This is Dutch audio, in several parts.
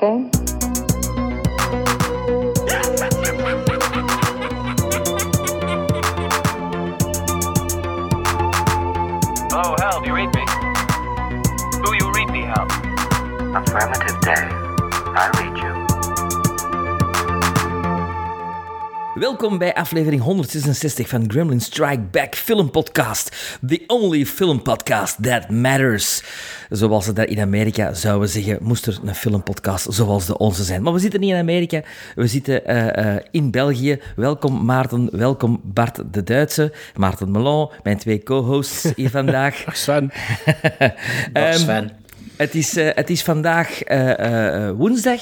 that okay? Welkom bij aflevering 166 van Gremlin Strike Back Film Podcast. The only film podcast that matters. Zoals ze daar in Amerika zouden zeggen, moest er een filmpodcast zoals de onze zijn. Maar we zitten niet in Amerika, we zitten eh, eh, in België. Welkom Maarten, welkom Bart de Duitse, Maarten Melon, mijn twee co-hosts hier vandaag. Dag Sven. Ehm, Sven. Het is, eh, het is vandaag eh, eh, woensdag.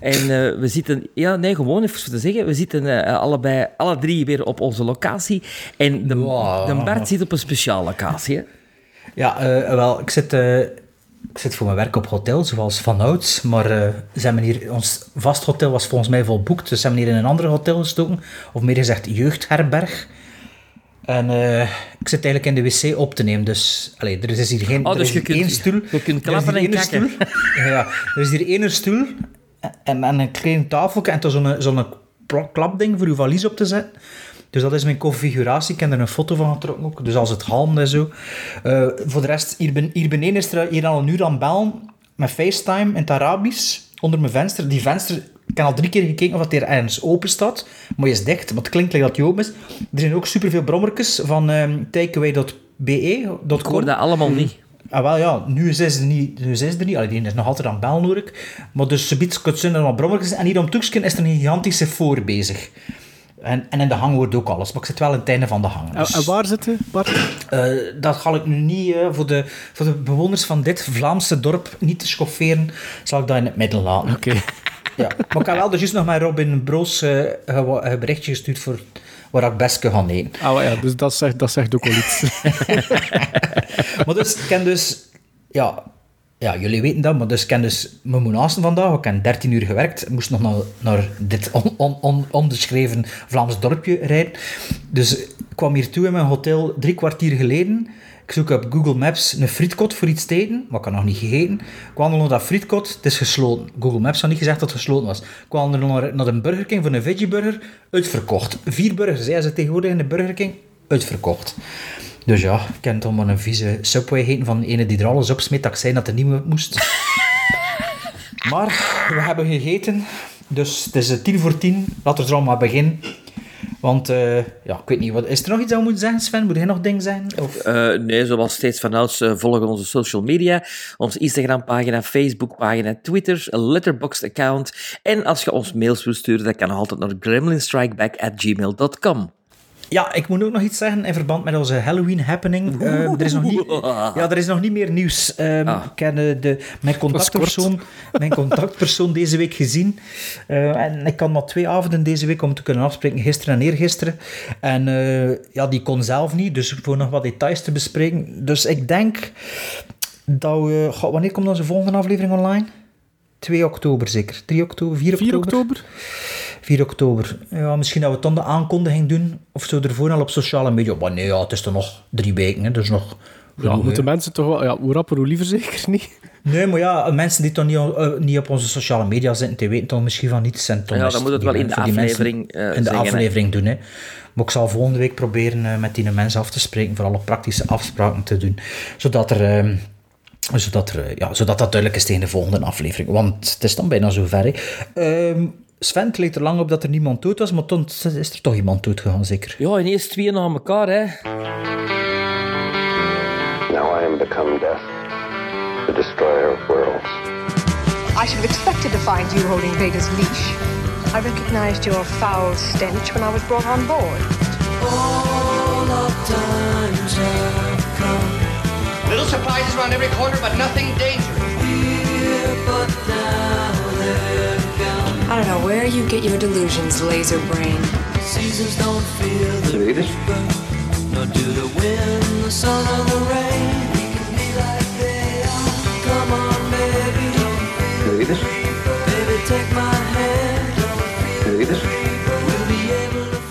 En we zitten... Ja, nee, gewoon even te zeggen. We zitten allebei, alle drie weer op onze locatie. En de, Wow. de Bart zit op een speciale locatie. hè. Ja, wel, ik zit, ik zit voor mijn werk op hotel, zoals vanouds. Maar hebben hier, ons vast hotel was volgens mij vol boekt, dus ze hebben hier in een ander hotel gestoken. Of meer gezegd, jeugdherberg. En eh, ik zit eigenlijk in de wc op te nemen, dus allee, er is hier geen Oh, dus je kunt- één stoel. je kunt klappen en kakken. stoel. Ja, er is hier één stoel en, en een klein tafeltje en toch zo'n zo'n klapding voor uw valies op te zetten. Dus dat is mijn configuratie. Ik heb er een foto van getrokken ook. Dus als het halmt en zo. Eh, voor de rest, hier, ben, hier beneden is er hier al een uur aan bellen met FaceTime in het Arabisch onder mijn venster. Die venster, ik heb al drie keer gekeken of dat hier ergens open staat. Maar je is dicht, maar het klinkt like dat die open is. Er zijn ook superveel brommertjes van ehm takeaway.be. Ik hoor dat allemaal niet. Ah, wel ja, nu is het er niet. Nu is er niet. Allee, die is nog altijd aan bel ik. Maar dus kunt zijn er wat brommertjes. En hier om Toeksken is er een gigantische voor bezig. En, en in de hang wordt ook alles. Maar ik zit wel in het einde van de hang. En, Dus, en waar zitten, Bart? eh, dat ga ik nu niet eh, voor, de, voor de bewoners van dit Vlaamse dorp niet te schofferen. Zal ik dat in het midden laten. Oké. Ja. Maar ik heb wel dus juist nog met Robin Broos eh, een berichtje gestuurd voor waar ik best kan gaan eten. Ah, ja, dus dat zegt, dat zegt ook wel iets. Maar dus, ik ken dus... Ja, ja, jullie weten dat, maar dus ik ken dus... Moet haasten vandaag, ik heb 13 uur gewerkt. Ik moest nog naar, naar dit on, on, on, onbeschreven Vlaams dorpje rijden. Dus ik kwam hier toe in mijn hotel drie kwartier geleden. Ik zoek op Google Maps een frietkot voor iets te eten, maar ik nog niet gegeten. Ik wandel naar dat frietkot, het is gesloten. Google Maps had niet gezegd dat het gesloten was. Ik wandel naar, naar een Burger King voor een veggieburger, uitverkocht. Vier burgers, zei ze tegenwoordig in de Burger King, uitverkocht. Dus ja, ik ken toch maar een vieze Subway heten van de ene die er alles op smeet dat ik zei dat er niet moest. maar we hebben gegeten, dus het is tien voor tien. Laten we er allemaal beginnen. Want, eh, ja, ik weet niet, wat, is er nog iets dat we moeten zeggen, Sven? Moet jij nog dingen zeggen? Of? Eh, nee, zoals steeds vanouds, uh, volg onze social media. Onze Instagram-pagina, Facebook-pagina, Twitter, Letterboxd-account. En als je ons mails wilt sturen, dat kan altijd naar gremlinstrikeback.gmail.com. Ja, ik moet ook nog iets zeggen in verband met onze Halloween happening. Eh, er, is nog niet, ja, er is nog niet meer nieuws. Ehm, Ah. Ik heb eh, de, mijn, contactpersoon, mijn contactpersoon deze week gezien. Eh, en ik kan maar twee avonden deze week om te kunnen afspreken, gisteren en eergisteren. En eh, ja, die kon zelf niet, dus voor nog wat details te bespreken. Dus ik denk dat we... Goh, wanneer komt onze volgende aflevering online? 2 oktober zeker. 3 oktober, 4 oktober? 4 oktober? 4 oktober. Ja, misschien dat we dan de aankondiging doen. Of zo ervoor al op sociale media. Maar nee, ja, het is toch nog drie weken. Hè. Dus nog... Ja, moeten mensen toch wel... Ja, hoe rapper, hoe liever zeker niet? Nee, maar ja, mensen die toch niet, eh, niet op onze sociale media zitten, die weten toch misschien van niets. En toch Ja, dan moet het die wel in de aflevering, eh, in de zeggen, hè. aflevering doen, hè. Maar ik zal volgende week proberen eh, met die mensen af te spreken, voor alle praktische afspraken te doen. Zodat er... ehm, zodat, er, ja, zodat dat duidelijk is tegen de volgende aflevering. Want het is dan bijna zover. Hè. Sven, het leek er lang op dat er niemand dood was, maar toen is er toch iemand dood gegaan, zeker? Ja, ineens twee na elkaar, hè. Now I am become death, the destroyer of worlds. I should have expected to find you holding Vader's leash. I recognized your foul stench when I was brought on board. Little surprises around every corner, but nothing dangerous. I don't know where you get your delusions, laser brain. Seasons don't feel the read nor do the wind, the sun, or the rain. We can be like they are. Come on, baby, don't feel Read? Baby, take my hand. Don't feel Read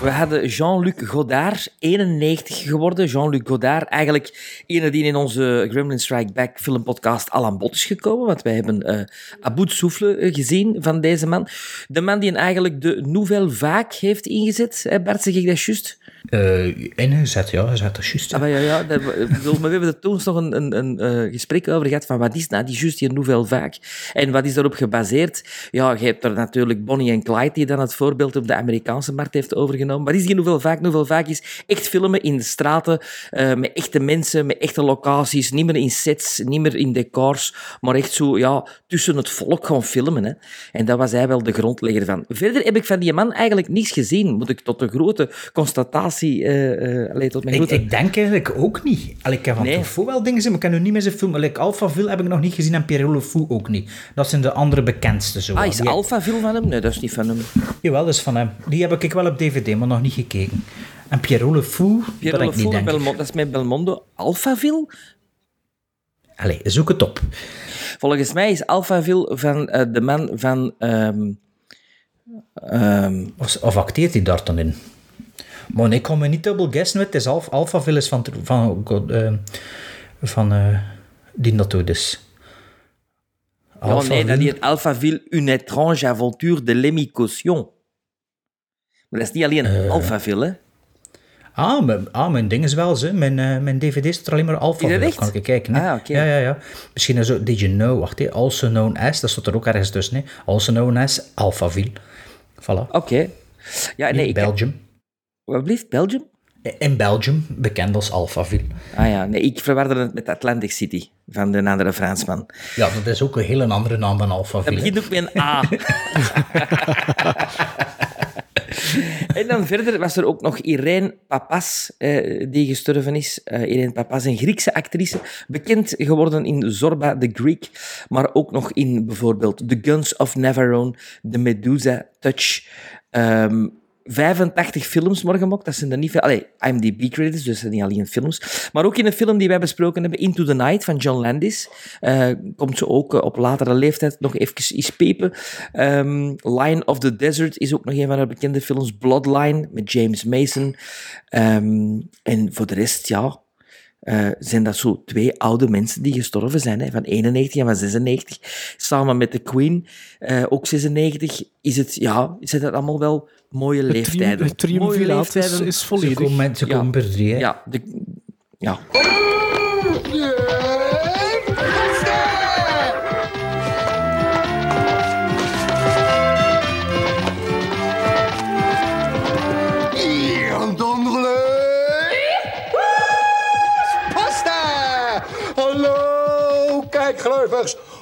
We hadden Jean-Luc Godard, 91 geworden. Jean-Luc Godard, eigenlijk ene die in onze Gremlin Strike Back filmpodcast al aan bod is gekomen. Want wij hebben eh Aboud Souffle eh, gezien van deze man. De man die eigenlijk de Nouvelle Vague heeft ingezet. Hè Bart, zeg ik dat juist? Eh, ingezet, ja, hij zet dat juist. Ah, maar ja, ja maar we hebben er toen nog een, een, een eh, gesprek over gehad van wat is nou die juist Nouvelle Vague? En wat is daarop gebaseerd? Ja, je hebt er natuurlijk Bonnie en Clyde die dan het voorbeeld op de Amerikaanse markt heeft overgenomen. Wat is die Nouvelle Vague? Nouvelle Vague is echt filmen in de straten eh, met echte mensen, met echte locaties, niet meer in sets, niet meer in decors, maar echt zo ja, tussen het volk gaan filmen. Hè. En dat was hij wel de grondlegger van. Verder heb ik van die man eigenlijk niets gezien, moet ik tot de grote constatatie, eh eh, tot mijn Ik, ik denk eigenlijk ook niet. Allee, ik heb van Nee. Truffaut wel dingen gezien, maar ik heb nu niet meer zijn film. Like Alphaville heb ik nog niet gezien en Pierrot Le Fou ook niet. Dat zijn de andere bekendste. Zo. Ah, is Die- Alphaville van hem? Nee, dat is niet van hem. Jawel, dat is van hem. Die heb ik wel op DVD, maar nog niet gekeken. En Pierrot Le Fou, Pierre dat Le ik niet Fou, denk. Belmondo, dat is met Belmondo. Alphaville? Allee, zoek het op. Volgens mij is Alphaville van eh, de man van... ehm, ehm, Of, of acteert hij daar dan in? Maar ik kan me niet dubbel guessen. Het is Alpha, Alphaville is van, van, eh, van eh, die dat dus. ja, nee, dat Alphaville. heet Alphaville, une étrange aventure de Lemmy Caution. Maar dat is niet alleen Eh. Alphaville, hè. Ah, mijn, ah, mijn ding is wel zo. Mijn, eh, mijn dvd staat er alleen maar Alphaville. Is dat. Kan ik kijken. Ah. Ja, ja, ja. Misschien is zo, did you know, wacht hè, also known as, dat staat er ook ergens tussen. Hè? Also known as Alphaville. Voilà. Oké. Ja, nee, in ik... Belgium. Wat blieft? Belgium? In Belgium, bekend als Alphaville. Ah ja, nee, ik verwarde het met Atlantic City van de andere Fransman. Ja, dat is ook een hele andere naam dan Dat Alphaville. begint ook met een A. en dan verder was er ook nog Irene Papas, eh, die gestorven is. Eh, Irene Papas, een Griekse actrice, bekend geworden in Zorba the Greek, maar ook nog in bijvoorbeeld The Guns of Navarone, The Medusa Touch. ehm, 85 films maar gemaakt, dat zijn er niet veel. Allee, IMDb-credits, dus dat zijn niet alleen films. Maar ook in een film die wij besproken hebben, Into the Night, van John Landis, eh, komt ze ook eh, op latere leeftijd nog even iets pepen. Ehm, Lion of the Desert is ook nog een van haar bekende films. Bloodline, met James Mason. Ehm, en voor de rest, ja, eh, zijn dat zo twee oude mensen die gestorven zijn, hè, van 91 en van 96. Samen met de Queen, eh, ook 96, is het, ja, zijn dat allemaal wel mooie Het, leeftijden. het triumviraat is, leeftijden. is Ze volledig. komen, ze Ja. komen per drie, hè. Ja, de, ja.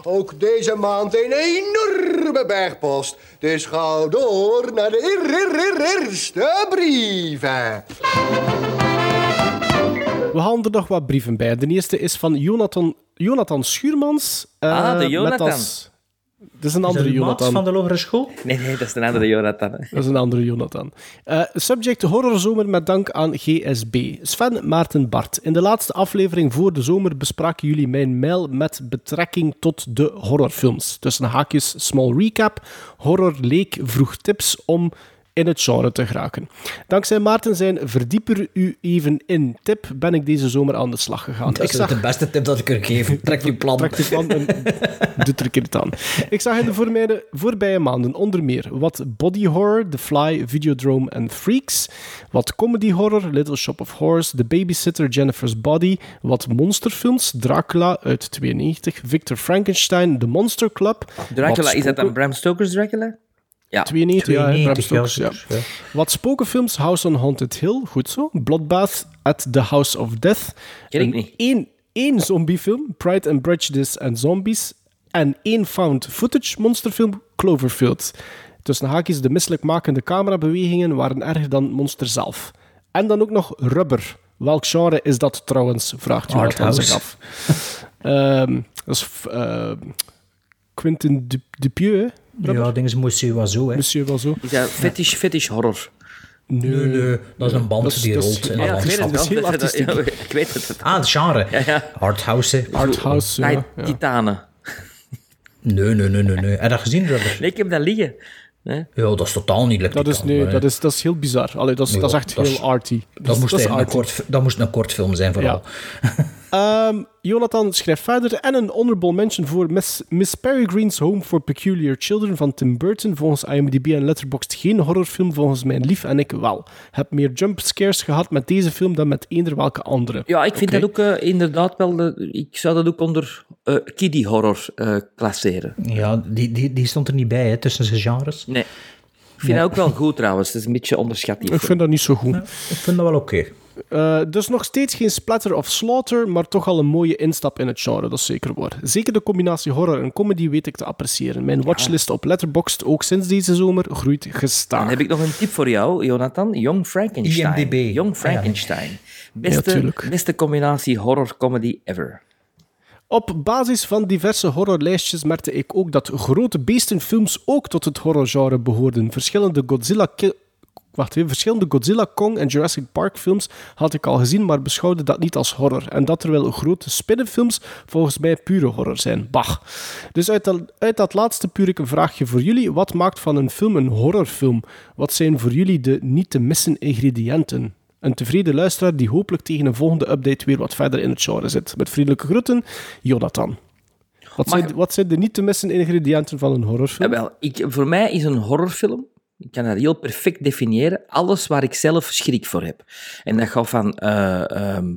Ook deze maand een enorme bergpost. Dus ga door naar de eer- eer- eer- eerste brieven. We halen er nog wat brieven bij. De eerste is van Jonathan, Jonathan Schuurmans. eh, Ah, de met Jonathan. als- Dat is een Is dat andere Jonathan. van de lagere school? Nee, nee, dat is een andere Jonathan. Dat is een andere Jonathan. Eh, subject horrorzomer met dank aan GSB. Sven, Maarten, Bart. In de laatste aflevering voor de zomer bespraken jullie mijn mail met betrekking tot de horrorfilms. Tussen haakjes, small recap. Horror Leek vroeg tips om in het genre te geraken. Dankzij Maarten zijn verdieper u even in tip ben ik deze zomer aan de slag gegaan. Dat is de beste tip dat ik er geef. Trek je plan. Trek je plan en doe er een keer het aan. Ik zag in de voorbije, voorbije maanden onder meer wat body horror, The Fly, Videodrome en Freaks, wat comedy horror, Little Shop of Horrors, The Babysitter, Jennifer's Body, wat monsterfilms, Dracula uit 92, Victor Frankenstein, The Monster Club. Dracula, is dat dan Bram Stoker's Dracula? Ja. 92, ja, hè, Bram 92, Stokers, ja. ja. Wat spokenfilms, House on Haunted Hill, goed zo. Bloodbath at the House of Death. Ken ik Een niet. één zombiefilm, Pride and Prejudice and Zombies. En één found footage monsterfilm, Cloverfield. Tussen haakjes, de misselijkmakende camerabewegingen waren erger dan monster zelf. En dan ook nog Rubber. Welk genre is dat trouwens? Vraagt Jonathan Arthouse. zich af. Ehm, dat is eh, Quentin Du- Dupieux, Rubber? Ja, dingen moest je wel zo, hè. Monsieur wel zo. Is dat fetish, fetish horror? Nee, Nee, nee, dat is een band Dat is- die dat is- rolt in ja, Ja, ik weet het wel. Dat- dat- ja, Ik weet het. Ah, het genre. ja. Arthouse, hè. Arthouse, ja. Ja. Titanen. Nee, nee, nee, nee, nee. Heb je dat gezien, Rubber? Nee, ik heb dat liggen. Hè? Ja, dat is totaal niet lekker. Dat is, nee, dat is, dat is heel bizar. Allee, dat, is, dat is echt dat heel arty. Dat, moest, is eigenlijk een kort, dat moest een kortfilm zijn, vooral. Ehm, Jonathan schrijft verder. En een honorable mention voor Miss, Miss Peregrine's Home for Peculiar Children van Tim Burton. Volgens IMDb en Letterboxd geen horrorfilm, volgens mijn lief en ik wel. Heb meer jumpscares gehad met deze film dan met eender welke andere. Ja, ik vind dat ook eh, inderdaad wel... ik zou dat ook onder eh kiddie horror eh, klasseren. Ja, die, die, die stond er niet bij, hè, tussen zijn genres. Nee. Ik vind dat ook wel goed trouwens. Het is een beetje onderschat. die Ik vind dat niet zo goed. Ik vind dat wel oké. Eh, dus nog steeds geen splatter of slaughter, maar toch al een mooie instap in het genre, dat is zeker waar. Zeker de combinatie horror en comedy weet ik te appreciëren. Mijn watchlist op Letterboxd, ook sinds deze zomer, groeit gestaag. Dan heb ik nog een tip voor jou, Jonathan. Young Frankenstein. IMDb. Young Frankenstein. Beste, beste combinatie horror-comedy ever. Op basis van diverse horrorlijstjes merkte ik ook dat grote beestenfilms ook tot het horrorgenre behoorden. Verschillende Godzilla... Wacht even, verschillende Godzilla, Kong en Jurassic Park films had ik al gezien, maar beschouwde dat niet als horror. En dat terwijl grote spinnenfilms volgens mij pure horror zijn. Bah. Dus uit dat, uit dat laatste puur ik een vraagje voor jullie. Wat maakt van een film een horrorfilm? Wat zijn voor jullie de niet te missen ingrediënten? Een tevreden luisteraar die hopelijk tegen een volgende update weer wat verder in het genre zit. Met vriendelijke groeten, Jonathan. Wat, zijn, wat zijn de niet te missen ingrediënten van een Ja, horrorfilm? wel, ik, voor mij is een horrorfilm, ik kan dat heel perfect definiëren, alles waar ik zelf schrik voor heb. En dat gaat van ehm,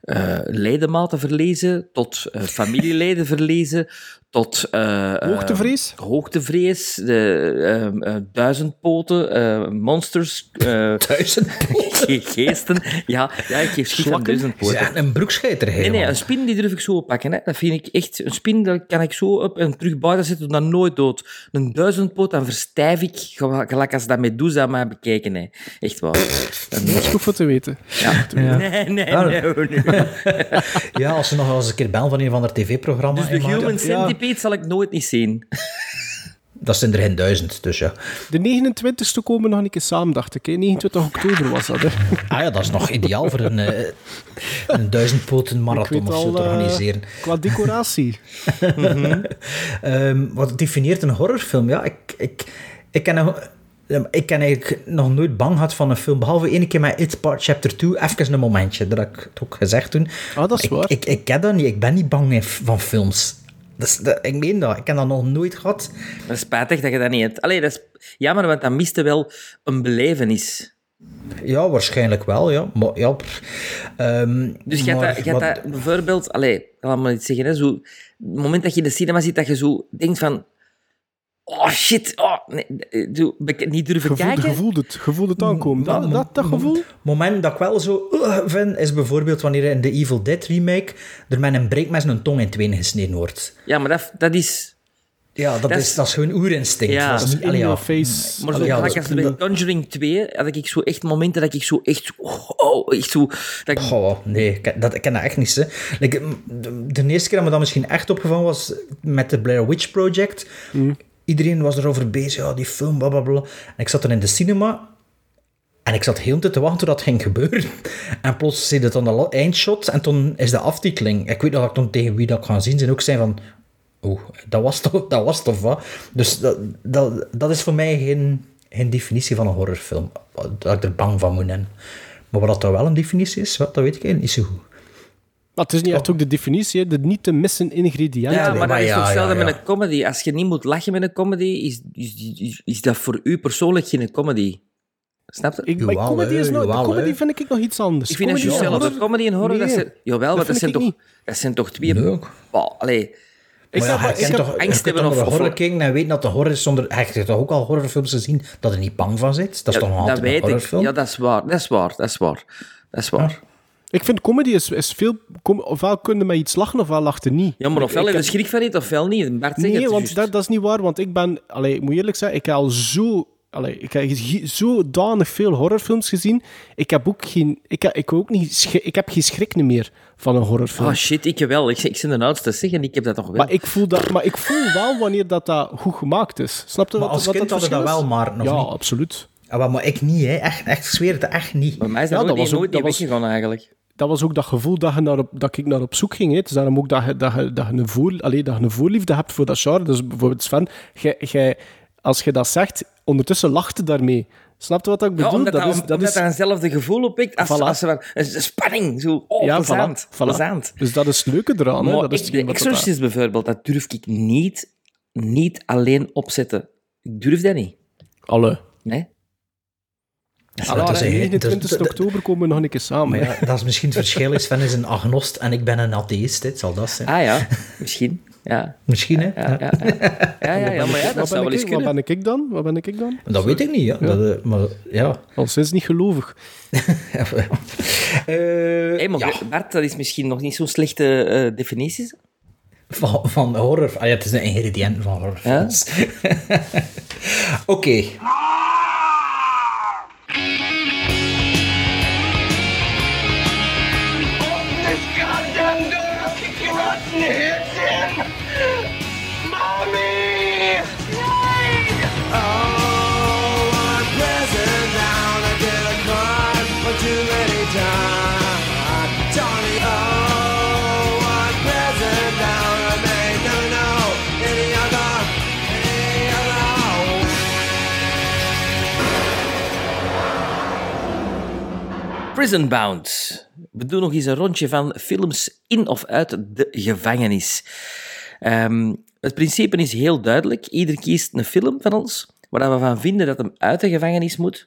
eh, ledematen verlezen, tot eh, familieleden verlezen, tot... eh, eh, Hoogtevrees? hoogtevrees, de eh, duizendpoten, monsters, Duizend ge- geesten. Ja, ja, ik geef schrik aan duizendpoten. een broekscheiter Nee, helemaal. nee, een spin die durf ik zo oppakken. Hè. Dat vind ik echt... Een spin dat kan ik zo op en terug buiten zetten, dan nooit dood. Een duizendpoot, dan verstijf ik, gel- gelijk als dat Medusa mij bekijken. Hè. Echt waar. Dat is goed voor te weten. ja. Nee, nee, Ja. nee, nee. Ja, als ze nog wel eens een keer bellen van een of ander tv-programma. Dus de. Human Centipede zal ik nooit niet zien. Dat zijn er geen duizend, dus ja. De 29ste komen nog een keer samen, dacht ik. Hè. 29 oktober was dat. Hè. Ah ja, dat is nog ideaal voor een, eh, een duizendpoten Ik marathon weet of zo te eh, organiseren. qua decoratie. Ehm, wat definieert een horrorfilm? Ja, ik, ik, ik ken... nog- Ik ken eigenlijk nog nooit bang gehad van een film, behalve één keer met It Part Chapter 2, even een momentje, dat heb ik het ook gezegd toen. Ah, dat is ik, waar. Ik, ik ken dat niet, ik ben niet bang van films. Dat ik meen dat, ik heb dat nog nooit gehad. Dat is spijtig dat je dat niet hebt. Allee, dat is jammer, want dan miste wel een belevenis. Ja, waarschijnlijk wel, ja. Maar, ja ehm, Dus je hebt maar dat, wat- bijvoorbeeld... Allee, laat me iets zeggen. Hè, zo, het moment dat je in de cinema zit, dat je zo denkt van... Oh, shit. Oh, nee, eh, niet durven Gevoel, kijken. je voelt het, je voelt het aankomen. Dat, dat, dat gevoel? moment dat ik wel zo uh, vind, is bijvoorbeeld wanneer in de Evil Dead remake er met een breekmes een tong in tweeën gesneden wordt. Ja, maar dat, dat is... Ja, dat, Dat is, is- dat is gewoon oerinstinct. Ja. dat is niet, In allee, ja. your face. Maar zo Ja, als bij Conjuring 2 had ik zo echt momenten dat ik zo echt... Oh, oh, echt zo... Dat ik, Goh, nee, ik ken dat, ik ken dat echt niet. Hè. Like, mm, de, de eerste keer dat me dat misschien echt opgevallen was met de Blair Witch Project. Iedereen was erover bezig, ja, die film, blablabla. En ik zat er in de cinema en ik zat heel de tijd te wachten tot dat ging gebeuren. En plots je het dan de eindshot en toen is de aftiteling. Ik weet nog dat ik toen tegen wie dat ga zien zijn ook zei van... Oeh, dat was toch, dat was toch wat? Dus dat, dat, dat is voor mij geen, geen definitie van een horrorfilm. Dat ik er bang van moet zijn. Maar wat dat wel een definitie is, wat, dat weet ik niet zo goed. Maar het is niet echt ook de definitie, hè, de niet te missen ingrediënten. ja, nee, maar dat is ja, toch hetzelfde ja, ja. met een comedy. Als je niet moet lachen met een comedy, is, is, is, is dat voor u persoonlijk geen comedy. Snap je? Ik, maar comedy, is nog, jawel, comedy vind ik nog iets anders. Ik vind Comedy juist en zelf. Comedy en horror, dat zijn, jawel, dat want dat zijn, ik toch, niet. dat zijn toch twee... Nee. Bah, allee. Ik maar heb- ja, ik je heb- toch, angst je kunt hebben toch of- horror kijken en weet dat de horror is zonder... Hij heeft toch ook al horrorfilms gezien dat je niet bang van zit? Dat is Ja, toch nog dat altijd een weet ik. horrorfilm? Ja, dat is waar. Dat is waar. Dat is waar. Dat is waar. Ik vind comedy is, is veel... Com, ofwel kun je met iets lachen, ofwel lacht er niet. Ja, maar ofwel heb je schrik van niet, ofwel niet. Bart zegt Nee, het want dat, dat is niet waar, want ik ben... Allee, ik moet eerlijk zeggen, ik heb al zo... Allee, ik heb zodanig veel horrorfilms gezien. Ik heb ook geen... Ik heb, ik ook niet, ik heb geen schrik meer van een horrorfilm. Oh shit, ik wel. Ik, ik ben de oudste zeg en ik heb dat toch wel. maar, ik voel dat, maar ik voel wel wanneer dat, dat goed gemaakt is. Snap je Maar wat, als wat kind dat hadden dat wel, maar nog Ja, niet. absoluut. Ah, maar- maar ik niet, hè. Echt, echt, ik zweer het, echt niet. Bij mij is dat Ja, nooit, dat was ook- nooit dat niet was- weggegaan eigenlijk. Dat was ook dat gevoel dat, je naar op, dat ik naar op zoek ging. Hè. Het is daarom ook dat je, dat je, dat je, een, voor, allee, dat je een voorliefde hebt voor dat genre. Dus bijvoorbeeld Sven, jij, jij, als je dat zegt, ondertussen lacht je daarmee. Snap je wat ik Ja, bedoel? omdat dat, dat is, dat is, eenzelfde gevoel als, Voilà. als ze van, een spanning, zo, oh, ja, plezant, voilà. Dus dat is het leuke eraan. Hè? Dat is ik, hetgeen de Exorcist bijvoorbeeld, dat durf ik niet, niet alleen opzetten. Ik durf dat niet. Alle. Nee? Ja, Ah, dat is een- 29 dat- dat- oktober komen we nog een keer samen. Ja, dat is misschien het verschil. Is Sven is een agnost en ik ben een atheïst. hè. Het zal dat zijn. Ah ja, misschien. Ja, Misschien, hè? ja, ja. ja. ja, ja, ja maar ja, dat wat, zou wel ben eens ik, wat kunnen. ben ik dan? Wat ben ik dan? Dat weet ik niet, ja. Dat, eh, maar ja. Al sinds niet gelovig. Eh, Hey, maar ja, Bart, dat is misschien nog niet zo'n slechte eh, definitie. van, van horror. Ah, ja, het is een ingrediënt van horrorfilms. Oké. Prison Bound. We doen nog eens een rondje van films in of uit de gevangenis. Ehm, het principe is heel duidelijk. Ieder kiest een film van ons waar we van vinden dat hem uit de gevangenis moet.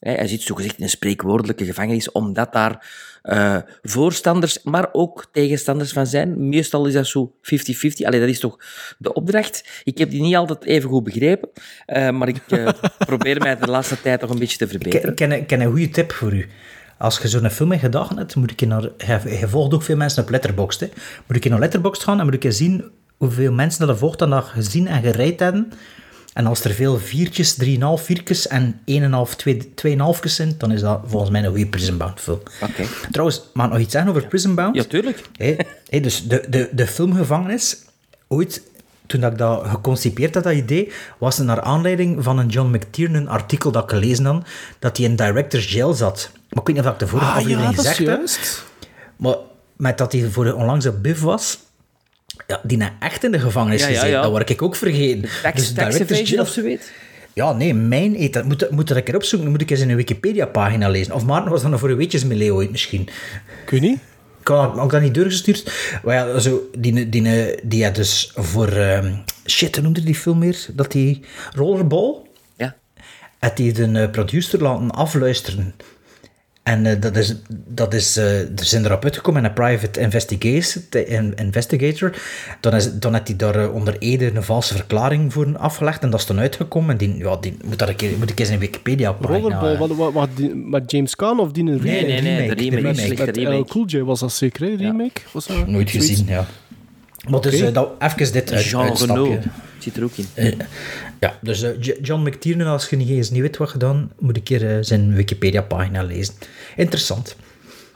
Hij zit zogezegd in een spreekwoordelijke gevangenis, omdat daar eh, voorstanders, maar ook tegenstanders van zijn. Meestal is dat zo 50-50. Allee, dat is toch de opdracht. Ik heb die niet altijd even goed begrepen, eh, maar ik eh, probeer mij de laatste tijd toch een beetje te verbeteren. Ik ken een goede tip voor u. Als je zo'n film in gedachten hebt, moet ik je naar... Je, je volgt ook veel mensen op Letterboxd, hè. Moet ik je naar Letterboxd gaan en moet ik je zien hoeveel mensen dat er volgt dan dat gezien en gereid hebben. En als er veel viertjes, drieënhalf viertjes en 1,5, twee, tweeënhalfjes zijn, dan is dat volgens mij een goede Prison Bound film. Oké. Trouwens, mag ik nog iets zeggen over Prison Bound? Ja, tuurlijk. Dus de, de, de filmgevangenis, ooit toen dat ik dat geconcipeerd had, dat idee, was het naar aanleiding van een John McTiernan artikel dat ik gelezen had, dat hij in Director's Jail zat. Maar ik weet niet of ik de vorige Ah aflevering ja, gezegd heb. juist. Maar met dat hij voor onlangs op Biff was, ja, die nou echt in de gevangenis Ja, gezeten, ja. dat word ik ook vergeten. Tax, Dus Director's Jail- of zoiets? Ja, nee, mijn dat moet, moet dat een keer opzoeken, dan moet ik eens in een Wikipedia-pagina lezen. Of Maarten was dan nog voor een weetjes mee Leo ooit misschien. Ik weet niet. Ik had ook dat niet doorgestuurd. Maar ja, zo, die, die, die had dus voor... ehm, shit, hoe noemde die film meer? Dat die... Rollerball? Ja. Had die de eh, producer laten afluisteren. En eh, dat is... Dat is eh, er zijn erop uitgekomen in een private investigator. Dan, is, dan had hij daar eh, onder Ede een valse verklaring voor afgelegd. En dat is dan uitgekomen. En die, ja, die moet, dat een keer, moet ik eens in Wikipedia Rollerball, wat, wat, wat, die- met James Caan of die een remake? Nee, nee, nee, de remake, de remake, remake. slechte Met remake. Cool J was dat zeker, hè? Remake? Was dat Nooit zoiets? gezien, ja. Maar dus Oké. eh, dat, even dit Jean uitstapje. Renault zit er ook in. Ja, dus eh, John McTiernan, als je niet eens niet weet wat gedaan, moet ik keer eh, zijn Wikipedia-pagina lezen. Interessant.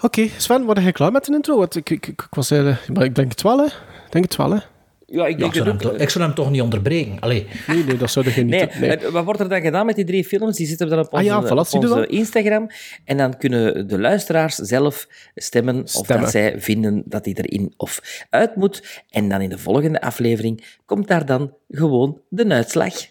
Oké, Sven, word jij klaar met de intro? Want Ik, ik, ik, ik was, maar ik denk het wel, hè? Ik denk het wel, hè? Ja, ik Ja, denk ik, zou dat hem ook. toch, ik zou hem toch niet onderbreken. Allee, Nee, nee, dat zou je niet Nee, wat wordt er dan gedaan met die drie films? Die zitten dan op Ah onze, ja, voilà, op onze? Instagram. En dan kunnen de luisteraars zelf stemmen, of dat zij vinden dat die erin of uit moet. En dan in de volgende aflevering komt daar dan gewoon de uitslag.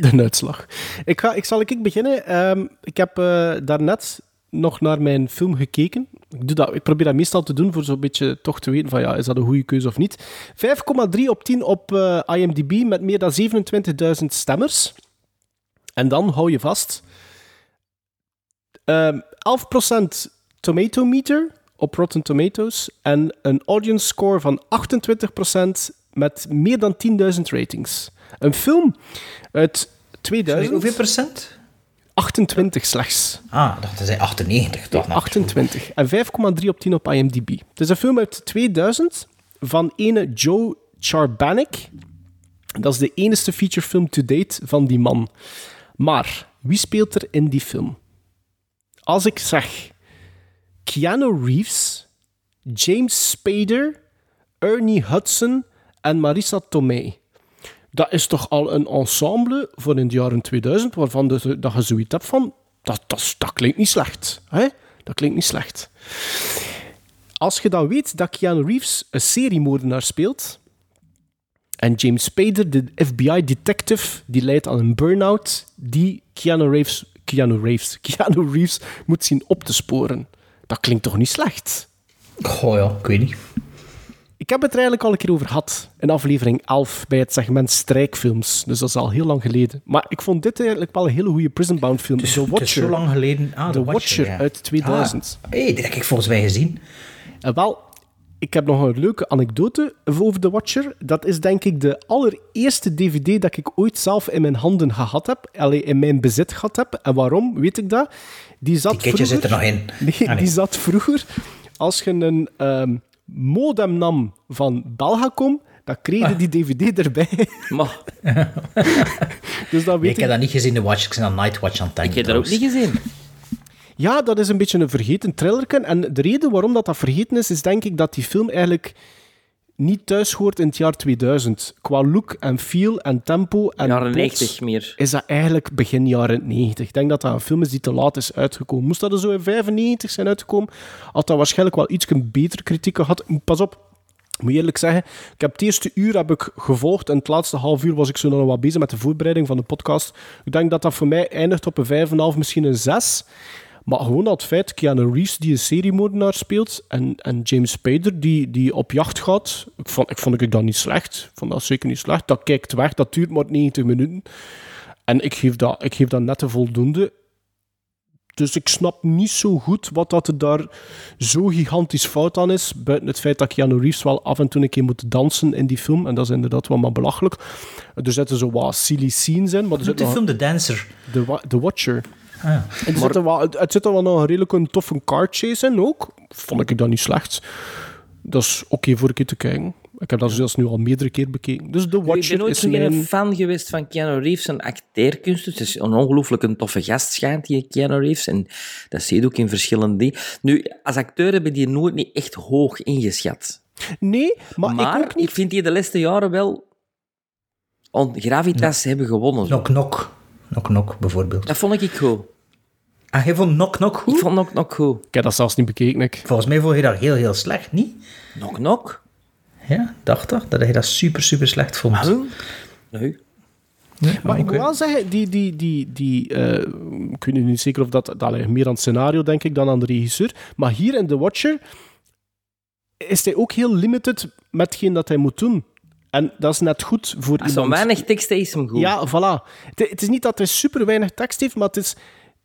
De uitslag. Ik, ga, ik zal ik beginnen. Ehm, ik heb eh, daarnet nog naar mijn film gekeken. Ik, dat, ik probeer dat meestal te doen voor zo'n beetje toch te weten van ja, is dat een goede keuze of niet. 5,3 op 10 op eh, IMDb met meer dan 27.000 stemmers. En dan hou je vast. Ehm 11% tomato meter op Rotten Tomatoes en een audience score van 28% met meer dan 10.000 ratings. Een film uit 2000. hoeveel procent? 28 slechts. Ah, hij zei 98. Toch, nou, 28. En 5,3 op 10 op IMDb. Het is een film uit 2000 van ene Joe Charbanic. Dat is de enige featurefilm to date van die man. Maar, wie speelt er in die film? Als ik zeg Keanu Reeves, James Spader, Ernie Hudson en Marissa Tomei. Dat is toch al een ensemble voor in de jaren 2000, waarvan de, dat je zoiets hebt van, dat, dat, dat klinkt niet slecht. Hè? Dat klinkt niet slecht. Als je dan weet dat Keanu Reeves een seriemoordenaar speelt, En James Spader, de FBI-detective, die leidt aan een burn-out die Keanu Reeves, Keanu Reeves, Keanu Reeves moet zien op te sporen. Dat klinkt toch niet slecht? Goh ja, ik weet niet. Ik heb het er eigenlijk al een keer over gehad. In aflevering 11 bij het segment strijkfilms. Dus dat is al heel lang geleden. Maar ik vond dit eigenlijk wel een hele goede Prison Bound film. Dus The Watcher. zo lang geleden. Ah, The The Watcher ja. uit 2000. Ah, hey, die heb ik volgens mij gezien. En wel, ik heb nog een leuke anekdote over The Watcher. Dat is denk ik de allereerste DVD dat ik ooit zelf in mijn handen gehad heb. Allee, in mijn bezit gehad heb. En waarom, weet ik dat? Die zat Die vroeger... zit er nog in. Nee, Ah, nee. die zat vroeger... Als je een ehm, modem nam van Belgacom, dan kreeg je die DVD erbij. Maar dus Nee, weet ik heb dat niet gezien, de Watch. Ik ben aan Nightwatch aan het denken. ik heb dat ook niet gezien. Ja, dat is een beetje een vergeten thrillerken. En de reden waarom dat, dat vergeten is, is denk ik dat die film eigenlijk niet thuis hoort in het jaar 2000. Qua look en feel en tempo en Jaren plots 90 meer. is dat eigenlijk begin jaren 90. Ik denk dat dat een film is die te laat is uitgekomen. Moest dat er zo in 95 zijn uitgekomen, had dat waarschijnlijk wel iets beter kritiek gehad. Pas op, ik moet eerlijk zeggen, ik heb het eerste uur heb ik gevolgd en het laatste half uur was ik zo nog wat bezig met de voorbereiding van de podcast. Ik denk dat dat voor mij eindigt op een 5,5, misschien een 6. Maar gewoon dat feit, Keanu Reeves die een seriemoordenaar speelt en, en James Spader die, die op jacht gaat, ik vond, ik vond ik dat niet slecht. Ik vond dat zeker niet slecht. Dat kijkt weg, dat duurt maar 90 minuten. En ik geef dat, ik geef dat net een voldoende. Dus ik snap niet zo goed wat dat er daar zo gigantisch fout aan is. Buiten het feit dat Keanu Reeves wel af en toe een keer moet dansen in die film. En dat is inderdaad wel maar belachelijk. Er zitten zo wat silly scenes in. Maar er zit de film The Dancer. The, Wa- The Watcher. Ah, ja. Er zit er wel, het, het zit er wel nog een redelijk een toffe car chase in ook. Vond ik dat niet slecht. Dat is oké voor een keer te kijken. Ik heb dat zelfs nu al meerdere keer bekeken. Dus The Ik ben Watcher nooit geen mijn... fan geweest van Keanu Reeves en acteerkunst. Dus het is een ongelooflijk een toffe gast, schijnt die Keanu Reeves. En dat zie je ook in verschillende dingen. Nu, als acteur heb ik die nooit niet echt hoog ingeschat. Nee, maar, Maar, ik ook niet. vind die de laatste jaren wel... On Gravitas hebben gewonnen. zo. Knock Knock. Bijvoorbeeld. Dat vond ik goed. Ah, jij vond Knock Knock Ik goed? vond Knock Knock goed. Ik heb dat zelfs niet bekeken. Ik. Volgens mij vond je dat heel, heel slecht, niet? Knock Knock? Ja, dacht toch? Dat je dat super, super slecht vond. Huh? Nee. Maar ik moet wel zeggen, die, die, die, die, eh, ik weet niet zeker of dat, dat ligt meer aan het scenario, denk ik, dan aan de regisseur. Maar hier in The Watcher is hij ook heel limited met hetgeen dat hij moet doen. En dat is net goed voor Als zo iemand... weinig tekst is hem goed. Ja, voilà. Het, het is niet dat hij super weinig tekst heeft, maar het is,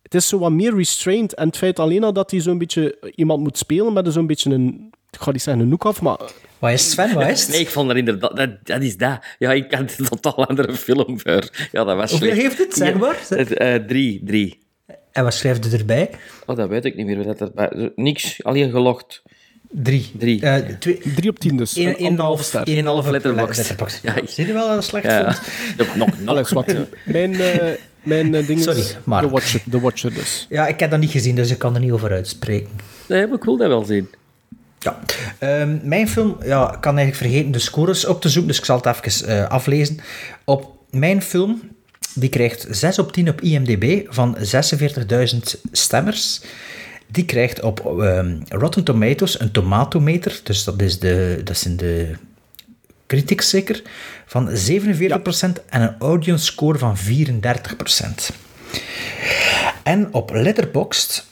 het is zo wat meer restrained. En het feit alleen al dat hij zo'n beetje iemand moet spelen met zo'n beetje een... Ik ga niet zeggen een noek af, maar... Wat is het, Sven? Wat is het? Nee, ik vond dat inderdaad... Dat, dat is dat. Ja, ik had een totaal andere film voor. Ja, dat was Hoeveel heeft het? Zeg maar. Het, eh, drie, drie. En wat schrijft er erbij? Oh, dat weet ik niet meer. Dat erbij... Niks, alleen gelogd. Drie. Drie. Eh, twee, Drie op tien dus. Een, Een een, half, ster. een, half letterbox. letterbox. Ja, ik- Zie je wel het slecht Ja. vond? Nog, nog. Alex, wat? Mijn, eh, mijn eh, ding Sorry, is maar- The Watcher, The Watcher dus. Ja, ik heb dat niet gezien, dus ik kan er niet over uitspreken. Nee, maar ik wil dat wel zien. Ja. Ehm, mijn film, ja, ik kan eigenlijk vergeten de scores op te zoeken, dus ik zal het even eh, aflezen. Op mijn film, die krijgt 6 op 10 op IMDb van 46.000 stemmers. Die krijgt op ehm, Rotten Tomatoes een tomatometer, dus dat, is de, dat zijn de critics zeker, van 47% en een audience score van 34%. En op Letterboxd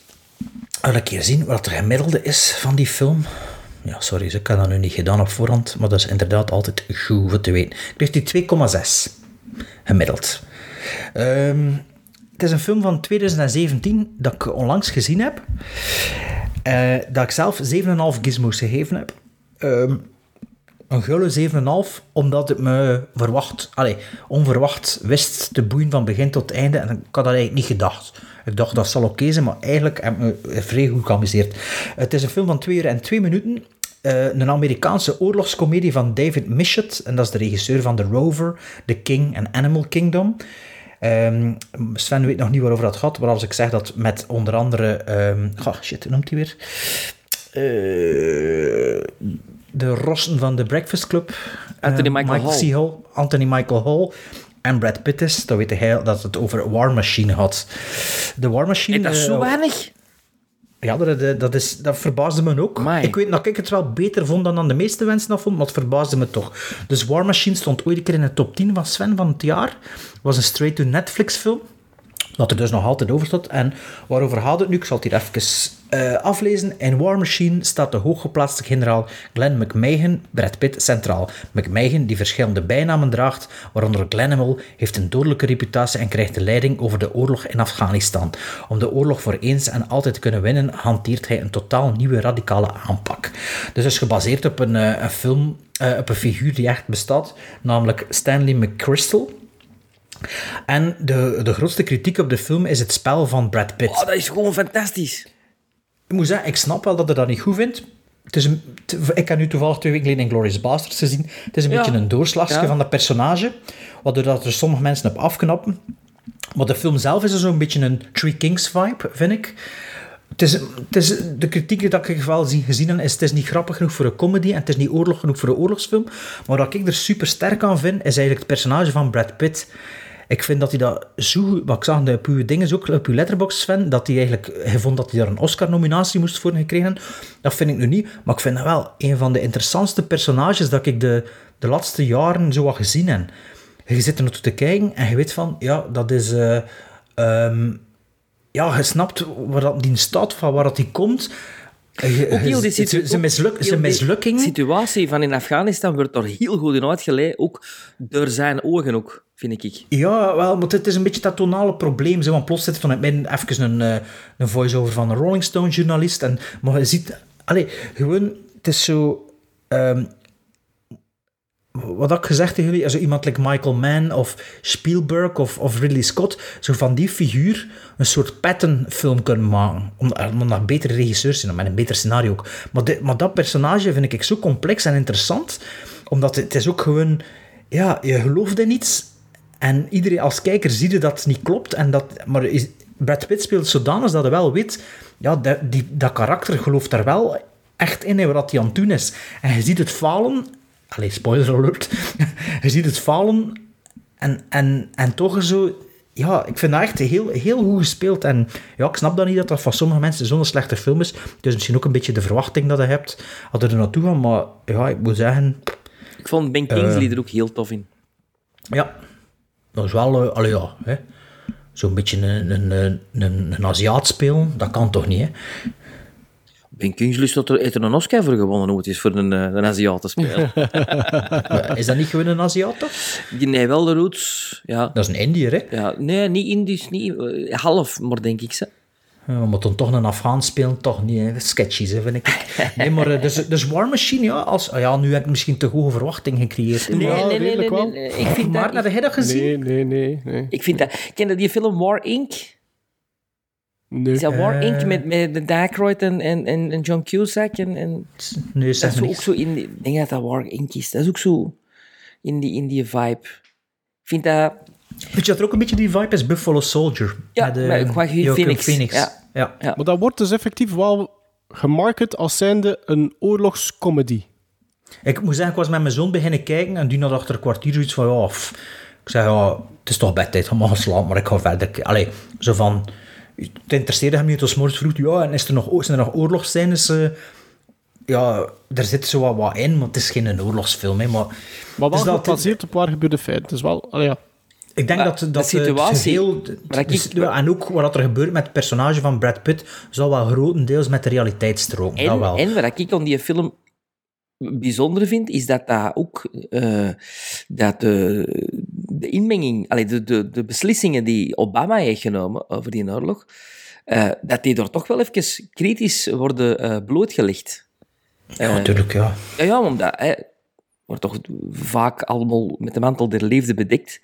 wil ik hier zien wat de gemiddelde is van die film. Ja, sorry, ik heb dat nu niet gedaan op voorhand, maar dat is inderdaad altijd goed te weten. Kreeg die 2,6 gemiddeld. Ehm, het is een film van 2017 dat ik onlangs gezien heb. eh, dat ik zelf 7,5 gizmos gegeven heb. Ehm, een gulle 7,5, omdat het me verwacht, allez, onverwacht wist te boeien van begin tot einde. En ik had dat eigenlijk niet gedacht. Ik dacht dat zal oké zijn, maar eigenlijk heb ik me vrij goed geamuseerd. Het is een film van 2 uur en 2 minuten. Eh, een Amerikaanse oorlogscomedie van David Michett. En dat is de regisseur van The Rover, The King en Animal Kingdom. Ehm, Sven weet nog niet waarover dat gaat, maar als ik zeg dat met onder andere... oh, shit, noemt hij weer? Eh, de rossen van de Breakfast Club. Anthony Eh, Michael Hall. Anthony Michael Hall. En Brad Pitt is, dan weet hij dat het over War Machine had. De War Machine... Is dat zo eh, weinig? Ja, dat, dat, dat is, dat verbaasde me ook. Amai. Ik weet dat ik het wel beter vond dan aan de meeste mensen dat vond, maar het verbaasde me toch. Dus War Machine stond ooit een keer in de top 10 van Sven van het jaar. was een straight-to-Netflix film. Dat er dus nog altijd over stond. En waarover gaat het nu? Ik zal het hier even eh, aflezen. In War Machine staat de hooggeplaatste generaal Glenn McMahon, Brad Pitt, centraal. McMahon, die verschillende bijnamen draagt, waaronder Glenville, heeft een dodelijke reputatie en krijgt de leiding over de oorlog in Afghanistan. Om de oorlog voor eens en altijd te kunnen winnen, hanteert hij een totaal nieuwe radicale aanpak. Dus is gebaseerd op een, eh, een film, eh, op een figuur die echt bestaat, namelijk Stanley McChrystal. En de, de grootste kritiek op de film is het spel van Brad Pitt. Oh, dat is gewoon fantastisch. Ik moet zeggen, ik snap wel dat je dat niet goed vindt. Het is een, ik heb nu toevallig twee weken geleden Glorious Bastards gezien. Het is een Ja. beetje een doorslagje Ja. van dat personage, waardoor dat er sommige mensen op afknappen. Maar de film zelf is er zo'n beetje een Three Kings vibe, vind ik. Het is, het is, de kritiek die ik wel zie- gezien heb, is het is niet grappig genoeg voor een comedy en het is niet oorlog genoeg voor een oorlogsfilm. Maar wat ik er super sterk aan vind, is eigenlijk het personage van Brad Pitt. Ik vind dat hij dat zo. Wat ik zag de- dingen, ook op uw letterbox, Sven, dat hij eigenlijk... Hij vond dat hij daar een Oscar-nominatie moest voor gekregen. Dat vind ik nu niet. Maar ik vind dat wel een van de interessantste personages dat ik de, de laatste jaren zo wat gezien heb. Je zit er naartoe te kijken en je weet van... Ja, dat is... eh, ehm, ja, je snapt waar dat die staat, van waar dat die komt. Eh, heel die situ- zijn misluk, zijn mislukking. situatie van in Afghanistan wordt er heel goed in uitgelegd, ook door zijn ogen ook, vind ik. Ja, wel, maar het is een beetje dat tonale probleem. Zo, want plots zit vanuit mij even een, eh, een voice-over van een Rolling Stone journalist. En, maar je ziet, allee, gewoon, het is zo. ehm, wat ik gezegd tegen jullie? Also iemand like Michael Mann of Spielberg of, of Ridley Scott, zo van die figuur een soort patternfilm kunnen maken. Om, om naar betere regisseurs zijn, met een beter scenario ook. Maar, maar dat personage vind ik zo complex en interessant, omdat het is ook gewoon, ja, je gelooft in iets en iedereen als kijker ziet dat het niet klopt. En dat, maar is, Brad Pitt speelt zodanig dat hij wel weet, ja, dat, die, dat karakter gelooft daar wel echt in, hè, wat hij aan het doen is. En je ziet het falen, allee, spoiler alert, je ziet het falen en, en, en toch zo... Ja, ik vind dat echt heel, heel goed gespeeld. En ja, ik snap dan niet dat dat van sommige mensen zo'n slechte film is. Is misschien ook een beetje de verwachting dat je hebt, dat er naartoe gaan. Maar ja, ik moet zeggen, Ik vond Ben Kingsley er ook heel tof in. ja, dat is wel, eh, allee, ja, hè. zo'n beetje een, een, een, een, een Aziat spelen, dat kan toch niet, hè? Ben Kingsley staat er, heeft er een Oscar voor gewonnen, hoe het is voor een, eh, een Aziaten spelen. Maar Is dat niet gewoon een Aziat, toch? Nee, wel de roots, ja. Dat is een Indiër, hè? ja. Nee, niet Indisch, niet, eh, half, maar denk ik. Ze. Ja, maar dan toch een Afghaan spelen, toch niet, hè? Sketchy, hè, vind ik. Nee, maar eh, dus, dus War Machine, ja, als, ah ja, nu heb ik misschien te hoge verwachting gecreëerd. Nee, Ja, nee, nee, nee, redelijk nee, wel. nee. Ik vind maar dat... heb jij dat gezien? Nee, nee, nee. nee. Ik vind dat... Ken je die film War Inc.? Nee. Is dat War Eh. Inc. met, met de en, en, en John Cusack? En, en, Nee, dat is ook niks. zo in... die- Ik denk dat dat War Inc. is. Dat is ook zo in die, in die vibe. Ik vind dat... Weet je dat er ook een beetje die vibe is? Buffalo Soldier. Ja, met, eh, met Joaquin Joaquin Phoenix. Ja. ja. Ja. Maar dat wordt dus effectief wel gemarket als zijnde een oorlogscomedy. Ik moet zeggen, ik was met mijn zoon beginnen kijken en die had achter een kwartier zoiets van, ja, ik zei, ja, het is toch bedtijd, ga maar gaan slapen, maar ik ga verder. Allee, zo van, het interesseerde hem niet, het was morgens vroeg, ja, en is er nog, zijn er nog oorlogsscènes? eh? ja, er zit zo wat, wat in, maar het is geen oorlogsfilm, hè, maar... Maar wel Dus dat- gebaseerd op waar gebeurde feiten. Dus wel, allee, ja. Ik denk Maar dat, de dat eh, het situatie- maar dus- en ook wat er gebeurt met het personage van Brad Pitt, zal wel grotendeels met de realiteit stroken, dat En, wel. en wat ik aan die film bijzonder vind, is dat dat ook eh, dat de inmenging, allee, de, de, de beslissingen die Obama heeft genomen over die oorlog, eh, dat die er toch wel even kritisch worden eh, blootgelegd. ja, natuurlijk, ja. Ja, ja, omdat hè, wordt toch vaak allemaal met de mantel der leefde bedekt.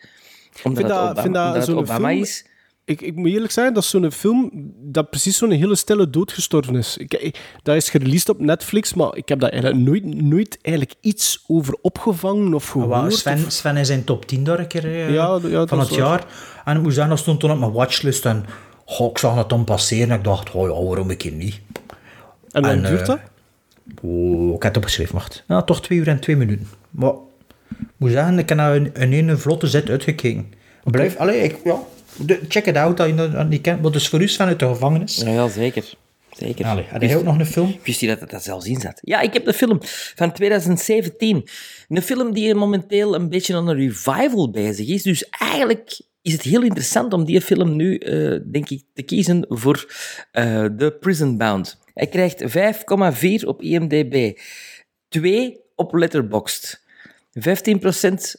Omdat Vind het dat- Obama, vind dat omdat het zo'n Obama film- is. Ik, ik moet eerlijk zijn, dat is zo'n film dat precies zo'n hele stille dood gestorven is. Ik, ik- dat is gereleased op Netflix, maar ik heb daar eigenlijk nooit, nooit eigenlijk iets over opgevangen of Maar gehoord. wel, Sven, of- Sven is in top 10 daar een keer eh, Ja, ja, van het jaar. En ik moet zeggen, dat stond toen op mijn watchlist en goh, ik zag het dan passeren en ik dacht, oh ja, waarom ik hier niet? en hoe duurt eh, dat? Oh, ik heb het opgeschreven, wacht. Ja, toch twee uur en twee minuten. Maar ik moet zeggen, ik heb nou in een vlotte zet uitgekeken. Blijf, allee, ik, ja, de- check it out, dat je dat niet kent. Maar dus voor u Sven uit de gevangenis. Ja, ja, zeker. Zeker. Allee, had jij ook nog een film? Wist niet dat het dat zelfs in zat. Ja, ik heb de film van 2017. Een film die momenteel een beetje aan een revival bezig is. Dus eigenlijk is het heel interessant om die film nu, eh, denk ik, te kiezen voor eh The Prison Bound. Hij krijgt 5,4 op IMDb, 2 op Letterboxd, 15%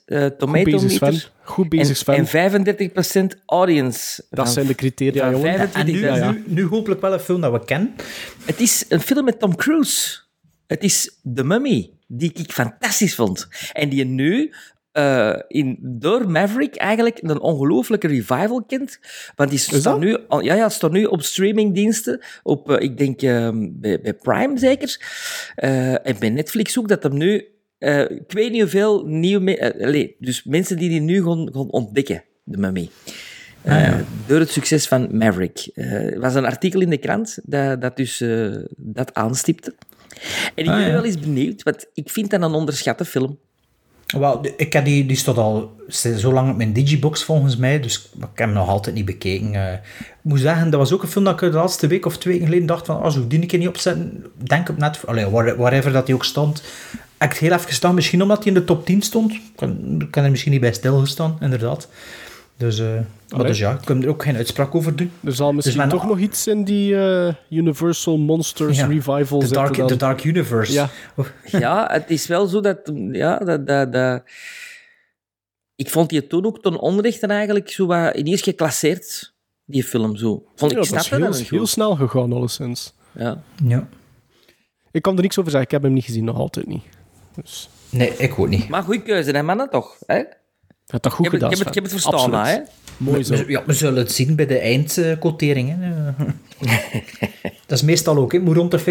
eh Goed tomato bezig, meter Goed bezig, Sven. en, en 35% audience. dat Van- zijn de criteria, Ja, jongen. 25 En nu, Ja, ja. Nu, nu hopelijk wel een film dat we kennen. Het is een film met Tom Cruise. Het is The Mummy, die ik fantastisch vond. En die nu eh, in, door Maverick eigenlijk een ongelooflijke revival kent. Want die staat nu, ja, ja, staat nu op streamingdiensten. Op, eh, ik denk ehm, bij, bij Prime zeker. Eh, en bij Netflix ook, dat hem nu... eh, ik weet niet hoeveel nieuwe... me- eh, dus mensen die die nu gaan, gaan ontdekken, The Mummy. Eh, Door het succes van Maverick. Er was een artikel in de krant dat, dat dus dat aanstipte. En ik ben Ah, ja. wel eens benieuwd, want ik vind dat een onderschatte film. Wel, de- ik heb die, die stond al zo lang op mijn digibox volgens mij, dus ik heb hem nog altijd niet bekeken. Ik moet zeggen, dat was ook een film dat ik de laatste week of twee weken geleden dacht van, oh, zou ik die een keer niet opzetten? Denk op net, allee, wherever dat hij ook stond. Het heel even gestaan, misschien omdat hij in de top 10 stond. Ik kan, kan er misschien niet bij stilgestaan, inderdaad. Dus, eh, maar Alright. dus ja, ik kan er ook geen uitspraak over doen. Er zal misschien mijn- toch nog iets in die eh, Universal Monsters Ja, revival The zitten Dark, the Dark Universe. Ja. Ja, het is wel zo dat... Ja, dat, dat, dat... Ik vond die toen ook ten onrechte eigenlijk zo wat ineens geclasseerd, die film zo. Vond ik Ja, dat is heel, heel snel gegaan, alleszins. Ja. ja. Ik kan er niks over zeggen, ik heb hem niet gezien, nog altijd niet. Dus, Nee, ik ook niet. Maar goede keuze, hè, mannen, toch? Hè? Je hebt dat goed heb, het- gedaan, ik, heb het, ik heb het verstaan, Absoluut. hè? Mooi zo. We, ja, we zullen het zien bij de eindquotering. hè. dat is meestal ook, het moet rond de 50%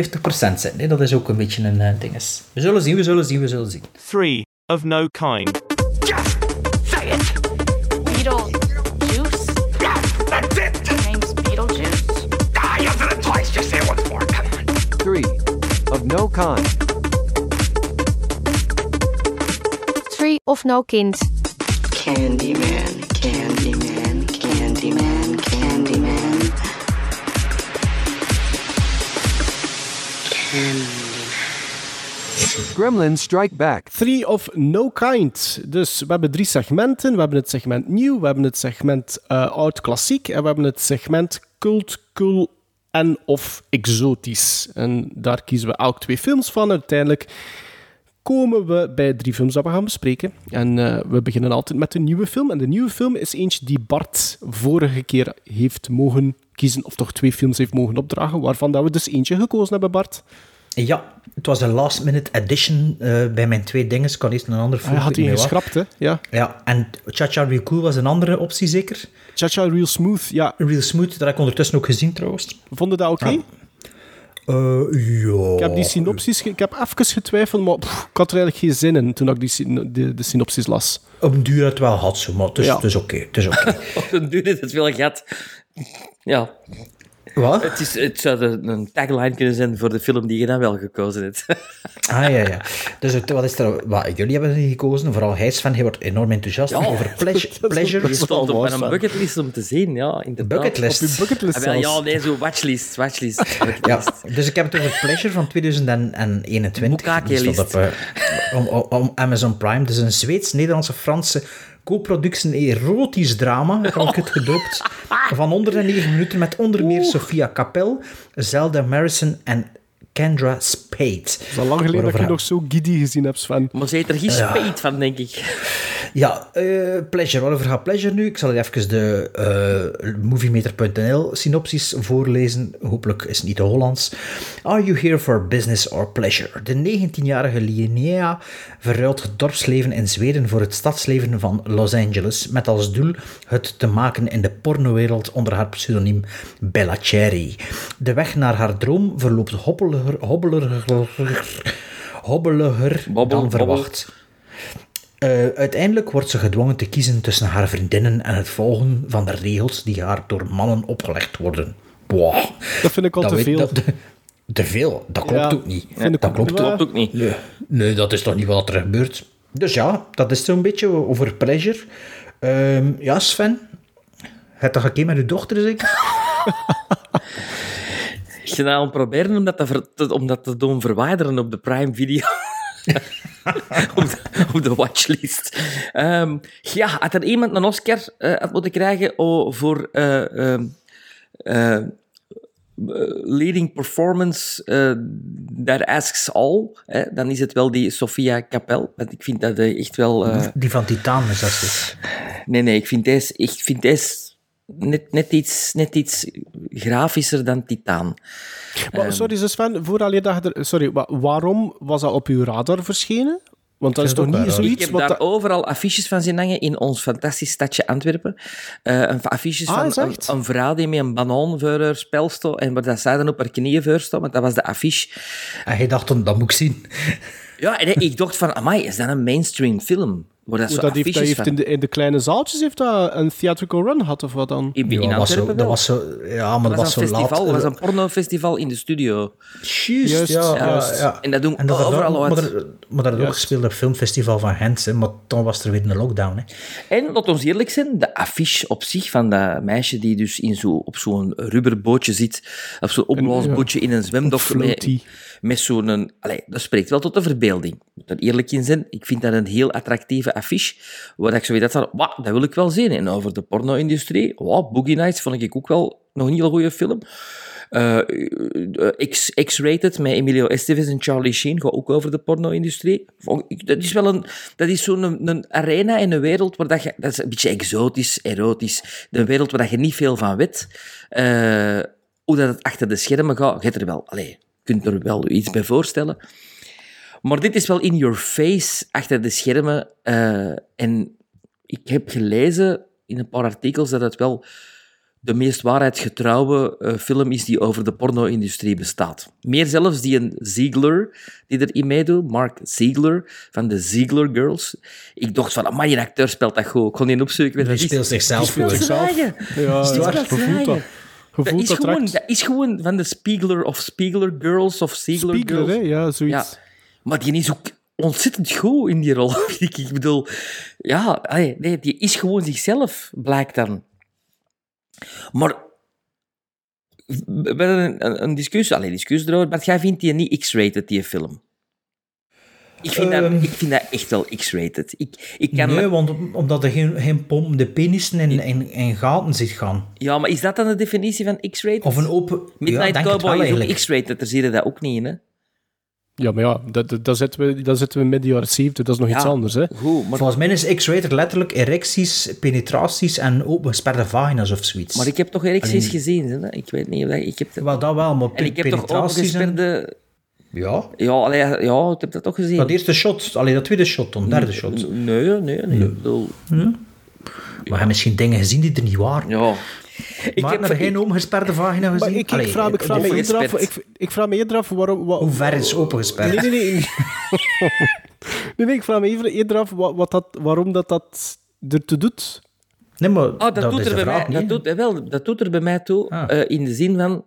zijn. Hè. Dat is ook een beetje een eh, ding. is. We zullen zien, we zullen zien, we zullen zien. Three of no kind. Just say it. Beetlejuice? That's it. Your name's Beetlejuice? You said it twice. Just say it once more. Come on. Three of no kind. Three of no kind. Candyman, Candyman, Candyman, Candyman. Gremlins Strike Back. Three of No Kind. Dus we hebben drie segmenten. We hebben het segment nieuw, we hebben het segment eh, oud klassiek en we hebben het segment cult, cool en of exotisch. En daar kiezen we elk twee films van. Uiteindelijk komen we bij drie films dat we gaan bespreken. En eh, we beginnen altijd met een nieuwe film. En de nieuwe film is eentje die Bart vorige keer heeft mogen kiezen, of toch twee films heeft mogen opdragen, waarvan dat we dus eentje gekozen hebben, Bart. Ja, het was een last minute addition eh, bij mijn twee dingen. Ik kan eerst een andere Hij had die geschrapt, hè? Ja. Ja, en Cha-Cha Real Cool was een andere optie zeker. Cha-Cha Real Smooth, ja. Real Smooth, dat heb ik ondertussen ook gezien trouwens. Vonden dat oké? Ja. Eh, ja. Ik heb die synopsis, ge- ik heb even getwijfeld, maar pff, ik had er eigenlijk geen zin in toen ik die, syn- de, de synopsis las. Op een duur het wel had zo, maar het is, Ja. het is oké. het is oké. Op een duur is het wel gat. Ja, Wat? het, is, het zou een- een tagline kunnen zijn voor de film die je dan wel gekozen hebt. Ah, ja, ja. Dus het- wat is er... Wat, jullie hebben gekozen, vooral hij Sven, hij wordt enorm enthousiast Ja. over pleasure. pleasure. Die stond op Sven. bucketlist om te zien, ja, inderdaad. Bucketlist. Op je bucketlist Ah, ja, nee, zo watchlist, watchlist. Ja, dus ik heb het over Pleasure van 2021. Die Boekake-list. stond op, eh, om, om- om Amazon Prime. Het is een Zweeds-Nederlandse-Franse co-productie erotisch drama, heb ik het gedoopt. Van onder de negen minuten met onder meer Sophia Capel, Zelda Marison en Kendra Spade. Het is al lang geleden dat ik nog zo giddy gezien heb, Sven. Maar ze heeft er geen spijt van, denk ik. Ja, eh, Pleasure. Waarover gaat Pleasure nu? Ik zal even de eh moviemeter.nl synopsis voorlezen. Hopelijk is het niet te Hollands. Are you here for business or pleasure? De 19-jarige Linnea verruilt het dorpsleven in Zweden voor het stadsleven van Los Angeles, met als doel het te maken in de pornowereld onder haar pseudoniem Bella Cherry. De weg naar haar droom verloopt hobbeliger, hobbeliger, hobbeliger Bobbel, dan verwacht. Eh, uiteindelijk wordt ze gedwongen te kiezen tussen haar vriendinnen en het volgen van de regels die haar door mannen opgelegd worden. Wow. Dat vind ik al Dat te weet- veel. dat- te veel? Dat klopt Ja, ook niet. dat klopt ook. Klopt ook niet. Nee. nee, dat is toch niet wat er gebeurt. Dus ja, dat is zo'n beetje over pleasure. Ehm, ja, Sven. Het toch een keer met uw dochter, zeker? gedaan proberen om dat te, te- om dat te doen verwijderen op de Prime Video. op, de, op de watchlist. Ehm, ja, had er iemand een Oscar had moeten krijgen oh, voor eh, leading performance that asks all, dan is het wel die Sofia Capel. Want ik vind dat echt wel... Die van Titaan is dat dus. Nee, nee, ik vind deze, ik vind deze net, net, iets, net iets grafischer dan Titaan. Maar, sorry, dus Sven, vooral je je er... Sorry, wa- waarom was dat op uw radar verschenen? Want dat is toch niet Ik zoiets heb wat... daar dat- overal affiches van zien hangen in ons fantastisch stadje Antwerpen. Eh, een affiches Ah, van een, een vrouw die met een banan voor haar spel stond en waar dat zij dan op haar knieën voor stond, want dat was de affiche. En hij dacht, dan, dat moet ik zien. Ja, en ik dacht van, amai, is dat een mainstream film? Waar dat Hoe zo dat heeft, dat in, de, in de kleine zaaltjes heeft dat een theatrical run gehad, of wat dan? In, in Ja, was zo- Antwerpen dat was zo, ja, maar dat was, een zo festival, laat. dat was een pornofestival in de studio. Juist, Juist, ja, juist. ja, ja. En dat doen En dat overal maar, uit. er, maar dat had ook gespeeld op het filmfestival van Gent, hè, maar toen was er weer een lockdown. Hè. En, laat ons eerlijk zijn, de affiche op zich van dat meisje die dus in zo, op zo'n rubberbootje zit, op zo'n opblaasbootje in een zwemdok. Met zo'n... Allee, dat spreekt wel tot de verbeelding. Ik er eerlijk in zijn. Ik vind dat een heel attractieve affiche, waar ik zo weet dat van, wauw, dat wil ik wel zien. En over de porno-industrie, wow, Boogie Nights vond ik ook wel nog een heel goede film. Eh, eh, X- X-rated met Emilio Estevez en Charlie Sheen gaat ook over de porno-industrie. Dat is wel een, dat is zo'n een, arena in een wereld waar dat je, dat is een beetje exotisch, erotisch, een wereld waar dat je niet veel van weet. Eh, hoe dat het achter de schermen gaat, je er wel, allez, je kunt er wel iets bij voorstellen. Maar dit is wel in your face achter de schermen. eh, en ik heb gelezen in een paar artikels dat het wel de meest waarheidsgetrouwe eh, film is die over de porno-industrie bestaat. Meer zelfs die een Ziegler die erin meedoet, Mark Ziegler, van de Ziegler Girls. Ik dacht van, maar die acteur speelt dat goed. Ik kon die opzoeken. is. speelt zichzelf Die speelt eigen. Ja, dat. is, gewoon, dat is gewoon van de Spiegler of Spiegler Girls of Spiegler, Girls. hè? Ja, zoiets. Ja. Maar die is ook ontzettend goed in die rol. Ik, ik bedoel, ja, nee, die is gewoon zichzelf, blijkt dan. Maar we hebben een discussie, alleen discussie erover, maar jij vindt die niet X-rated, die film? Ik vind, Ehm. dat, ik vind dat echt wel X-rated. Ik, ik kan Nee, me- want omdat er geen, geen pompende penissen in, in, in gaten zit gaan. Ja, maar is dat dan de definitie van X-rated? Of een open... Midnight ja, Cowboy wel is ook. X-rated, daar zie je dat ook niet in, hè? Ja, maar ja, dat, dat, dat zitten we, dat zitten we midden jaren 70, dat is nog iets anders, hè? Goed, maar, Volgens mij is X-rated letterlijk erecties, penetraties en opengesperde vagina's of zoiets. maar ik heb toch erecties Alleen- gezien, hè? Ik weet niet of dat... Ik heb Wel, dat wel, maar En ik heb toch en... opengesperde... Ja, Ja, allee, ja, ik heb dat toch gezien. dat eerste shot, alleen dat tweede shot, dan derde shot. Nee, nee, nee. Ik bedoel, Maar je hebt misschien dingen gezien die er niet waren. ja. Ik maar heb er geen opengesperde vagina gezien? Ik, ik, Allee, vraag, ik, vraag me eerder af, ik, ik vraag me eerder af waarom... Wat, Hoe ver is opengesperd? Nee, nee, nee. nee, nee, ik vraag me even eerder af wat, wat dat, waarom dat, dat ertoe doet. Nee, maar Ah, dat, doet is er bij vraag mij, dat, doet, eh, wel, dat doet er bij mij toe, Ah. eh, in de zin van...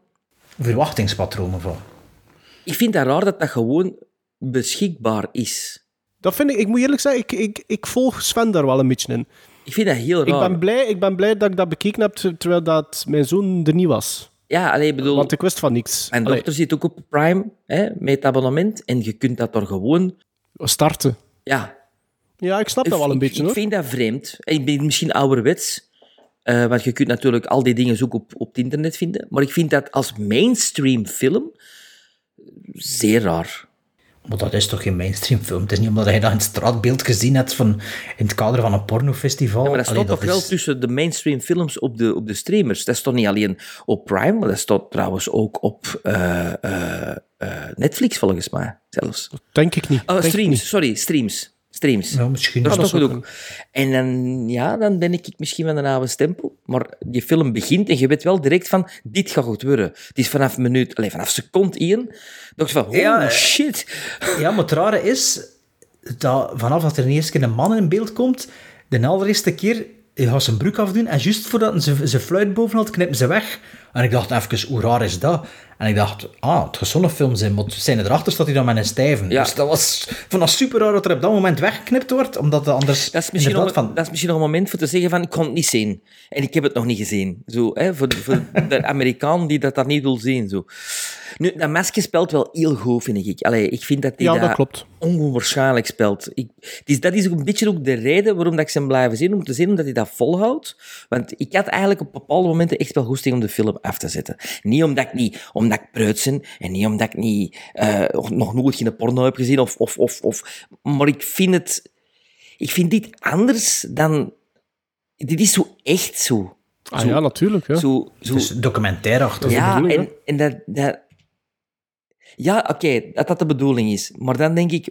Verwachtingspatronen van. Ik vind dat raar dat dat gewoon beschikbaar is. Dat vind ik, ik moet eerlijk zeggen, ik, ik, ik volg Sven daar wel een beetje in. Ik vind dat heel Ik raar. ben, blij, ik ben blij dat ik dat bekeken heb ter- terwijl dat mijn zoon er niet was. Ja, allee, ik bedoel... Want ik wist van niks. Mijn Allee, dochter zit ook op Prime, hè, met het abonnement, en je kunt dat er gewoon... starten. Ja, Ja, ik snap dat wel een ik, beetje, ik hoor. vind dat vreemd. Ik ben misschien ouderwets, eh, want je kunt natuurlijk al die dingen ook op, op het internet vinden. Maar ik vind dat als mainstream film zeer raar. Maar dat is toch geen mainstream film? Het is niet omdat je dat in het straatbeeld gezien hebt van, in het kader van een pornofestival. Ja, maar dat Allee, staat toch wel is- tussen de mainstream films op de, op de streamers. Dat staat niet alleen op Prime, maar dat staat trouwens ook op eh, eh, eh, Netflix, volgens mij, zelfs. Denk ik niet. Oh, Denk ik streams, niet. sorry, streams. Streams. Ja, misschien. Dat is toch goed ook. En dan, ja, dan ben ik misschien van een oude stempel. Maar die film begint en je weet wel direct van, dit gaat goed worden. Het is vanaf minuut, allez, vanaf seconde één. dacht je van, oh Ja, eh, shit. Ja, maar het rare is dat vanaf dat er een eerste keer een man in beeld komt, de allereerste keer hij gaat zijn broek afdoen en juist voordat ze zijn fluit bovenal knippen ze weg. En ik dacht even, hoe raar is dat? En ik dacht, ah, het gaat zo'n film zijn, maar zijn erachter staat hij dan met een stijven. Ja. Dus dat was van dat super raar dat er op dat moment weggeknipt wordt, omdat het anders Dat is, misschien nog, een- dat is misschien nog een moment voor te zeggen van, ik kon het niet zien. En ik heb het nog niet gezien. Zo, hè, voor, de- voor de Amerikaan die dat, dat niet wil zien. Zo. Nu, dat masker speelt wel heel goed, vind ik. Allee, ik vind dat die Ja, dat klopt. onwaarschijnlijk speelt. Ik, dat is ook een beetje ook de reden waarom dat ik ze blijven zien, om te zien omdat hij dat volhoudt. Want ik had eigenlijk op bepaalde momenten echt wel goesting om de film af te zetten. Niet omdat ik niet, omdat ik preuts ben, en niet omdat ik niet, eh, nog nooit geen porno heb gezien, of, of, of, of, maar ik vind het, ik vind dit anders dan, dit is zo echt zo. Ah Zo- ja, natuurlijk. Ja. Zo, zo, Dus documentairachtig. ja, bedoeling, en, en dat... dat ja, oké, dat dat de bedoeling is. Maar dan denk ik...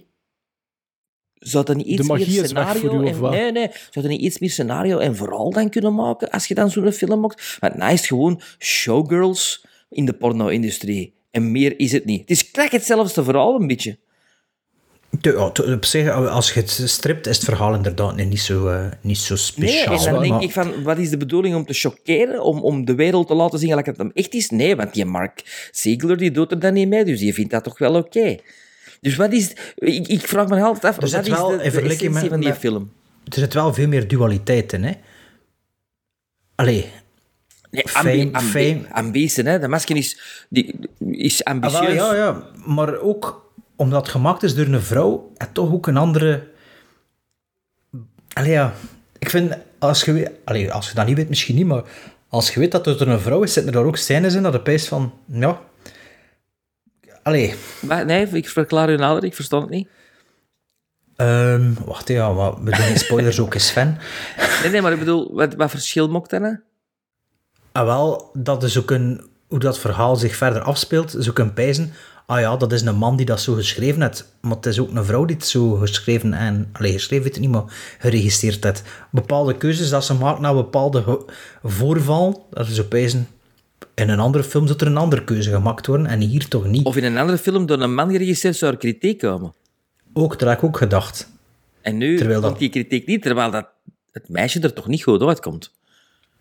Zou dat niet iets magie meer is weg scenario... voor u, of en, wat? nee, nee. Zou dat niet iets meer scenario en vooral dan kunnen maken als je dan zo'n film maakt? Want nou is het gewoon showgirls in de porno-industrie. En meer is het niet. Het is krak hetzelfde verhaal, een beetje. Te- ja, te- op zich, als je het stript, is het verhaal inderdaad niet zo, eh, niet zo Nee, speciaal. en dan denk maar- ik van, wat is de bedoeling om te chockeren? Om, om de wereld te laten zien gelijk dat het hem echt is? Nee, want die Mark Ziegler die doet er dan niet mee, dus die vindt dat toch wel oké. Dus wat is... Ik, ik vraag me altijd af, Er wat zit is wel, de, de essentie met- van die met- film? Er zit wel veel meer dualiteit in, hè. Allee, Nee, Fame- ambi, fame. ambitie, hè. De masker is, die, is Ah, ambitieus. wel, ja, ja, maar ook omdat het gemaakt is door een vrouw, en toch ook een andere... Allee, ja, ik vind, als je, allee, als je dat niet weet, misschien niet, maar als je weet dat het door een vrouw is, zitten er daar ook scènes in dat de pijs van, ja... Allee, Maar, nee, ik verklaar u nader, ik verstond het niet. ehm, wacht, ja, maar we doen spoilers ook eens, Sven. Nee, nee, maar ik bedoel, wat, wat verschil maakt dat? Ah, wel, dat is ook een, hoe dat verhaal zich verder afspeelt, is ook een pijzen. Ah ja, dat is een man die dat zo geschreven heeft. Maar het is ook een vrouw die het zo geschreven en... Allee, geschreven weet ik niet, maar geregistreerd heeft. Bepaalde keuzes dat ze maakt na bepaalde ge- voorval, dat is op pijzen... In een andere film zou er een andere keuze gemaakt worden en hier toch niet. Of in een andere film door een man geregisseerd zou er kritiek komen. Ook, daar heb ik ook gedacht. En nu Terwijl komt dat- die kritiek niet, terwijl dat, het meisje er toch niet goed uitkomt.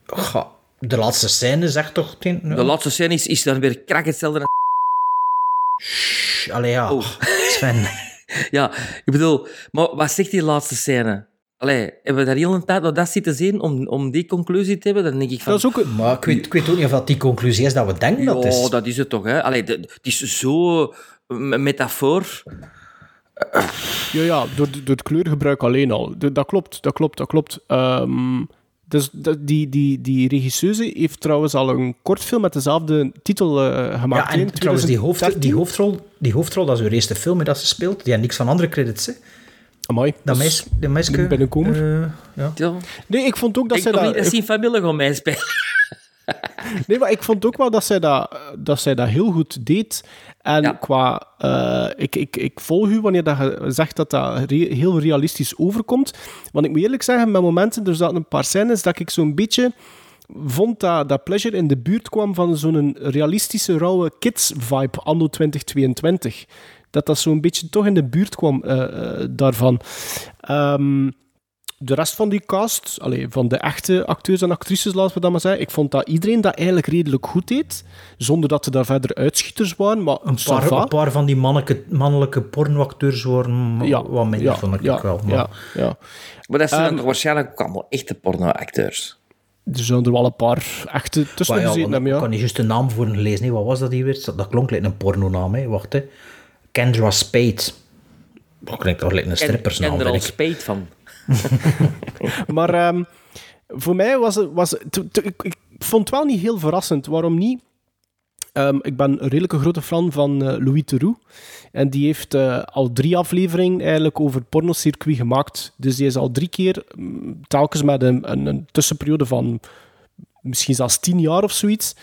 Goh, de laatste scène zegt toch... De laatste scène is, is dan weer krak hetzelfde. als- Shh, Allee, ja. Oh. Sven. Ja, ik bedoel, maar wat zegt die laatste scène? Allee, hebben we daar heel een tijd naar dat zitten zien om, om die conclusie te hebben? Dan denk ik van... Dat is ook een- Maar ik weet, ik weet ook niet of dat die conclusie is dat we denken dat ja, is. dat is het toch, hè? Allee, de- het is zo een metafoor. Ja, ja door, door het kleurgebruik alleen al. De- dat klopt, dat klopt, dat klopt. Ehm, dus die, die, die regisseuse heeft trouwens al een kortfilm met dezelfde titel eh, gemaakt. Ja, en in trouwens, die, hoofd, 2013. die, hoofdrol, die hoofdrol, dat is haar eerste film dat ze speelt. Die heeft niks van andere credits. Hè. Amai, Dat meisje... Dat meisje een binnenkomer. eh, ja. Ja. Nee, ik vond ook dat Ik zij dat... niet dat zijn familie gaan meespelen. Nee, maar ik vond ook wel dat zij dat, dat, zij dat heel goed deed. En Ja. qua... eh, ik, ik, ik volg u wanneer dat je zegt dat dat re- heel realistisch overkomt. Want ik moet eerlijk zeggen, met momenten, er zaten een paar scènes dat ik zo'n beetje vond dat, dat Pleasure in de buurt kwam van zo'n realistische, rauwe kids-vibe anno 2022. Dat dat zo'n beetje toch in de buurt kwam eh, eh, daarvan. Ehm, de rest van die cast, allee, van de echte acteurs en actrices, laten we dat maar zeggen, ik vond dat iedereen dat eigenlijk redelijk goed deed, zonder dat er daar verder uitschieters waren, maar Een paar, een paar van die mannelijke, mannelijke pornoacteurs worden Ja, wat minder, ja, vond ik ja, wel. Maar ja, ja. Maar dat zijn Ehm, toch waarschijnlijk ook allemaal echte pornoacteurs. Er zijn er wel een paar echte tussen ja, gezeten hebben, ik ja. kan niet juist de naam voor lezen. hè. Wat was dat hier weer? Dat klonk like een pornonaam. Hè. Wacht, hè. Kendra Spade. Dat klinkt toch een En, strippersnaam, en er al ik. spijt van. Maar ehm, voor mij was het... Was, ik, ik vond het wel niet heel verrassend. Waarom niet? Ehm, ik ben een redelijke grote fan van eh, Louis Theroux. En die heeft eh, al drie afleveringen eigenlijk over het pornocircuit gemaakt. Dus die is al drie keer, mm, telkens met een, een, een tussenperiode van misschien zelfs tien jaar of zoiets,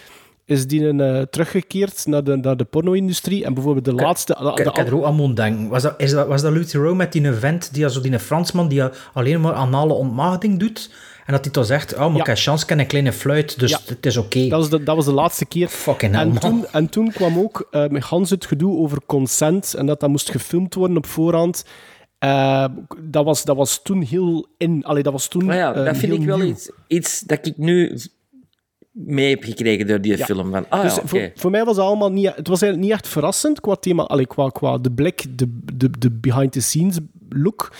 is die een, eh, teruggekeerd naar de, naar de porno-industrie. En bijvoorbeeld de laatste... de- Ik, had er ook aan moeten denken. Was dat, is dat, was dat Louis Theroux met die vent, die, zo, die Fransman, die alleen maar anale ontmaagding doet? En dat hij toch zegt, oh, maar Ja. ik heb chance, ik heb een kleine fluit, dus Ja. het is oké. Dat was, de, dat was de laatste keer. Fucking hell, en, man. toen, en toen kwam ook uh, met Hans het gedoe over consent en dat dat moest gefilmd worden op voorhand. Uh, dat, was, dat was toen heel in. Allee, dat was toen. Maar ja, uh, dat vind ik wel nieuw. iets, iets dat ik nu mee heb gekregen door die Ja. film. Van, ah dus ja, voor, voor mij was het allemaal niet... Het was eigenlijk niet echt verrassend qua thema, allee, qua, qua de blik, de, de, de behind-the-scenes look.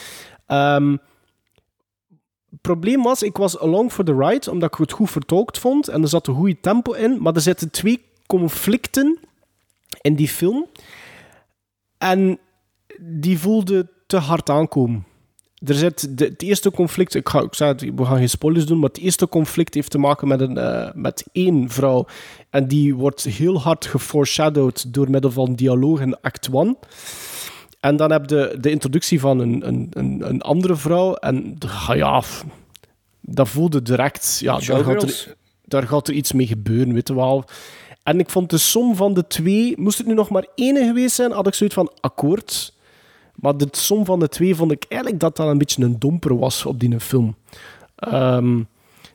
Het probleem was, ik was along for the ride, omdat ik het goed vertolkt vond en er zat een goede tempo in, maar er zitten twee conflicten in die film. En die voelde te hard aankomen. Er zit de, het eerste conflict, ik, ga, ik zei het, we gaan geen spoilers doen, maar het eerste conflict heeft te maken met, een, eh, met één vrouw. En die wordt heel hard geforeshadowed door middel van dialoog in act 1. En dan heb je de introductie van een, een, een, een andere vrouw. En ah ja, f- dat voelde direct. Ja, daar gaat, er, daar gaat er iets mee gebeuren, weet je wel. En ik vond de som van de twee... Moest het nu nog maar één geweest zijn, had ik zoiets van akkoord. Maar de som van de twee vond ik eigenlijk dat dat een beetje een domper was op die film. Ehm,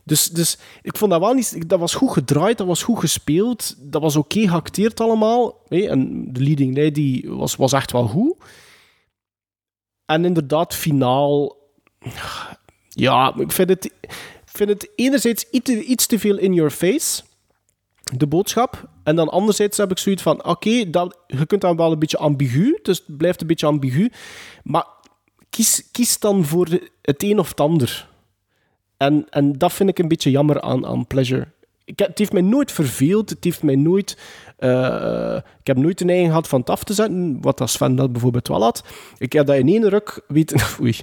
dus, dus ik vond dat wel niet... Dat was goed gedraaid, dat was goed gespeeld. Dat was oké geacteerd allemaal. En de leading lady was, was echt wel goed. En inderdaad, finaal... Ja, ik vind het, vind het enerzijds iets iets te veel in your face, de boodschap. En dan anderzijds heb ik zoiets van, oké, dat je kunt dan wel een beetje ambigu, dus het blijft een beetje ambigu. Maar kies, kies dan voor het een of het ander. En, en dat vind ik een beetje jammer aan, aan Pleasure. Ik, heb- het heeft mij nooit verveeld. Het heeft mij nooit... eh, ik heb nooit de neiging gehad van het af te zetten, wat als Sven dat bijvoorbeeld wel had. Ik heb dat in één ruk weten... Oei.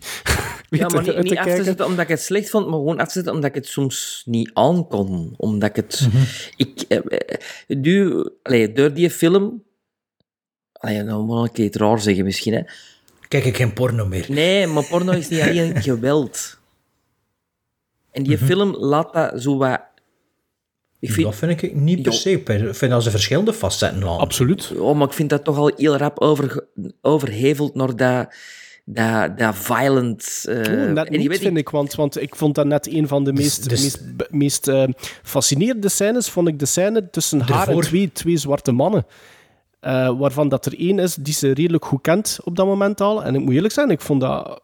Ja, maar niet, af te zetten omdat ik het slecht vond, maar gewoon af te zetten omdat ik het soms niet aankon. Omdat ik het... Ik, eh, eh, nu, allee, door die film... Allee, nou moet ik het raar zeggen misschien, hè. Kijk ik geen porno meer. Nee, maar porno is niet alleen geweld. En die film laat dat zo wat... Ik vind, Dat vind ik niet per se. Ik vind dat ze verschillende facetten aan. Absoluut. oh, maar ik vind dat toch al heel rap over, overheveld naar dat, dat, dat violent... eh, en net je niet, weet, vind ik, want, want ik vond dat net een van de meest, dus- meest, be- meest eh, fascinerende scènes, vond ik de scène tussen haar en twee, twee zwarte mannen. Eh, waarvan dat er één is die ze redelijk goed kent op dat moment al. En ik moet eerlijk zijn, ik vond dat...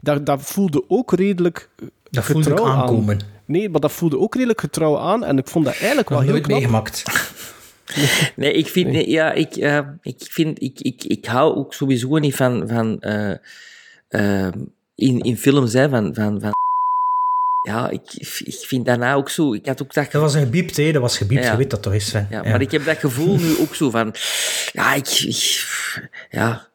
Dat, dat voelde ook redelijk Dat voelde ik getrouw aan. Nee, maar dat voelde ook redelijk getrouw aan. En ik vond dat eigenlijk wel heel knap. meegemaakt. Nee, ik vind, nee, ja, ik, eh, ik vind, ik, ik, ik hou ook sowieso niet van, van eh, eh, in, in films, hè, van, van, van ja, ik, ik vind nou ook zo, ik had ook dat Dat was een gebiept, hè? Dat was gebiept. Ja. Je weet dat toch is, Sven? ja, maar ik heb dat gevoel nu ook zo van, ja, ik, ik ja,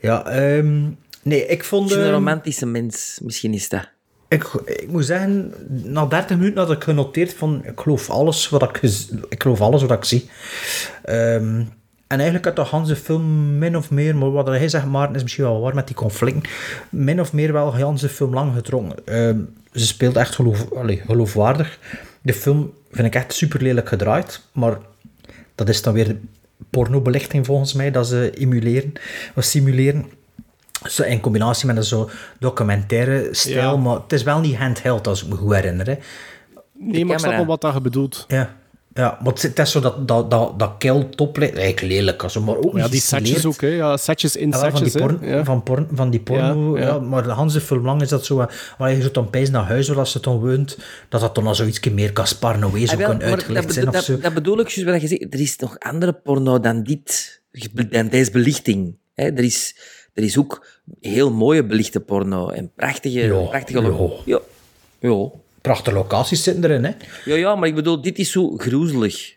Ja, ehm, nee, ik vond... ik een ehm, romantische mens, misschien is dat. Ik, ik moet zeggen, na 30 minuten had ik genoteerd van, ik geloof alles wat ik, ik, geloof alles wat ik zie. Ehm, en eigenlijk uit de ganse film min of meer, maar wat hij zegt, Maarten, is misschien wel waar met die conflicten, min of meer wel de ganse film lang getrokken. Ehm, ze speelt echt geloof, allee, geloofwaardig. De film vind ik echt super lelijk gedraaid, maar dat is dan weer pornobelichting volgens mij, dat ze of simuleren. Zo in combinatie met een zo documentaire stijl, Ja. maar het is wel niet handheld als ik me goed herinner. Hè. Nee, maar ik snap wel wat dat je bedoelt. Ja. Ja, maar het is- het is zo dat, dat, dat, dat kil toplicht, eigenlijk lelijk, also, maar ook Ja, die setjes ook, hè. Ja, setjes in Ja, wel, van, die setjes, porn, Ja. van, porn, van die porno, Ja, ja, ja. maar de hele film lang is dat zo, eh, waar je zo dan pijs naar huis wil als ze dan woont, dat dat dan al zoiets meer Gaspar Noé zo Ah, maar uitgelegd dat, zijn of zo. dat, dat bedoel ik juist wat je zegt. Er is nog andere porno dan dit, dan deze belichting. Hè? Er, is, er is ook heel mooie belichte porno en prachtige... Ja, prachtige ja. ja. Ja. Prachtige locaties zitten erin, hè. Ja, ja, maar ik bedoel, dit is zo groezelig.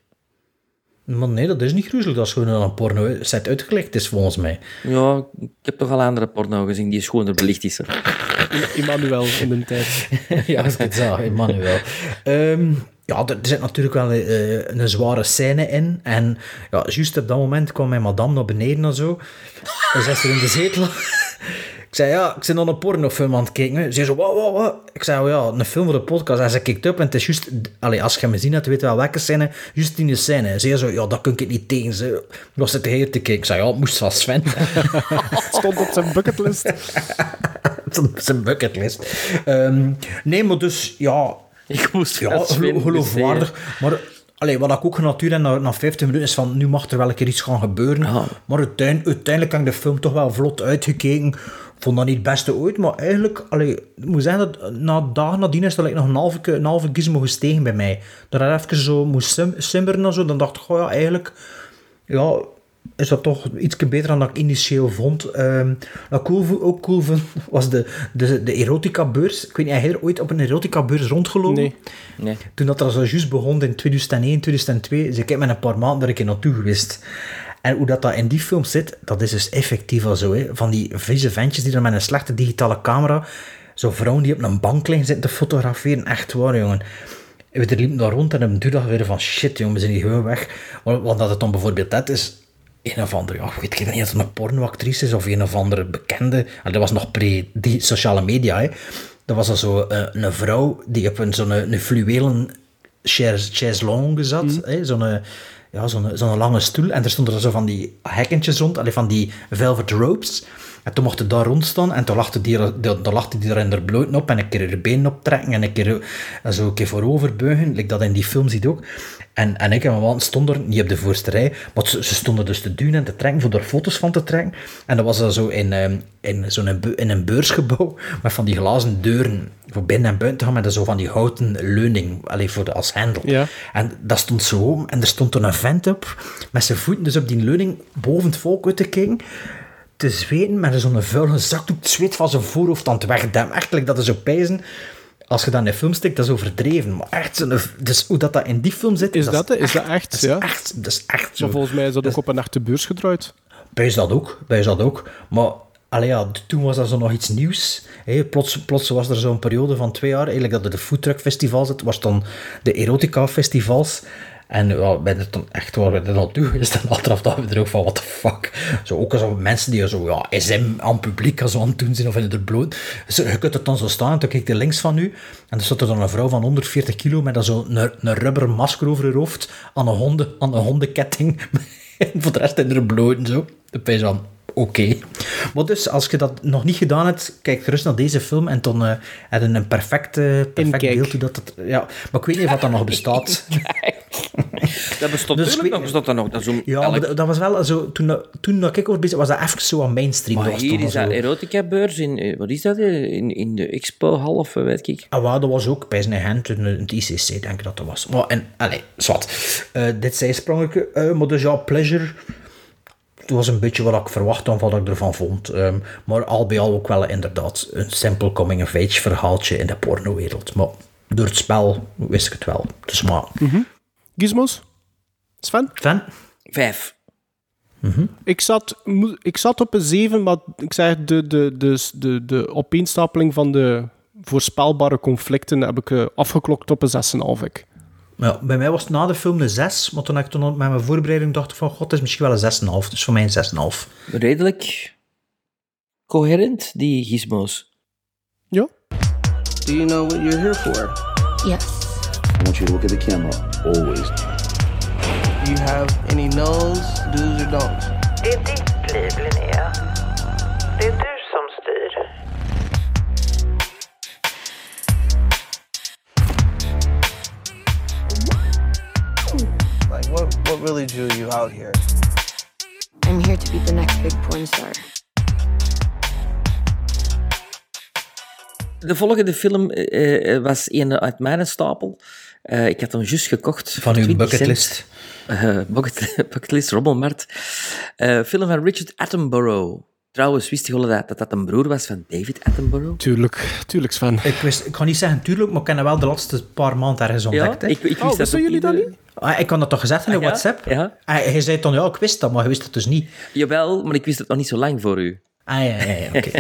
Maar nee, dat is niet gruzelig, dat is gewoon een porno set uitgelegd is, volgens mij. Ja, ik heb toch al andere porno gezien die schoner belicht is. Emmanuel in de tijd. ja, als ik het zag, Emmanuel. Ehm ja, er, zit natuurlijk wel eh, een zware scène in. En ja, juist op dat moment kwam mijn madame naar beneden en zo. En zat ze in de zetel. ik zei, ja, ik ben naar een pornofilm aan het kijken. Ze zei zo, wat, wat, wat? Ik zei, oh, ja, een film voor de podcast. En ze kijkt op en het is juist... Allee, als je me ziet, weet je wel welke scène. Juist in de scène. Ze zei zo, ja, dat kun ik niet tegen. Ze was het hier te kijken. Ik zei, ja, het moest van Sven. Het stond op zijn bucketlist. Is een bucketlist. Ehm, nee, maar dus, ja... Ik moest Ja, geloofwaardig. Maar allee, wat ik ook genoteerd heb na, na 15 minuten is van, nu mag er wel een keer iets gaan gebeuren. Ja. Maar uiteindelijk, uiteindelijk heb ik de film toch wel vlot uitgekeken. Ik vond dat niet het beste ooit, maar eigenlijk, allee, ik moet zeggen dat na dagen nadien is dat like, nog een halve, een halve gizmo gestegen bij mij. Dat ik even zo moest sim- simmeren en zo, dan dacht ik, oh ja, eigenlijk, ja, is dat toch iets beter dan dat ik initieel vond. Ehm wat ik cool, ook cool vond, was de, de, de erotica-beurs. Ik weet niet, heb er ooit op een erotica-beurs rondgelopen? Nee. Nee. Toen dat er zo juist begon in 2001, 2002, dus ik heb met een paar maanden er een keer naartoe geweest. En hoe dat, dat in die film zit, dat is dus effectief al zo. Hè. Van die vieze ventjes die er met een slechte digitale camera, zo vrouwen die op een bank liggen zitten te fotograferen, echt waar, jongen. We liepen daar rond en op een duur van shit, jongen, we zijn hier gewoon weg. Want, want dat het dan bijvoorbeeld dat is, een of andere, ja, weet ik niet of het een pornoactrice is of een of andere bekende. En dat was nog pre die sociale media, hè. Dat was dan zo eh, een vrouw die op een zo'n een fluwelen chaise chaise longue zat, hè, zo'n eh, ja, zo'n zo'n lange stoel. En er stonden er zo van die hekkentjes rond, allee, van die velvet ropes. En toen mocht hij daar rondstaan en toen lachte die, dan dan lag die er in de bloot op en een keer haar benen optrekken en een keer eh, zo een keer vooroverbuigen, like dat in die film ziet ook. En, en ik en mijn man stonden niet op de voorste rij, maar ze, ze stonden dus te duwen en te trekken voor er foto's van te trekken. En dat was dan zo in, ehm, in, zo'n in een beursgebouw met van die glazen deuren voor binnen en buiten te gaan met zo van die houten leuning allee, voor de, als hendel. Ja. En dat stond zo open en er stond toen een vent op met zijn voeten dus op die leuning boven het volk uit te kijken te zweten met zo'n vuile zakdoek, het zweet van zijn voorhoofd aan het wegdemmen. Echt, like dat is zo pijzen. Als je dat in een film stikt, dat is overdreven. Maar echt, zo'n- dus hoe dat, dat in die film zit... Is dat, is dat echt? Dat is ja. echt, dat is echt zo. Maar volgens mij is dat ook op een echte beurs gedraaid. Bij dat ook, bij dat ook. Maar allee, ja, toen was dat zo nog iets nieuws. Hè. Plots, plots was er zo'n periode van twee jaar, eigenlijk dat er de foodtruck festivals zit, was dan de erotica festivals. En ben er dan echt waar we er naartoe geweest en achteraf dachten we er ook van, what the fuck. Zo, ook zo mensen die zo, ja, SM aan het publiek als zo aan het doen zijn of in het bloot. Zo, je kunt het dan zo staan en toen keek je links van u en er stond er dan een vrouw van 140 kilo met dan zo een, een rubber masker over haar hoofd aan een, honden, aan een hondenketting. en voor de rest in haar bloot en zo. De pijs van, oké. Maar dus, als je dat nog niet gedaan hebt, kijk gerust naar deze film en dan eh heb je een perfect, eh, perfect Inkijk. beeld hoe dat het... Ja, maar ik weet niet of dat nog bestaat. Dat bestond Dus natuurlijk ik- nog, bestond dat nog. Dat zo'n Ja, elk- maar dat, was wel zo... Toen, toen dat ik over bezig was, dat even zo aan mainstream. Maar hier is dat zo- erotica-beurs in, eh, wat is dat, eh, in, in de expo-hal of weet ik. Ah, wel, dat was ook bij zijn hand in het ICC, denk ik dat dat was. Maar, en, allee, zwart. Eh dit zei sprongelijke, eh, maar dus ja, Pleasure... Het was een beetje wat ik verwacht had, wat ik ervan vond. Ehm, maar al bij al ook wel inderdaad een simpel coming-of-age verhaaltje in de pornowereld. Maar door het spel wist ik het wel. Dus maar... Gizmos? Sven? Sven? Vijf. Ik zat, ik zat op een 7, maar ik zeg, de, de, de, de, de opeenstapeling van de voorspelbare conflicten heb ik eh, afgeklokt op een 6,5. Ja, bij mij was het na de film een 6, maar toen ik toen met mijn voorbereiding dacht van, god, het is misschien wel een 6,5. Dus voor mij een 6,5. Redelijk coherent, die gizmos. Ja. Do you know what you're here for? Yes. I want you to look at the camera, always. Do you have any no's, do's or don'ts? Det är ditt liv, Linnea. What, really drew you out here? I'm here to be the next big porn star. De volgende film eh, eh, was een uit mijn stapel. Eh, ik had hem juist gekocht. Van uw 20 cent. bucketlist. Eh, bucket, bucketlist, Rommelmarkt. Eh, film van Richard Attenborough. Trouwens, wist je dat, dat dat een broer was van David Attenborough? Tuurlijk, tuurlijk Sven. Ik, wist, ik ga niet zeggen tuurlijk, maar ik ken hem wel de laatste paar maanden ergens ontdekt. hè. ik, ik wist Oh, dat wisten jullie dat niet? Ah, ik kan dat toch gezegd in Ja, WhatsApp? ja. Hij, hij zei dan, ja, ik wist dat, maar hij wist het dus niet. Jawel, maar ik wist het nog niet zo lang voor u. Ah, ja, ja, ja, oké.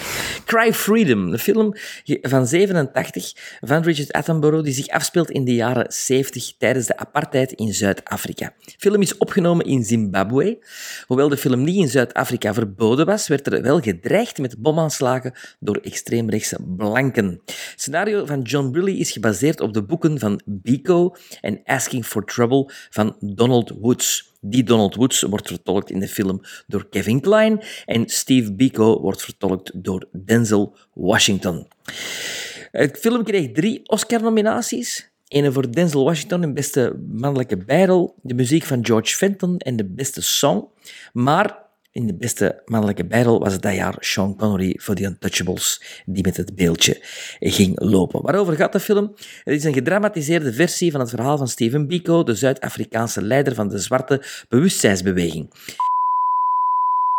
Cry Freedom, een film van 87 van Richard Attenborough die zich afspeelt in de jaren 70 tijdens de apartheid in Zuid-Afrika. De film is opgenomen in Zimbabwe. Hoewel de film niet in Zuid-Afrika verboden was, werd er wel gedreigd met bomaanslagen door extreemrechtse blanken. Het scenario van John Briley is gebaseerd op de boeken van Biko en Asking for Trouble van Donald Woods. Die Donald Woods wordt vertolkt in de film door Kevin Kline en Steve Biko wordt vertolkt door Denzel Washington. Het film kreeg drie Oscar-nominaties. Ene voor Denzel Washington in beste mannelijke bijrol, de muziek van George Fenton en de beste song. Maar in de beste mannelijke bijrol was het dat jaar Sean Connery voor The Untouchables, die met het beeldje ging lopen. Waarover gaat de film? Het is een gedramatiseerde versie van het verhaal van Steven Biko, de Zuid-Afrikaanse leider van de zwarte bewustzijnsbeweging.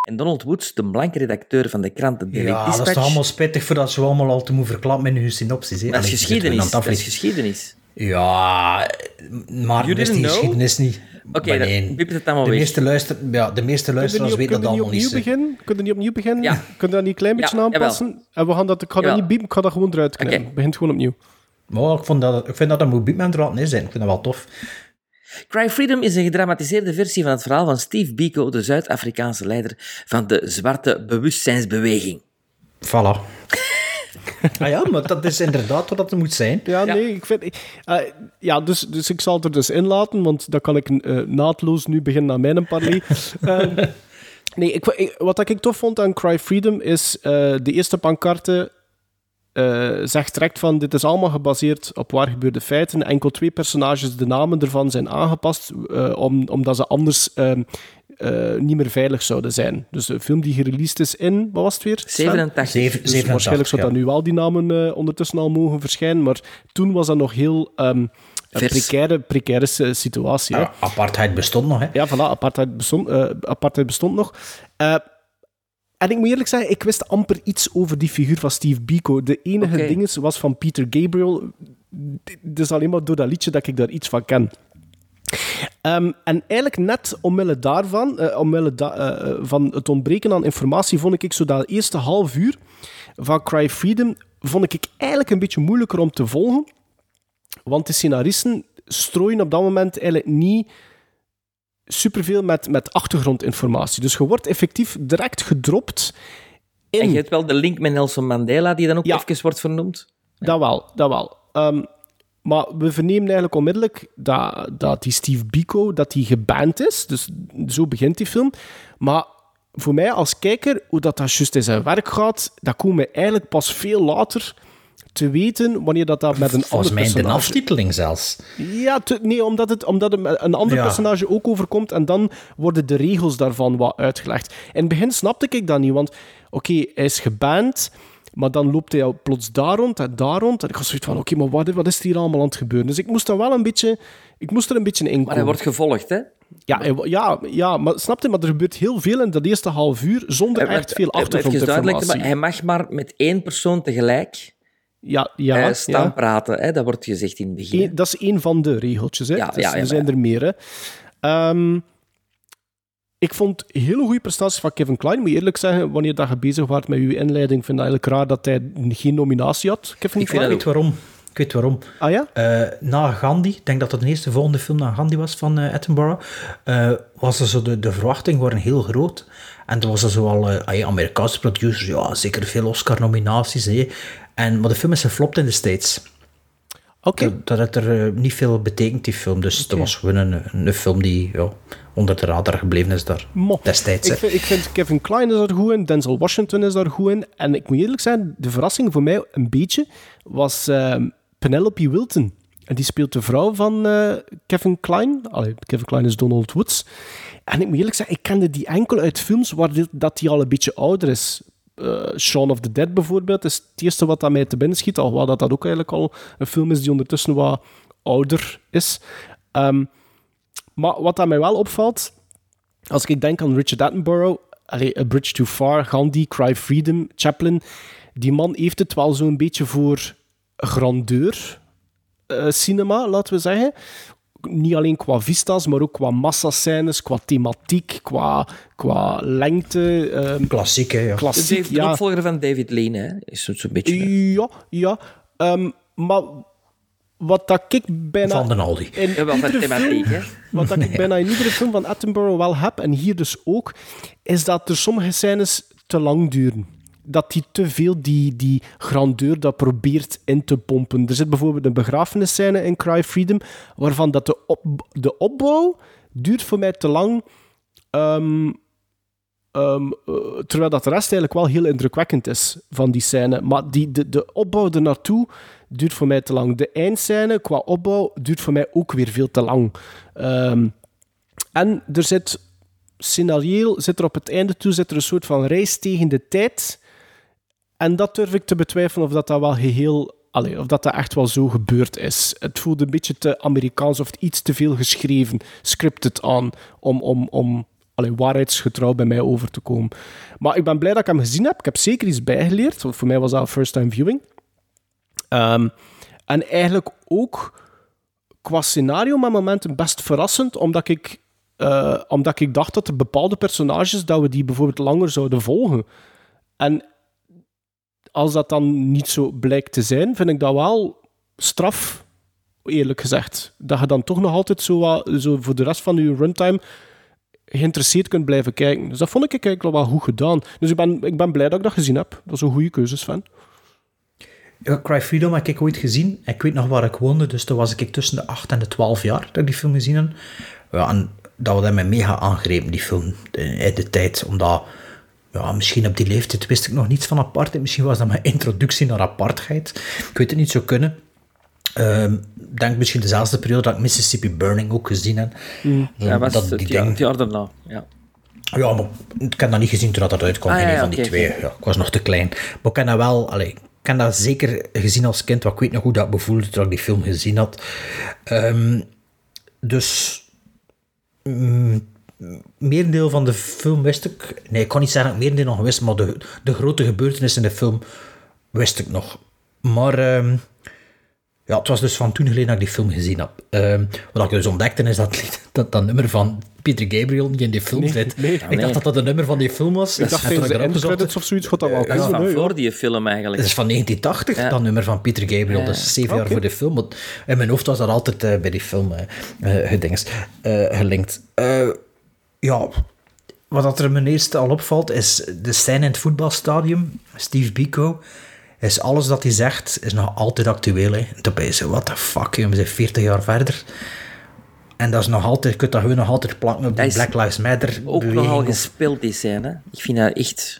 En Donald Woods, de blanke redacteur van de krant The Daily Ja, dat is Dispatch. toch allemaal spittig voordat ze allemaal al te moeten verklappen in hun synopsis. Dat is geschiedenis. Dat is geschiedenis. Ja, maar dat is didn't die know? geschiedenis niet. Oké, dan nee. piep het allemaal de weg. meeste, luister, ja, de meeste luisteraars weten dat niet allemaal opnieuw niet. beginnen? Kun je niet opnieuw beginnen? Ja. Kun je dat niet een klein beetje Ja, aanpassen? En we gaan dat, ik ga dat niet biepen, ik ga dat gewoon eruit knippen. Oké. Begint gewoon opnieuw. Maar ik, vond dat, ik vind dat dat moet biep met raad in zijn. Ik vind dat wel tof. Cry Freedom is een gedramatiseerde versie van het verhaal van Steve Biko, de Zuid-Afrikaanse leider van de zwarte bewustzijnsbeweging. Voilà. Ah ja, maar dat is inderdaad wat het moet zijn. Ja, nee, ik vind... eh, ja, dus, dus ik zal het er dus in laten, want dan kan ik eh, naadloos nu beginnen aan mijn parley. Ehm, nee, ik, ik- wat ik tof vond aan Cry Freedom is eh, de eerste pancarte eh, zegt direct van dit is allemaal gebaseerd op waar gebeurde feiten. Enkel twee personages, de namen ervan zijn aangepast eh, om, omdat ze anders ehm, eh, niet meer veilig zouden zijn. Dus de film die gereleased is in, wat was het weer? Sven? 87. Zeven- Dus 87, waarschijnlijk zou ja. dat nu wel die namen eh, ondertussen al mogen verschijnen, maar toen was dat nog heel ehm, een precaire, precaire si- situatie. hè. Apartheid bestond nog, hè. Ja, voilà, apartheid bestond, eh, apartheid bestond nog. En ik moet eerlijk zeggen, ik wist amper iets over die figuur van Steve Biko. De enige ding is, was van Peter Gabriel. Dus alleen maar door dat liedje dat ik daar iets van ken. Ehm, en eigenlijk net omwille daarvan, eh, omwille da- eh, eh, van het ontbreken aan informatie, vond ik zo dat eerste half uur van Cry Freedom vond ik eigenlijk een beetje moeilijker om te volgen. Want de scenaristen strooien op dat moment eigenlijk niet superveel met, met achtergrondinformatie. Dus je wordt effectief direct gedropt in... En je hebt wel de link met Nelson Mandela, die dan ook Ja. even wordt vernoemd. Dat wel, dat wel. Ehm, maar we vernemen eigenlijk onmiddellijk dat, dat die Steve Biko dat die geband is. Dus zo begint die film. Maar voor mij als kijker, hoe dat, dat juist in zijn werk gaat, dat komen we eigenlijk pas veel later te weten wanneer dat, dat met een Volgens ander mij in de aftiteling zelfs. Ja, te- nee, omdat het, omdat het met een ander Ja. personage ook overkomt en dan worden de regels daarvan wat uitgelegd. In het begin snapte ik dat niet, want oké, hij is geband, maar dan loopt hij al plots daar rond en daar rond. En ik was zoiets van, oké, maar wat, wat is er hier allemaal aan het gebeuren? Dus ik moest daar wel een beetje, ik moest er een beetje in komen. Maar hij wordt gevolgd, hè? Ja, hij ja, ja, maar snap je, maar er gebeurt heel veel in dat eerste half uur zonder echt veel even duidelijk, achtergrondinformatie. maar hij mag maar met één persoon tegelijk Ja, ja, eh, staan ja. praten. Hè? Dat wordt gezegd in het begin. Eén- dat is één van de regeltjes. Hè. Ja, Dus ja, ja, er zijn er meer. Hè. Ehm, ik vond hele goede prestaties van Kevin Klein. Moet je eerlijk zeggen, wanneer dat je bezig was met uw inleiding, vind ik eigenlijk raar dat hij geen nominatie had. Kevin Ik Kline. weet waarom. Ik weet waarom. Ah ja? Eh, na Gandhi, ik denk dat dat de eerste volgende film na Gandhi was van eh, Attenborough, eh, was er zo de, de verwachtingen waren heel groot. En er was er zoal eh, ah ja, Amerikaanse producers, ja, zeker veel Oscar-nominaties. hè. En, maar de film is geflopt in de States. Oké. Dat, dat er eh, niet veel betekent, die film. Dus dat was gewoon een, een film die ja, onder de radar gebleven is daar Mo. destijds. Ik vind, ik vind Kevin Klein is daar goed in, Denzel Washington is daar goed in. En ik moet eerlijk zijn, de verrassing voor mij een beetje was ehm, Penelope Wilton. En die speelt de vrouw van eh, Kevin Klein. Allee, Kevin Klein is Donald Woods. En ik moet eerlijk zeggen, ik kende die enkel uit films waar dit, dat die al een beetje ouder is. Eh, Shaun of the Dead bijvoorbeeld is het eerste wat mij te binnen schiet. Alhoewel dat dat ook eigenlijk al een film is die ondertussen wat ouder is. Ehm, maar wat aan mij wel opvalt, als ik denk aan Richard Attenborough, A Bridge Too Far, Gandhi, Cry Freedom, Chaplin, die man heeft het wel zo'n beetje voor grandeur eh, cinema, laten we zeggen. Niet alleen qua vistas, maar ook qua massascènes, qua thematiek, qua, qua lengte. ehm, Klassiek, hè, ja. Klassiek, de, de ja. opvolger van David Lean, hè? Is zo'n zo'n beetje. Ja, ja. Ehm, maar wat dat ik bijna... Van den Aldi. In Ja, wel van iedere thematiek, film- hè? Wat dat ik bijna in iedere film van Attenborough wel heb, en hier dus ook, is dat er sommige scènes te lang duren. Dat die te veel die, die grandeur dat probeert in te pompen. Er zit bijvoorbeeld een begrafenisscène in Cry Freedom, waarvan dat de, op, de opbouw duurt voor mij te lang. Ehm, ehm, eh, terwijl dat de rest eigenlijk wel heel indrukwekkend is van die scène. Maar die, de, de opbouw ernaartoe duurt voor mij te lang. De eindscène qua opbouw duurt voor mij ook weer veel te lang. Ehm, en er zit scenarioel, zit er op het einde toe zit er een soort van reis tegen de tijd. En dat durf ik te betwijfelen of dat, dat wel geheel... Of dat dat echt wel zo gebeurd is. Het voelde een beetje te Amerikaans of iets te veel geschreven, scripted aan, om, om, om allee, waarheidsgetrouw bij mij over te komen. Maar ik ben blij dat ik hem gezien heb. Ik heb zeker iets bijgeleerd, want voor mij was dat first-time viewing. Ehm, en eigenlijk ook qua scenario met momenten best verrassend, omdat ik, eh, omdat ik dacht dat er bepaalde personages, dat we die bijvoorbeeld langer zouden volgen. En als dat dan niet zo blijkt te zijn, vind ik dat wel straf, eerlijk gezegd. Dat je dan toch nog altijd zo, zo voor de rest van je runtime geïnteresseerd kunt blijven kijken. Dus dat vond ik eigenlijk wel goed gedaan. Dus ik ben, ik ben blij dat ik dat gezien heb. Dat is een goede keuze, Sven. Cry Freedom heb ik ooit gezien. Ik weet nog waar ik woonde, dus toen was ik tussen de 8 en de 12 jaar dat ik die film gezien heb. Ja, en dat had mij mega aangrepen, die film, in de tijd. Omdat, ja, misschien op die leeftijd wist ik nog niets van apartheid. Misschien was dat mijn introductie naar apartheid. Ik weet het niet, zo kunnen. Ehm, Ik denk misschien dezelfde periode dat ik Mississippi Burning ook gezien heb. Mm. Zo, Ja, was dat, het die jaar, het jaar daarna. Ja. ja, maar ik heb dat niet gezien toen dat uitkwam. Ah, in ja, een van die twee. Ja, ik was nog te klein. Maar ik heb dat wel... Allee, ik heb dat zeker gezien als kind. Want ik weet nog hoe dat bevoelde toen ik die film gezien had. Ehm, dus... mm, merendeel van de film wist ik... Nee, ik kan niet zeggen dat ik merendeel nog wist. Maar de, de grote gebeurtenissen in de film wist ik nog. Maar... ehm, ja, het was dus van toen geleden dat ik die film gezien heb. Ehm, wat ik dus ontdekte is dat, dat dat nummer van Peter Gabriel niet in die film Nee, zit. nee. ik Ah, nee. dacht dat dat een nummer van die film was. Ik Dus dacht de erop gezocht. endcredits of zoiets gaat dat wel Dat is van voor die film eigenlijk. Het is van 1980, Ja. dat nummer van Peter Gabriel. Ja. Dat is zeven jaar voor de film. Maar in mijn hoofd was dat altijd eh, bij die film gedingst, eh, gelinkt. Ja, wat dat er mijn eerste al opvalt, is de scène in het voetbalstadion. Steve Biko is alles dat hij zegt, is nog altijd actueel. Hè. En toen ben je zo, what the fuck, we zijn 40 jaar verder. En dat is nog altijd, je kunt dat gewoon nog altijd plakken op is Black Lives Matter Ook nogal gespeeld, die scène. Ik vind dat echt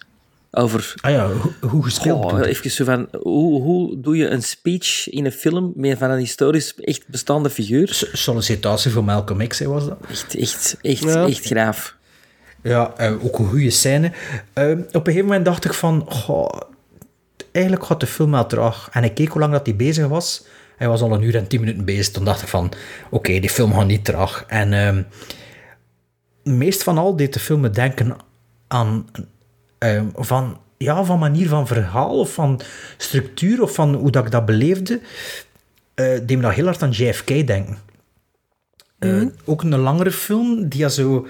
over... Ah ja, hoe, hoe gespeeld Goh, even zo van, hoe, hoe doe je een speech in een film met van een historisch echt bestaande figuur? Sollicitatie voor Malcolm X hè, was dat. Echt, echt, echt, Ja. echt graaf. Ja, eh, ook een goede scène. Eh, op een gegeven moment dacht ik van... Goh, eigenlijk gaat de film wel traag. En ik keek hoe lang dat hij bezig was. Hij was al een uur en tien minuten bezig. Toen dacht ik van... Oké, die film gaat niet traag. En ehm, meest van al deed de film me denken aan... ehm, van, ja, van manier van verhaal of van structuur of van hoe dat ik dat beleefde. eh deed me dat heel hard aan JFK denken. Eh, ook een langere film die ja zo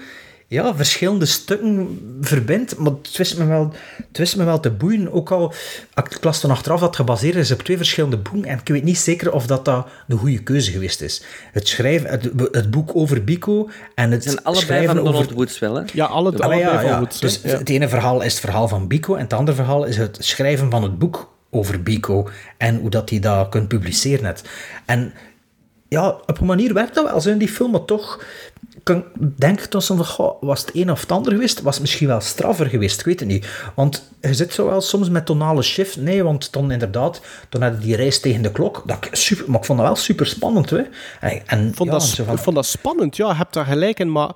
ja, verschillende stukken verbindt, maar het wist me wel, het wist me wel te boeien. Ook al, ik las dan achteraf dat het gebaseerd is op twee verschillende boeken en ik weet niet zeker of dat, dat de goede keuze geweest is. Het, schrijven, het, het boek over Biko en het zijn allebei schrijven van Donald over... Woods wel, hè? Ja, alle, allebei ja, van ja. Woods, Dus het ene verhaal is het verhaal van Biko en het andere verhaal is het schrijven van het boek over Biko en hoe dat hij dat kunt publiceren. Net. En ja, op een manier werkt dat wel zo in die film, maar toch kan, denk ik van, goh, was het een of het ander geweest? Was het misschien wel straffer geweest? Ik weet het niet. Want je zit zo wel soms met tonale shift. Nee, want dan inderdaad, dan had je die reis tegen de klok. Dat, ik- super, maar ik vond dat wel super spannend. Hè? En, en, Ik vond, ja, dat, van- ik vond dat spannend, ja, je hebt daar gelijk in, maar...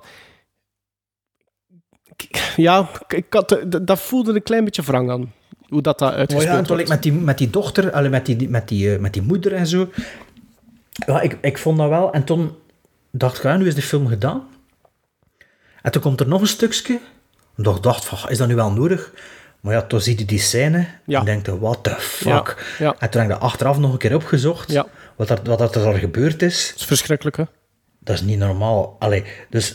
Ja, ik- had, dat- voelde een klein beetje wrang aan, hoe dat dat Oh uitgespeeld ja, en toen ik met die, met die dochter, met, die, met, die, eh, met die moeder en zo. Ja, ik, ik vond dat wel. En toen dacht ik, ja, nu is de film gedaan. En toen komt er nog een stukje. En ik dacht van, is dat nu wel nodig? Maar ja, toen zie je die scène Ja. en denk je, what the fuck? Ja, ja. En toen heb ik dat achteraf nog een keer opgezocht. Ja. Wat, er, wat er al gebeurd is. Dat is verschrikkelijk, hè? Dat is niet normaal. Allee, dus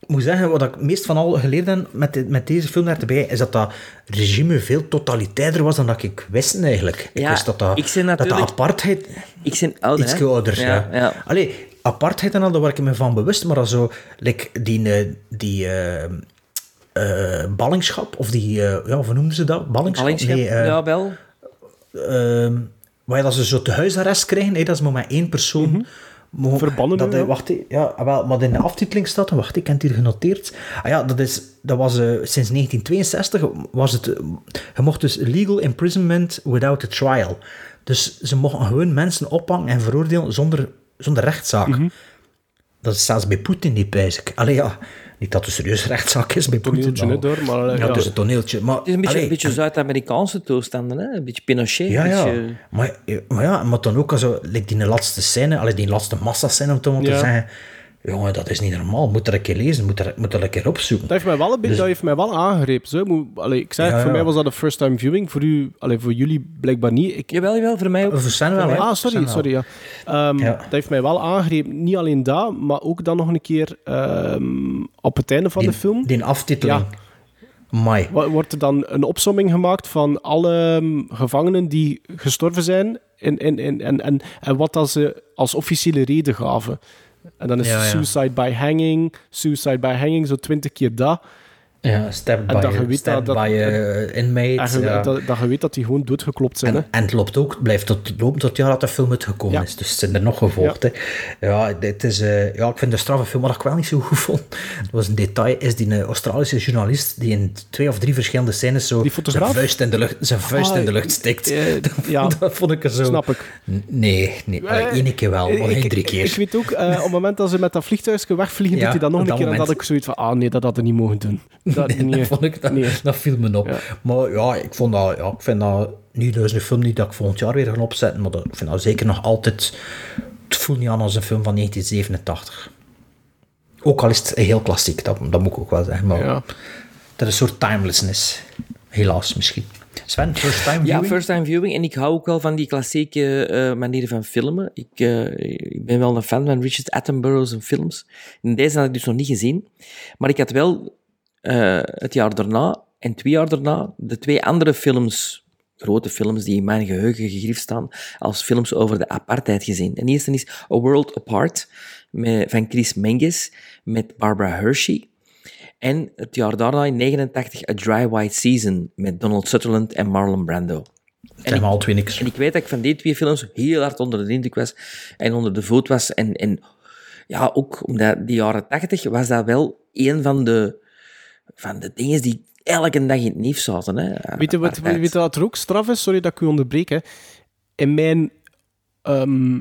ik moet zeggen, wat ik meest van al geleerd heb met, de- met deze film erbij, is dat dat regime veel totalitairder was dan dat ik wist eigenlijk. Ik Ja, wist dat dat, ik dat de apartheid Ik ben ouder, iets hè? ouder ja. Ja, ja. Allee, apartheid en al, daar was ik me van bewust, maar zo, like die, eh, die eh, eh, ballingschap, of die, ja, hoe noemden ze dat? Ballingschap? Ballingschap, Nee, ja, wel. ehm, waar dat ze zo te huisarrest krijgen, hè, dat is maar met één persoon. Mhm. Verbannen, dat, Wacht, ja, wel, maar in de aftiteling staat, wacht, ik heb het hier genoteerd. Ah ja, dat, is, dat was eh, sinds 1962, was het, je mocht dus legal imprisonment without a trial. Dus ze mochten gewoon mensen ophangen en veroordelen zonder, zonder rechtszaak. Mhm. Dat is zelfs bij Poetin niet bezig. Allee ja, niet dat het een serieus rechtszaak is bij Poetin. Toneeltje, nou. hè, door, maar, eh, ja, ja. het is een toneeltje. Maar, Het is een beetje, allee, een beetje Zuid-Amerikaanse toestanden, hè? Een beetje Pinochet. ja, ja. beetje- Maar, maar ja, maar dan ook zo, like die laatste scène, allee, die laatste massascène om het maar te zeggen, Jongen, dat is niet normaal. Moet er een keer lezen, moet er, moet er een keer opzoeken. Dat heeft mij wel, een beetje, Dus- dat heeft mij wel aangegrepen. Zo. Moet, allee, ik Ja, voor ja. mij was dat een first time viewing. Voor, u, allee, voor jullie blijkbaar niet. Ik, Jawel, jawel, voor mij ook. Voor wel? Ah, sorry, sorry. Ja. Ehm, Ja. Dat heeft mij wel aangegrepen. Niet alleen dat, maar ook dan nog een keer ehm, op het einde van Die, de film. die aftiteling. Ja. Mai. Wordt er dan een opsomming gemaakt van alle ehm, gevangenen die gestorven zijn en, en, en, en, en, en wat dat ze als officiële reden gaven. En dan is Ja, suicide by hanging, suicide by hanging, zo twintig keer dat. Ja, step En by, dat je weet step dat- dat- by uh, inmates. En je- ja. dat, dat je weet dat die gewoon doodgeklopt zijn. En, hè. en het loopt ook, het blijft tot, lopen tot het jaar dat de film uitgekomen Ja. is. Dus het zijn er nog gevolgd. Ja, ja, dit is, eh, ja ik vind de straffe film wat ik wel niet zo goed vond. Dat was een detail, is die een Australische journalist die in twee of drie verschillende scènes zo zijn vuist in de lucht, zijn vuist Ah, in de lucht stikt. eh, ja. dat vond ik er zo... Snap ik. Nee, nee. Één keer wel, maar geen drie keer. Ik weet ook, eh, op het moment dat ze met dat vliegtuigje wegvliegen, doet hij dat nog een dat keer. En dat ik zoiets van, ah nee, dat hadden niet mogen doen. Dat, Nee, nee. dat, vond ik, dat, Nee. dat viel me op. Maar ja, ik, vond dat, ja, ik vind dat nu dus een film niet dat ik volgend jaar weer ga opzetten, maar dat, ik vind dat zeker nog altijd... Het voelt niet aan als een film van 1987. Ook al is het heel klassiek, dat, dat moet ik ook wel zeggen. Maar Ja. dat is een soort timelessness. Helaas misschien. Sven, first time Ja, viewing? first time viewing. En ik hou ook wel van die klassieke eh, manieren van filmen. Ik, eh, ik ben wel een fan van Richard Attenborough's films. En deze had ik dus nog niet gezien. Maar ik had wel eh, het jaar daarna en twee jaar daarna de twee andere films, grote films die in mijn geheugen gegrift staan, als films over de apartheid gezien. En de eerste is A World Apart met, van Chris Menges met Barbara Hershey. En het jaar daarna, in 89, A Dry White Season met Donald Sutherland en Marlon Brando. We al twee niks. En ik weet dat ik van die twee films heel hard onder de indruk was en onder de voet was. En, en ja, ook omdat die jaren 80 was dat wel een van de, van de dingen die elke dag in het nieuws zaten. Hè. Weet je wat, weet je wat er ook straf is? Sorry dat ik u onderbreek. Hè. In mijn ehm,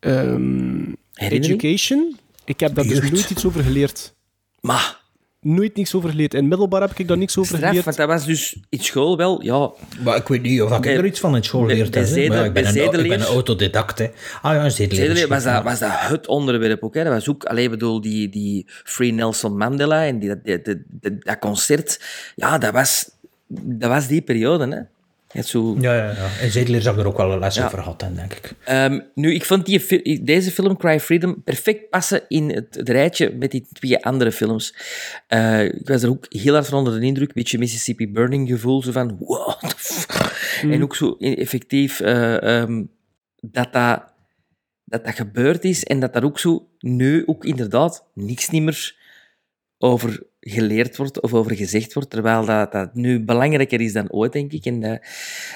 ehm, education, ik heb daar dus nooit iets over geleerd. Maar, Nooit niks over geleerd. In middelbaar heb ik daar niks over straf, geleerd. want dat was dus in school wel, ja... Maar ik weet niet of ik er iets van in school ja, ik, ben een, ik ben een autodidact. Hè. Ah ja, een zedeleer. Was dat, was dat het onderwerp ook. Hè. Dat was ook, alleen bedoel, die, die Free Nelson Mandela en die, dat, dat, dat, dat concert. Ja, dat was, dat was die periode. Hè. Het zo, Ja, ja, ja. En zedeleer zou ik er ook wel een les Ja. over gehad denk ik. Ehm, nu, ik vond die, deze film, Cry Freedom, perfect passen in het, het rijtje met die twee andere films. Eh, ik was er ook heel hard van onder de indruk. Een beetje Mississippi Burning gevoel. Zo van, what the fuck? En ook zo effectief eh, ehm, dat, dat, dat dat gebeurd is en dat daar ook zo nu ook inderdaad niks niet meer over geleerd wordt of over gezegd wordt, terwijl dat, dat nu belangrijker is dan ooit, denk ik. En dat,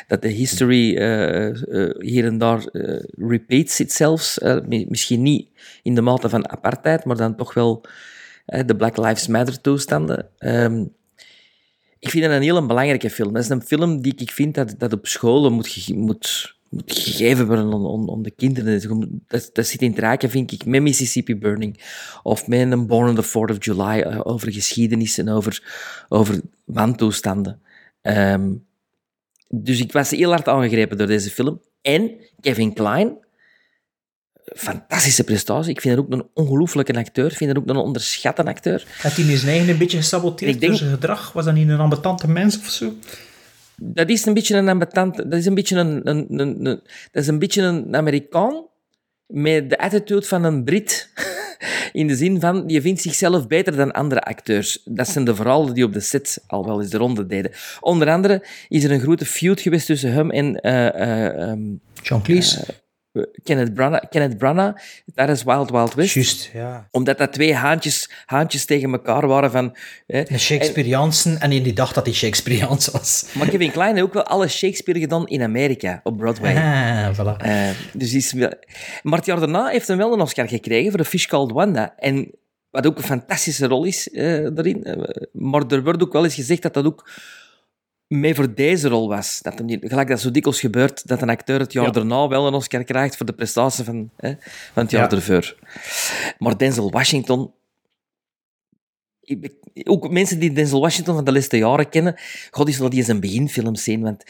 dat de history eh, eh, hier en daar eh, repeats itself. mi- misschien niet in de mate van apartheid, maar dan toch wel de Black Lives Matter toestanden. Ehm, ik vind het een heel belangrijke film. Dat is een film die ik vind dat, dat op scholen moet, moet, moet gegeven worden aan de kinderen. Dat, dat zit in het raken, vind ik, met Mississippi Burning. Of met een Born on the 4th of July, eh, over geschiedenis en over, over wantoestanden. Ehm, dus ik was heel hard aangegrepen door deze film. En Kevin Klein, fantastische prestatie. Ik vind hem ook een ongelooflijke acteur. Ik vind hem ook een onderschatte acteur. Had hij in zijn eigen een beetje gesaboteerd Ik denk- door zijn gedrag? Was dat niet een ambetante mens of zo? Dat is een beetje een ambetant... Dat is een beetje een, een, een, een- dat is een beetje een Amerikaan met de attitude van een Brit. In de zin van, die vindt zichzelf beter dan andere acteurs. Dat zijn de verhalen die op de set al wel eens de ronde deden. Onder andere is er een grote feud geweest tussen hem en... eh, ehm, John Cleese. eh, Kenneth Branagh, Kenneth Branagh, dat is Wild Wild West. Juist, ja. Omdat dat twee haantjes, haantjes tegen elkaar waren van... Hè, Een Shakespeareaansen en in die dacht dat hij Shakespeareaans was. Maar Kevin Klein heeft ook wel alle Shakespeare gedaan in Amerika, op Broadway. Ah, voilà. Eh, dus is. Maar het jaar daarna heeft hij wel een Oscar gekregen voor de Fish Called Wanda. En wat ook een fantastische rol is eh, daarin. Eh, maar er wordt ook wel eens gezegd dat dat ook mee voor deze rol was. Dat hem niet, gelijk dat zo dikwijls gebeurt, dat een acteur het jaar Ja. daarna wel een Oscar krijgt voor de prestatie van, hè, van het jaar Ja. ervoor. Maar Denzel Washington... Ik ook mensen die Denzel Washington van de laatste jaren kennen, god is dat die zijn beginfilms zien, want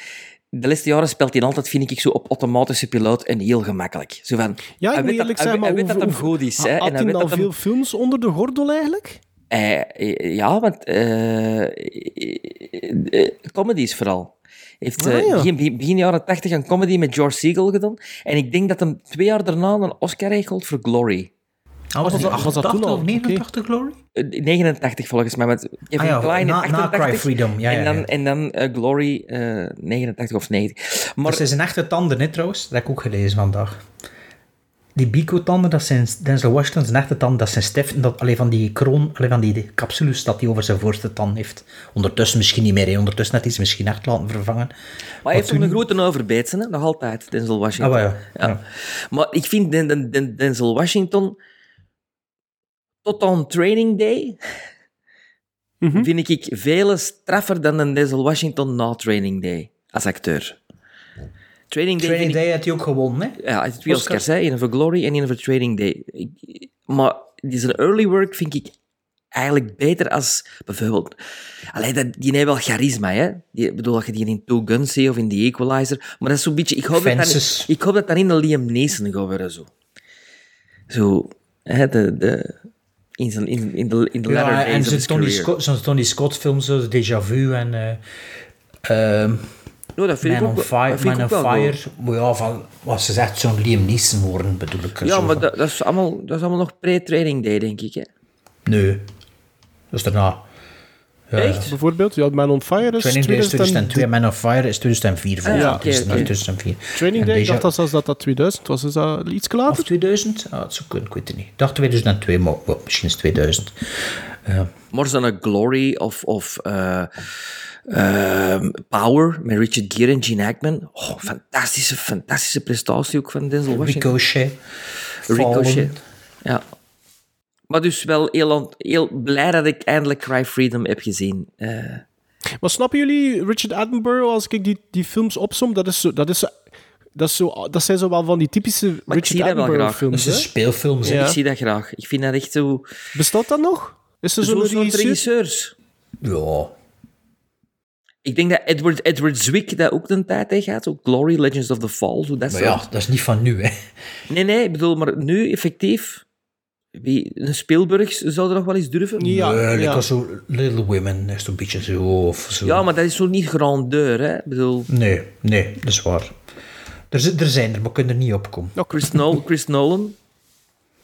de laatste jaren speelt hij altijd, vind ik, zo op automatische piloot en heel gemakkelijk. Zo van, Ja, ik moet eerlijk dat, hij, weet dat hem goed is. Had hij weet al veel films onder de gordel eigenlijk? Eh, eh, ja, want eh, eh, eh, comedies vooral. Heeft eh, Ah, ja. begin, begin- jaren tachtig een comedy met George Siegel gedaan. En ik denk dat hem twee jaar daarna een Oscar heeft gehaald voor Glory. Ah, was, dat- was dat 88 toen al? of 89 Glory? Eh, 89 volgens mij. Met Kevin Ah ja, in na- na 88. Cry Freedom, ja, ja, en dan, ja. En dan eh, Glory eh, 89 of 90. Maar Maar ze zijn echte tanden, hè, trouwens. Dat heb ik ook gelezen vandaag. Die bico-tanden, dat zijn Denzel Washington, zijn echte tanden, dat zijn Stef, dat, alleen van die kroon, alleen van die, die capsulus dat hij over zijn voorste tand heeft. Ondertussen misschien niet meer, hè. ondertussen hij ze misschien echt laten vervangen. Maar hij heeft toen- nog een grote overbeetsen, hè? nog altijd, Denzel Washington. Ah, ja. Ja. Maar ik vind Den- Den- Den- Denzel Washington tot aan Training Day Mhm. vind ik veel straffer dan een Denzel Washington na Training Day als acteur. Training Day, had hij ook gewonnen, hè? ja, hij heeft twee Oscar. Oscars, hè? voor Glory en een voor Training Day. Ik- maar die zijn early work vind ik eigenlijk beter als bijvoorbeeld... Allee, dat, die heeft wel charisma, hè. Die, ik bedoel, dat je die in Two Guns ziet of in The Equalizer. Maar dat is zo'n beetje... Ik hoop, dat ik hoop dat dat in de Liam Neeson gaat worden, zo. Zo, hè, de... de in, zijn, in, in de, in de Ja, days en of zijn his Tony. Scott, zijn Tony Scott films, zoals Déjà Vu en... eh, ehm, Ja, dat vind ik Man ook on wel- Fire. dat vind ik Man on wel Fire. Maar ja, van, wat ze zegt, zo'n Liam Neeson worden, bedoel ik. Ja, maar dat, dat, is allemaal, dat is allemaal nog pre-training day, denk ik, hè. Nee. Dat is daarna. Ja, Echt? Bijvoorbeeld, ja, Man on Fire is Training Day is 2000 2002, Man on Fire is 2004. volgens ja, mij. oké, Het is oké. 2004. Training En Day, ik dacht dat zelfs dat dat 2000 was. Is dat iets later? Of 2000? Ah, het zou kunnen, ik weet het niet. Ik dacht 2002, maar well, misschien is het 2000. Ja. Maar zo'n Glory of, of eh, ehm, Power met Richard Gere en Gene Hackman. Oh, fantastische, fantastische prestatie ook van Denzel Washington. Ricochet. Ricochet. Fallen. Ja. Maar dus wel heel, heel blij dat ik eindelijk Cry Freedom heb gezien. Eh, Maar snappen jullie Richard Attenborough, als ik die, die films opsom, dat, is zo, dat, is zo, dat, is zo, dat zijn zo wel van die typische ik Richard zie dat. Dat is een hè? speelfilm, zeg. Ja. Ik zie dat graag. Ik vind dat echt zo... Bestaat dat nog? Is er zo'n regisseur? regisseurs. Ja. Ik denk dat Edward, Edward Zwick dat ook een tijd heeft gehad. Ook Glory, Legends of the Fall. Zo dat Maar soort. ja, dat is niet van nu, hè. Nee, nee, ik bedoel, maar nu effectief... Wie, een Spielberg zou er nog wel eens durven? Ja, nee, ja. zo Little Women is een beetje zo. Of zo. Ja, maar dat is zo niet grandeur, hè. Ik bedoel, Nee, nee, dat is waar. Er, er zijn er, maar kunnen er niet opkomen. Chris, Nol- Chris Nolan.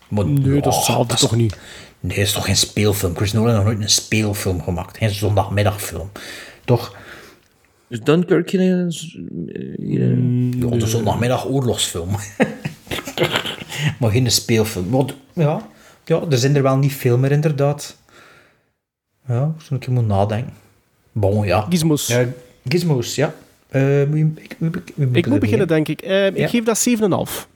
Maar, Nee, dat ja, is hetzelfde toch niet? Nee, dat is toch geen speelfilm? Chris Nolan heeft nog nooit een speelfilm gemaakt. Geen zondagmiddagfilm. Toch? Dus Dunkirk hier is... hier, Ja, de zondagmiddag oorlogsfilm. maar geen speelfilm. Want, ja, ja, er zijn er wel niet veel meer, inderdaad. Ja, zo'n keer moet nadenken. Bon, ja. Gizmos. Ja, gizmos, ja. Eh, moet je- ik, ik, ik, Ik moet beginnen, denk ik. Eh, ik Ja. geef dat 7,5.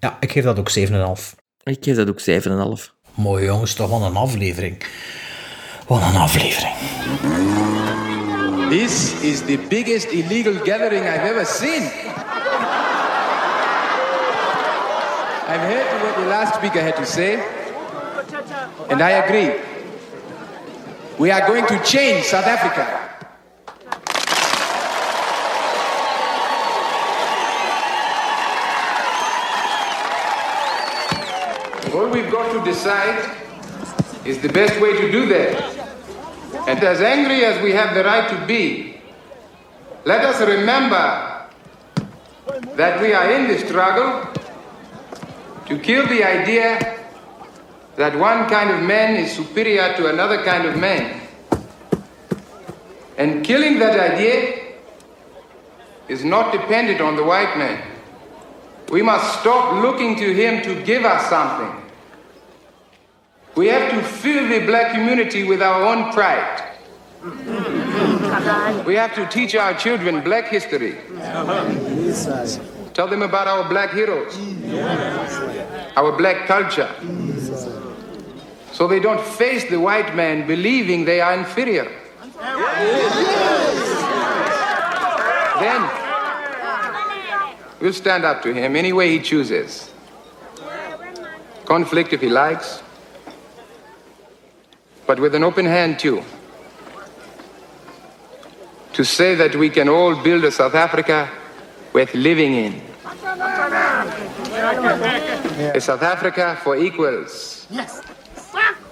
Ja, ik geef dat ook 7,5. Ik geef dat ook 7,5. Mooi jongens, toch wel een aflevering. Wat een aflevering. This is the biggest illegal gathering I've ever seen. I've heard what the last speaker had to say, and I agree. We are going to change South Africa. All we've got to decide is the best way to do that. And as angry as we have the right to be, let us remember that we are in the struggle to kill the idea that one kind of man is superior to another kind of man. And killing that idea is not dependent on the white man. We must stop looking to him to give us something. We have to fill the black community with our own pride. We have to teach our children black history. Tell them about our black heroes, our black culture, so they don't face the white man believing they are inferior. Then we'll stand up to him any way he chooses. Conflict if he likes, but with an open hand too. to say that we can all build a South Africa worth living in. A South Africa for equals, Yes.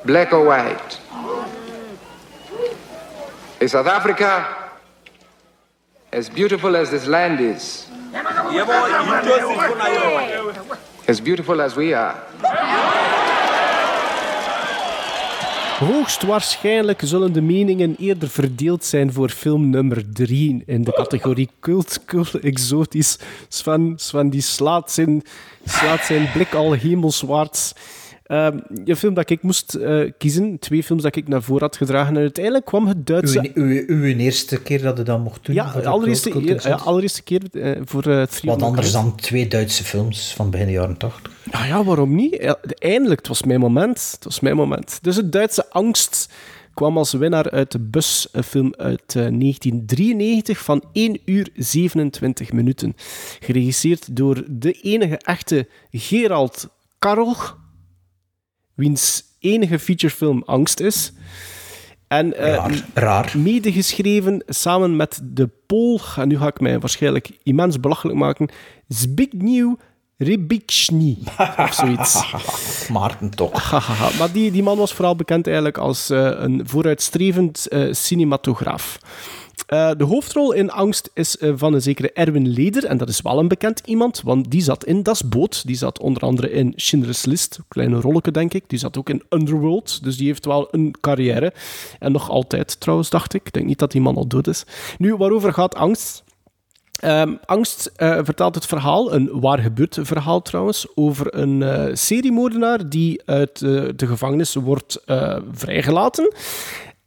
black or white. A South Africa as beautiful as this land is, as beautiful as we are. Hoogstwaarschijnlijk zullen de meningen eerder verdeeld zijn voor film nummer 3 in de categorie cult, cult, exotisch. Sven, Sven die slaat zijn, slaat zijn blik al hemelswaarts. Ehm, een film dat ik moest eh, kiezen, twee films dat ik naar voren had gedragen. En uiteindelijk kwam het Duitse... Uw, uw, uw eerste keer dat je dat mocht doen? Ja, de allereerste, ja, allereerste keer eh, voor uh, Wat anders dan twee Duitse films van begin jaren 80. Ah ja, waarom niet? Eindelijk, het was mijn moment. Het was mijn moment. Dus het Duitse Angst kwam als winnaar uit de bus. Een film uit eh, 1993 van 1 uur 27 minuten. Geregisseerd door de enige echte Gerald Karl, wiens enige featurefilm Angst is. En eh, Raar, raar. medegeschreven samen met de Pool, en nu ga ik mij waarschijnlijk immens belachelijk maken, Zbigniew Rybiczni, of zoiets. Maarten toch. Maar die, die man was vooral bekend eigenlijk als eh, een vooruitstrevend eh, cinematograaf. Eh, de hoofdrol in Angst is eh, van een zekere Erwin Leder. En dat is wel een bekend iemand, want die zat in Das Boot. Die zat onder andere in Schindler's List. Kleine rolletje, denk ik. Die zat ook in Underworld. Dus die heeft wel een carrière. En nog altijd, trouwens, dacht ik. Ik denk niet dat die man al dood is. Nu, waarover gaat Angst? Ehm, Angst eh, vertelt het verhaal, een waar gebeurd verhaal trouwens, over een eh, seriemoordenaar die uit de gevangenis wordt vrijgelaten.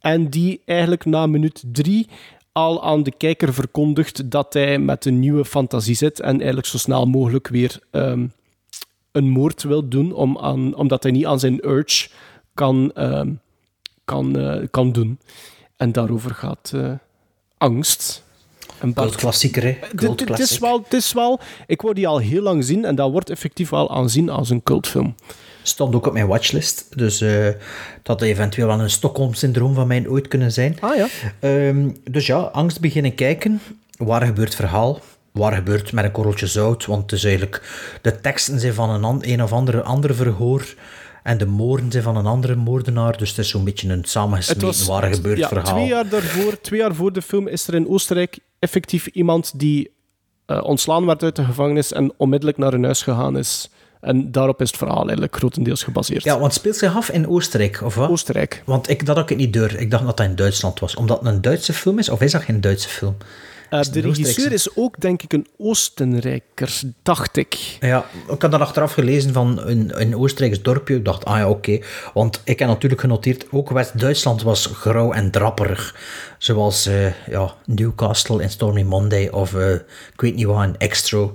En die eigenlijk na minuut drie al aan de kijker verkondigt dat hij met een nieuwe fantasie zit en eigenlijk zo snel mogelijk weer ehm, een moord wil doen, om aan, omdat hij niet aan zijn urge kan, ehm, kan, eh, kan doen. En daarover gaat eh, Angst. Een Cultklassieker, hè? het- het- is, wel, het is wel... Ik word die al heel lang zien en dat wordt effectief wel aanzien als een cultfilm. Stond ook op mijn watchlist. Dus eh, dat had eventueel wel een Stockholm-syndroom van mij ooit kunnen zijn. Ah ja. Ehm, dus ja, angst beginnen kijken. Waar gebeurt verhaal? Waar gebeurt met een korreltje zout? Want het is eigenlijk... De teksten zijn van een, een of andere, andere verhoor. En de moorden zijn van een andere moordenaar. Dus het is zo'n beetje een samengesmeten waar gebeurt ja, verhaal. Twee jaar, daarvoor, twee jaar voor de film is er in Oostenrijk effectief iemand die eh, ontslaan werd uit de gevangenis en onmiddellijk naar een huis gegaan is. En daarop is het verhaal eigenlijk grotendeels gebaseerd. Ja, want speelt zich af in Oostenrijk, of wat? Oostenrijk. Want ik, dat had ik niet door. Ik dacht dat dat in Duitsland was. Omdat het een Duitse film is, of is dat geen Duitse film? Eh, de een regisseur is ook, denk ik, een Oostenrijker, dacht ik. Ja, ik had dat achteraf gelezen van een, een Oostenrijks dorpje. Ik dacht, ah ja, oké. Want ik heb natuurlijk genoteerd, ook West-Duitsland was grauw en drapperig. Zoals eh, ja, Newcastle in Stormy Monday of eh, ik weet niet wat, in Extra.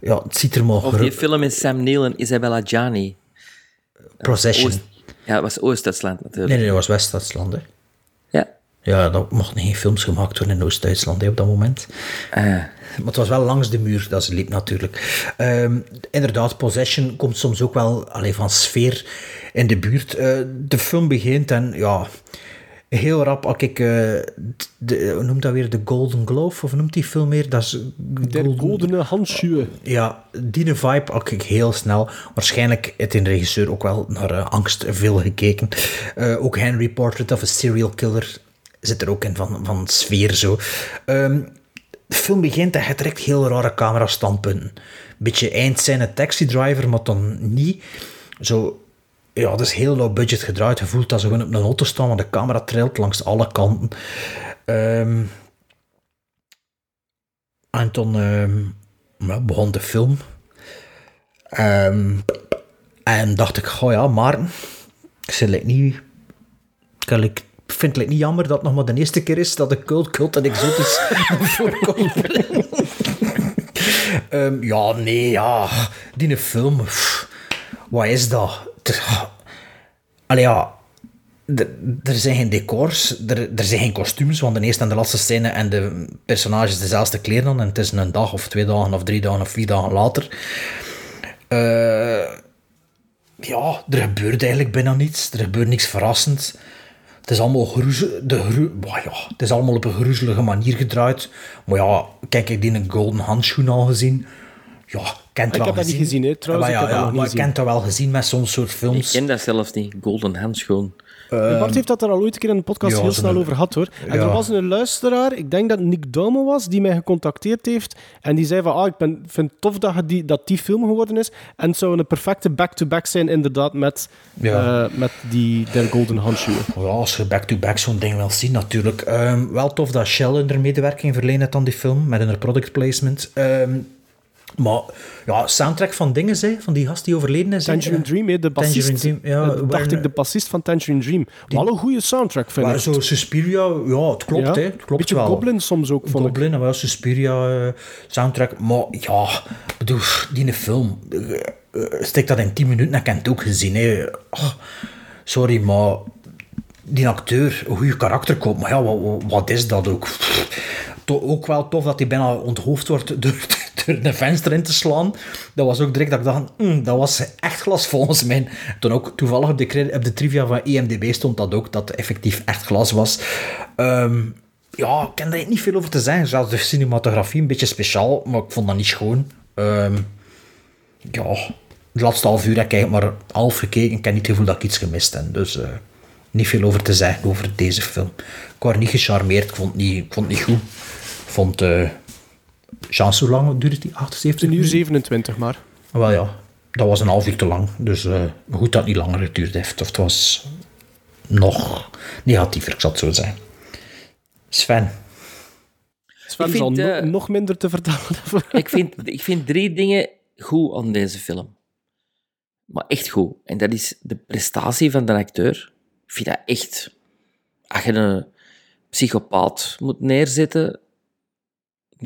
Ja, het ziet er maar Of die film met Sam Neill en Isabella Gianni. Procession. Oost- ja, dat was Oost-Duitsland natuurlijk. Nee, nee, dat was West-Duitsland, hè. Ja. Ja, er mochten geen films gemaakt worden in Oost-Duitsland op dat moment. Maar het was wel langs de muur dat ze liep natuurlijk. Ehm, inderdaad, Possession komt soms ook wel allee, van sfeer in de buurt. Eh, de film begint en ja, heel rap had ik, eh, de, hoe noemt dat weer, de Golden Glove? Of noemt die film meer? Dat is De goldene handschuwen. ja, die vibe had ik heel snel. Waarschijnlijk heeft een regisseur ook wel naar eh, angst veel gekeken. Eh, ook Henry Portrait of a Serial Killer zit er ook in van, van sfeer zo. Ehm, de film begint en het direct heel rare camerastandpunten. Beetje eindscène Taxi Driver, maar dan niet. Zo, ja, dat is heel low budget gedraaid. Je voelt dat ze gewoon op een auto staan, want de camera trilt langs alle kanten. Ehm, en toen ehm, begon de film. Ehm, en dacht ik, oh ja, Maarten, ik like, niet, ik, vind het niet jammer dat het nog maar de eerste keer is dat de cult, cult en exotisch naar voren komt. Ehm, ja, nee, ja, die film, pff, wat is dat? Allee, er- zijn geen decors, er, zijn geen kostuums, want de eerste en de laatste scène en de personages dezelfde kleren aan en het is een dag of twee dagen of drie dagen of vier dagen later. Eh, ja, er gebeurt eigenlijk bijna niets. Er gebeurt niks verrassends. Het is allemaal groezel, de maar ja, het is allemaal op een groezelige manier gedraaid. Maar ja, kijk, ik die een golden handschoen al gezien. Ja, kent Ik wel heb dat niet gezien, hè, trouwens, Maar ik ja, heb dat ja, nog niet maar ik gezien. kent dat wel gezien met zo'n soort Ik films. ken dat zelfs niet. Golden Handschoen. Bart heeft dat er al ooit een keer in de podcast ja, heel snel over gehad hoor. En ja. er was een luisteraar, ik denk dat Nick Daume was, die mij gecontacteerd heeft. En die zei van, ah, ik ben, vind het tof dat, je die, dat die film geworden is. En het zou een perfecte back-to-back zijn inderdaad met, Ja. eh, met die Der Golden Handschoen. Ja, als je back-to-back zo'n ding wil zien, natuurlijk. Ehm, wel tof dat Shell hun medewerking verleent heeft aan die film, met hun product placement. Ehm, maar ja, soundtrack van dingen, hè, van die gast die overleden is. Tangerine Dream, hè, de bassist. Tangerine Dream, ja, Eh, dacht ik, de bassist van Tangerine Dream. Wel een goede soundtrack, vind Maar ik. zo Suspiria, ja, het klopt, Ja. hè. Het klopt Beetje wel. Goblin soms ook, vond ik. Goblin en wel Suspiria eh, soundtrack. Maar ja, ik bedoel, die film, eh, eh, stik dat in 10 minuten, ik heb het ook gezien. Hè. Oh, sorry, maar die acteur, een goede karakter koopt, maar ja, wat, is dat ook? To- ook wel tof dat hij bijna onthoofd wordt door, door een venster in te slaan. Dat was ook direct dat ik dacht, "Hmm, dat was echt glas volgens mij. Toen ook toevallig op de, op de trivia van IMDb stond dat ook, dat effectief echt glas was. Ehm, ja, ik kan daar niet veel over te zeggen. Zelfs de cinematografie een beetje speciaal, maar ik vond dat niet schoon. Ehm, ja, het laatste half uur heb ik maar half gekeken. Ik heb niet het gevoel dat ik iets gemist heb. Dus eh, niet veel over te zeggen over deze film. Ik was niet gecharmeerd. Ik vond het niet, ik vond niet goed. Ik vond... eh Chance, hoe lang duurde die? 78 Een uur minuten? 27 maar. Wel ja, dat was een half uur te lang. Dus eh, goed dat het niet langer geduurd heeft. Of het was nog negatiever, ik zal het zo zeggen. Sven. Sven Ik vind, zal no- eh, nog minder te vertellen ik, vind, ik vind drie dingen goed aan deze film. Maar echt goed. En dat is de prestatie van de acteur. Ik vind dat echt... Als je een psychopaat moet neerzetten,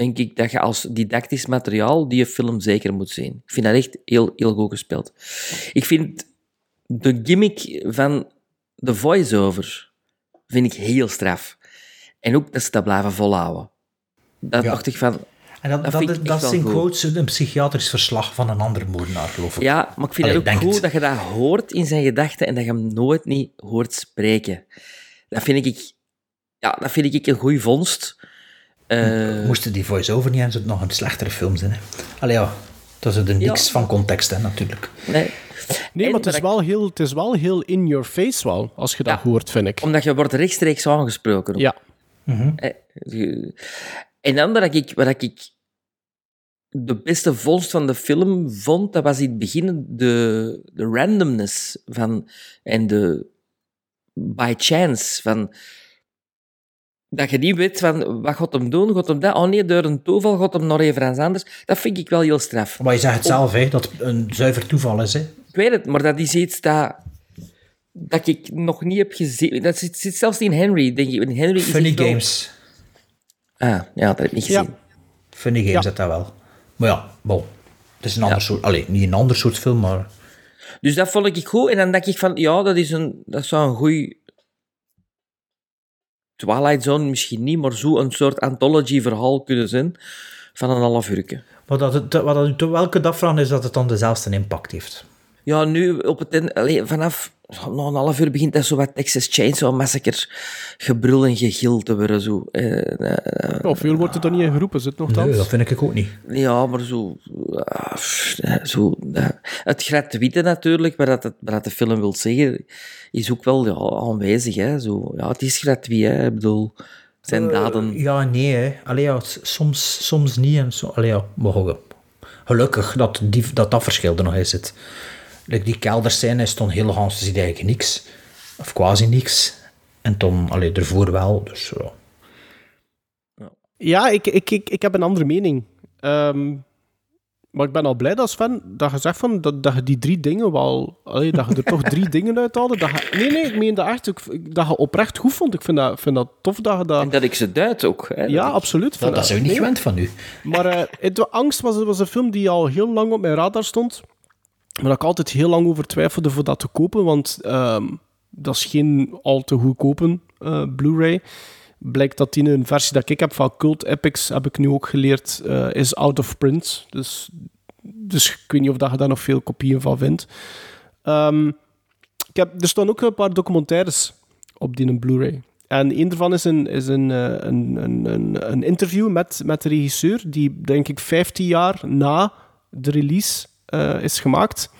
denk ik dat je als didactisch materiaal die film zeker moet zien. Ik vind dat echt heel, heel goed gespeeld. Ik vind de gimmick van de voice-over vind ik heel straf. En ook dat ze dat blijven volhouden. Dat Ja. dacht ik van... En dat, dat, dat, wel is in goed. quotes een psychiatrisch verslag van een andere moordenaar, geloof ik. Ja, maar ik vind Allee, het ook goed het. dat je dat hoort in zijn gedachten en dat je hem nooit niet hoort spreken. Dat vind ik, ja, dat vind ik een goede vondst. Eh, Moesten die voice-over niet en zou het nog een slechtere film zijn. Hè? Allee ja, dat is er niks Ja. van context, hè, natuurlijk. nee. Nee, En maar het is, wel heel, het is wel heel in your face wel, als je dat Ja. hoort, vind ik. Omdat je wordt rechtstreeks aangesproken. Ja. Eh, je- En dan wat ik, wat ik de beste vondst van de film vond, dat was in het begin de, de randomness van, en de by chance van dat je niet weet van wat gaat hem doen, gaat hem dat, oh nee, door een toeval gaat hem nog even aan anders. Dat vind ik wel heel straf. Maar je zegt het zelf, hè, dat het een zuiver toeval is. Hè. Ik weet het, maar dat is iets dat, dat ik nog niet heb gezien. Dat zit, zit zelfs in Henry, denk ik. In Henry is Funny wel- Games. Ah, ja, dat heb ik niet gezien. Ja. Funny Games Ja. dat dat wel. Maar ja, bon. Het is een ander soort... Allee, niet een ander soort film, maar... Dus dat vond ik goed. En dan dacht ik van, ja, dat, is een, dat zou een goeie... Twilight Zone misschien niet, maar zo een soort anthology-verhaal kunnen zijn van een half uurtje. Wat dat, het- wat dat welke dag vragen is dat het dan dezelfde impact heeft. Ja, nu op het allee, vanaf na een half uur begint dat zo wat Texas Chainsaw Massacre gebrul en gegil te worden. Zo. Of veel wordt er dan niet in geroepen, zit nog Nee, dat vind ik ook niet. Ja, maar zo... ah, zo het gratuite natuurlijk, waar dat, het- dat de film wil zeggen, is ook wel ja, aanwezig. Hè? Zo, ja, het is gratuit, hè. Ik bedoel, het zijn daden... Ja, nee, hè. Allee, ja, soms, soms niet. En zo. Allee, ja, maar ge- gelukkig dat, die, dat dat verschil er nog in zit. Like die kelderscène is toen heel Hans ziet eigenlijk niks. Of quasi niks. En toen, allee, ervoor wel. Dus ja. Ja, ik, ik, ik, ik heb een andere mening. Ehm, maar ik ben al blij dat Sven dat je zegt van, dat, dat je die drie dingen wel... allee, dat je er toch drie dingen uithaalde. Dat je, nee, nee, ik meen dat echt. Ik, dat je oprecht goed vond. Ik vind dat, vind dat tof dat je dat... En dat ik ze duid ook. Hè? Ja, Dat absoluut. Dat, Vind dat is ook niet gewend van u. Maar eh, het, Angst was, was een film die al heel lang op mijn radar stond. Maar ik altijd heel lang over twijfelde voor dat te kopen. Want ehm, dat is geen al te goedkope eh, Blu-ray. Blijkt dat die een versie dat ik heb van Cult Epics, heb ik nu ook geleerd, eh, is out of print. Dus, dus ik weet niet of dat je daar nog veel kopieën van vindt. Ehm, ik heb, er staan ook een paar documentaires op die Blu-ray. En een daarvan is een, is een, eh, een, een, een, een interview met, met de regisseur, die denk ik 15 jaar na de release is gemaakt.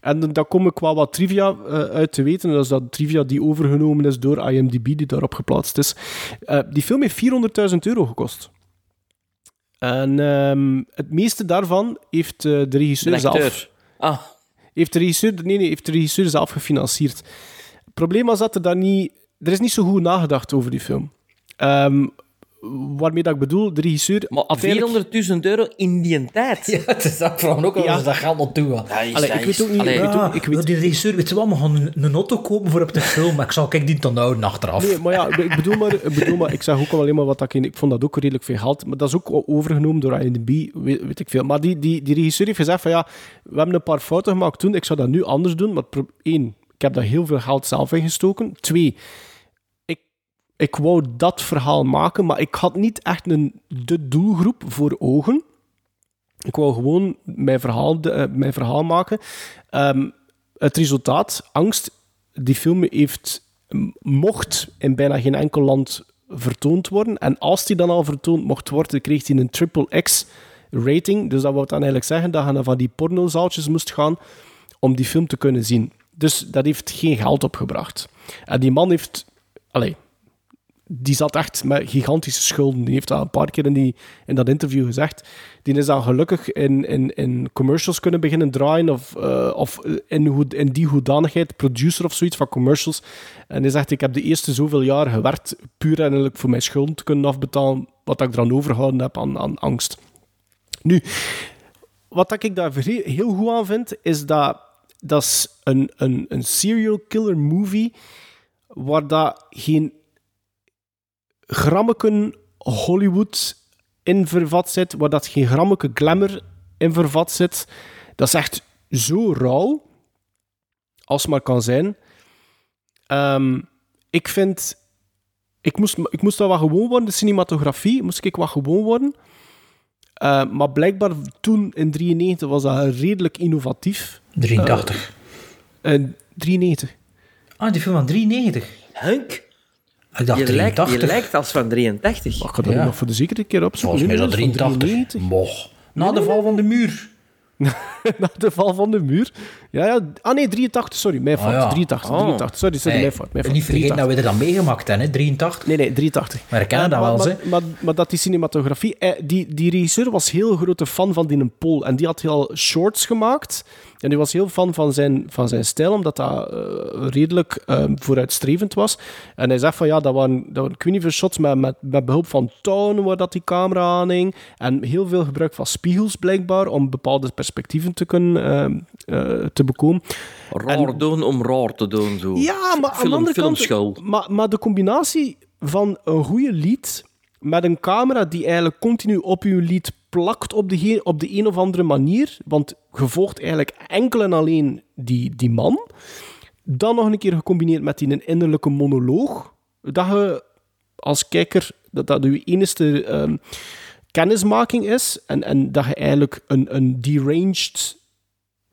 En dan kom ik wel wat trivia eh, uit te weten. Dat is dat trivia die overgenomen is door IMDb, die daarop geplaatst is. Eh, die film heeft 400.000 euro gekost. En ehm, het meeste daarvan heeft eh, de regisseur De zelf... Ah. Heeft de regisseur, nee, nee, heeft de regisseur zelf gefinancierd. Het probleem was dat er daar niet... Er is niet zo goed nagedacht over die film. Ehm, waarmee dat ik bedoel, de regisseur... Maar 400.000 euro in die tijd. Ja, het is dat vooral ook als dat geld naartoe gaat. Ja, is- Allee, ik weet ook niet- allee, ik weet ook- ik weet... Die regisseur, weet je wel, we gaan een, een auto kopen voor op de film, maar ik zal kijk die te houden achteraf. Nee, maar ja, ik bedoel maar, ik bedoel maar, ik zeg ook al alleen maar wat ik ik vond dat ook redelijk veel geld, maar dat is ook overgenomen door IMDb, weet, weet ik veel. Maar die, die, die regisseur heeft gezegd van ja, we hebben een paar fouten gemaakt toen, ik zou dat nu anders doen, maar één, ik heb daar heel veel geld zelf in gestoken. Twee, ik wou dat verhaal maken, maar ik had niet echt een, de doelgroep voor ogen. Ik wou gewoon mijn verhaal, eh, mijn verhaal maken. Ehm, het resultaat, angst, die film heeft, mocht in bijna geen enkel land vertoond worden. En als die dan al vertoond mocht worden, kreeg hij een triple X rating. Dus dat wil dan eigenlijk zeggen dat je naar van die pornozaaltjes moest gaan om die film te kunnen zien. Dus dat heeft geen geld opgebracht. En die man heeft... Allee, die zat echt met gigantische schulden. Die heeft dat een paar keer in, die, in dat interview gezegd. Die is dan gelukkig in, in, in commercials kunnen beginnen draaien. Of, eh, of in, in die hoedanigheid, producer of zoiets van commercials. En hij zegt: Ik heb de eerste zoveel jaar gewerkt. puur en voor mijn schulden te kunnen afbetalen. Wat ik eraan overgehouden heb aan, aan angst. Nu, wat ik daar heel goed aan vind, is dat dat is een, een, een serial killer movie waar dat geen grammeken Hollywood in vervat zit, waar dat geen grammeke glamour in vervat zit. Dat is echt zo rauw als maar kan zijn. Ehm, ik vind... Ik moest, ik moest dat wat gewoon worden, de cinematografie moest ik wat gewoon worden. Eh, maar blijkbaar toen in 93 was dat redelijk innovatief. 83. Eh, eh, 93. Ah, die film van 93. Hunk? Ik dacht je, lijkt, 83. je lijkt als van 83. Ik ga dat Ja. nog voor de zekerheid keer opzoeken. Volgens mij dat nee, is van 83. Moch. Na de val van de muur. Na de val van de muur. Ja, ja. Ah nee, 83, sorry. Mijn fout. Ah, ja. 83, Oh. 83. Sorry, sorry, Hey, mijn fout. Mijn fout. niet vergeten dat 83. we er dan meegemaakt hebben, hè? 83. Nee, nee, 83. Maar herkennen Eh, dat wel, maar, maar, maar, maar dat die cinematografie... eh, die, die regisseur was heel grote fan van die Paul. En die had heel shorts gemaakt. En die was heel fan van zijn, van zijn stijl, omdat dat eh, redelijk eh, vooruitstrevend was. En hij zegt van, ja, dat waren, dat waren ik weet niet veel shots met, met, met behulp van touwen waar dat die camera aan hing. En heel veel gebruik van spiegels, blijkbaar, om bepaalde perspectieven te kunnen eh, te bekomen. Raar doen om raar te doen. Zo. Ja, maar aan de andere kant... Maar, maar de combinatie van een goede lied met een camera die eigenlijk continu op je lied plakt op de, op de een of andere manier, want je volgt eigenlijk enkel en alleen die, die man, dan nog een keer gecombineerd met die innerlijke monoloog, dat je als kijker, dat dat je enige ehm, kennismaking is en, en dat je eigenlijk een, een deranged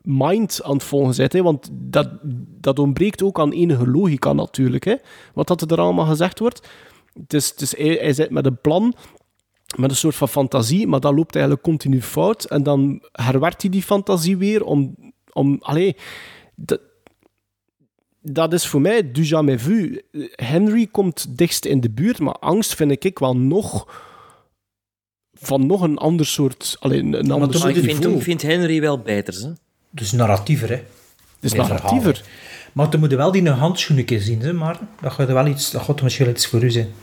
mind aan het volgen bent. Hè? Want dat, dat ontbreekt ook aan enige logica natuurlijk. Hè? Wat dat er allemaal gezegd wordt. Het is, het is, hij, hij zit met een plan, met een soort van fantasie, maar dat loopt eigenlijk continu fout. En dan herwerkt hij die fantasie weer om... om allee, dat, dat is voor mij du jamais vu. Henry komt dichtst in de buurt, maar angst vind ik wel nog... Van nog een ander soort... Allee, een ander Maar soort ik vind, vind Henry wel beter. Hè? Dus narratiever, hè? Meer narratiever. Maar dan moet je wel die handschoenen zien, hè, maar dat gaat wel iets, dat gaat misschien iets voor u zijn.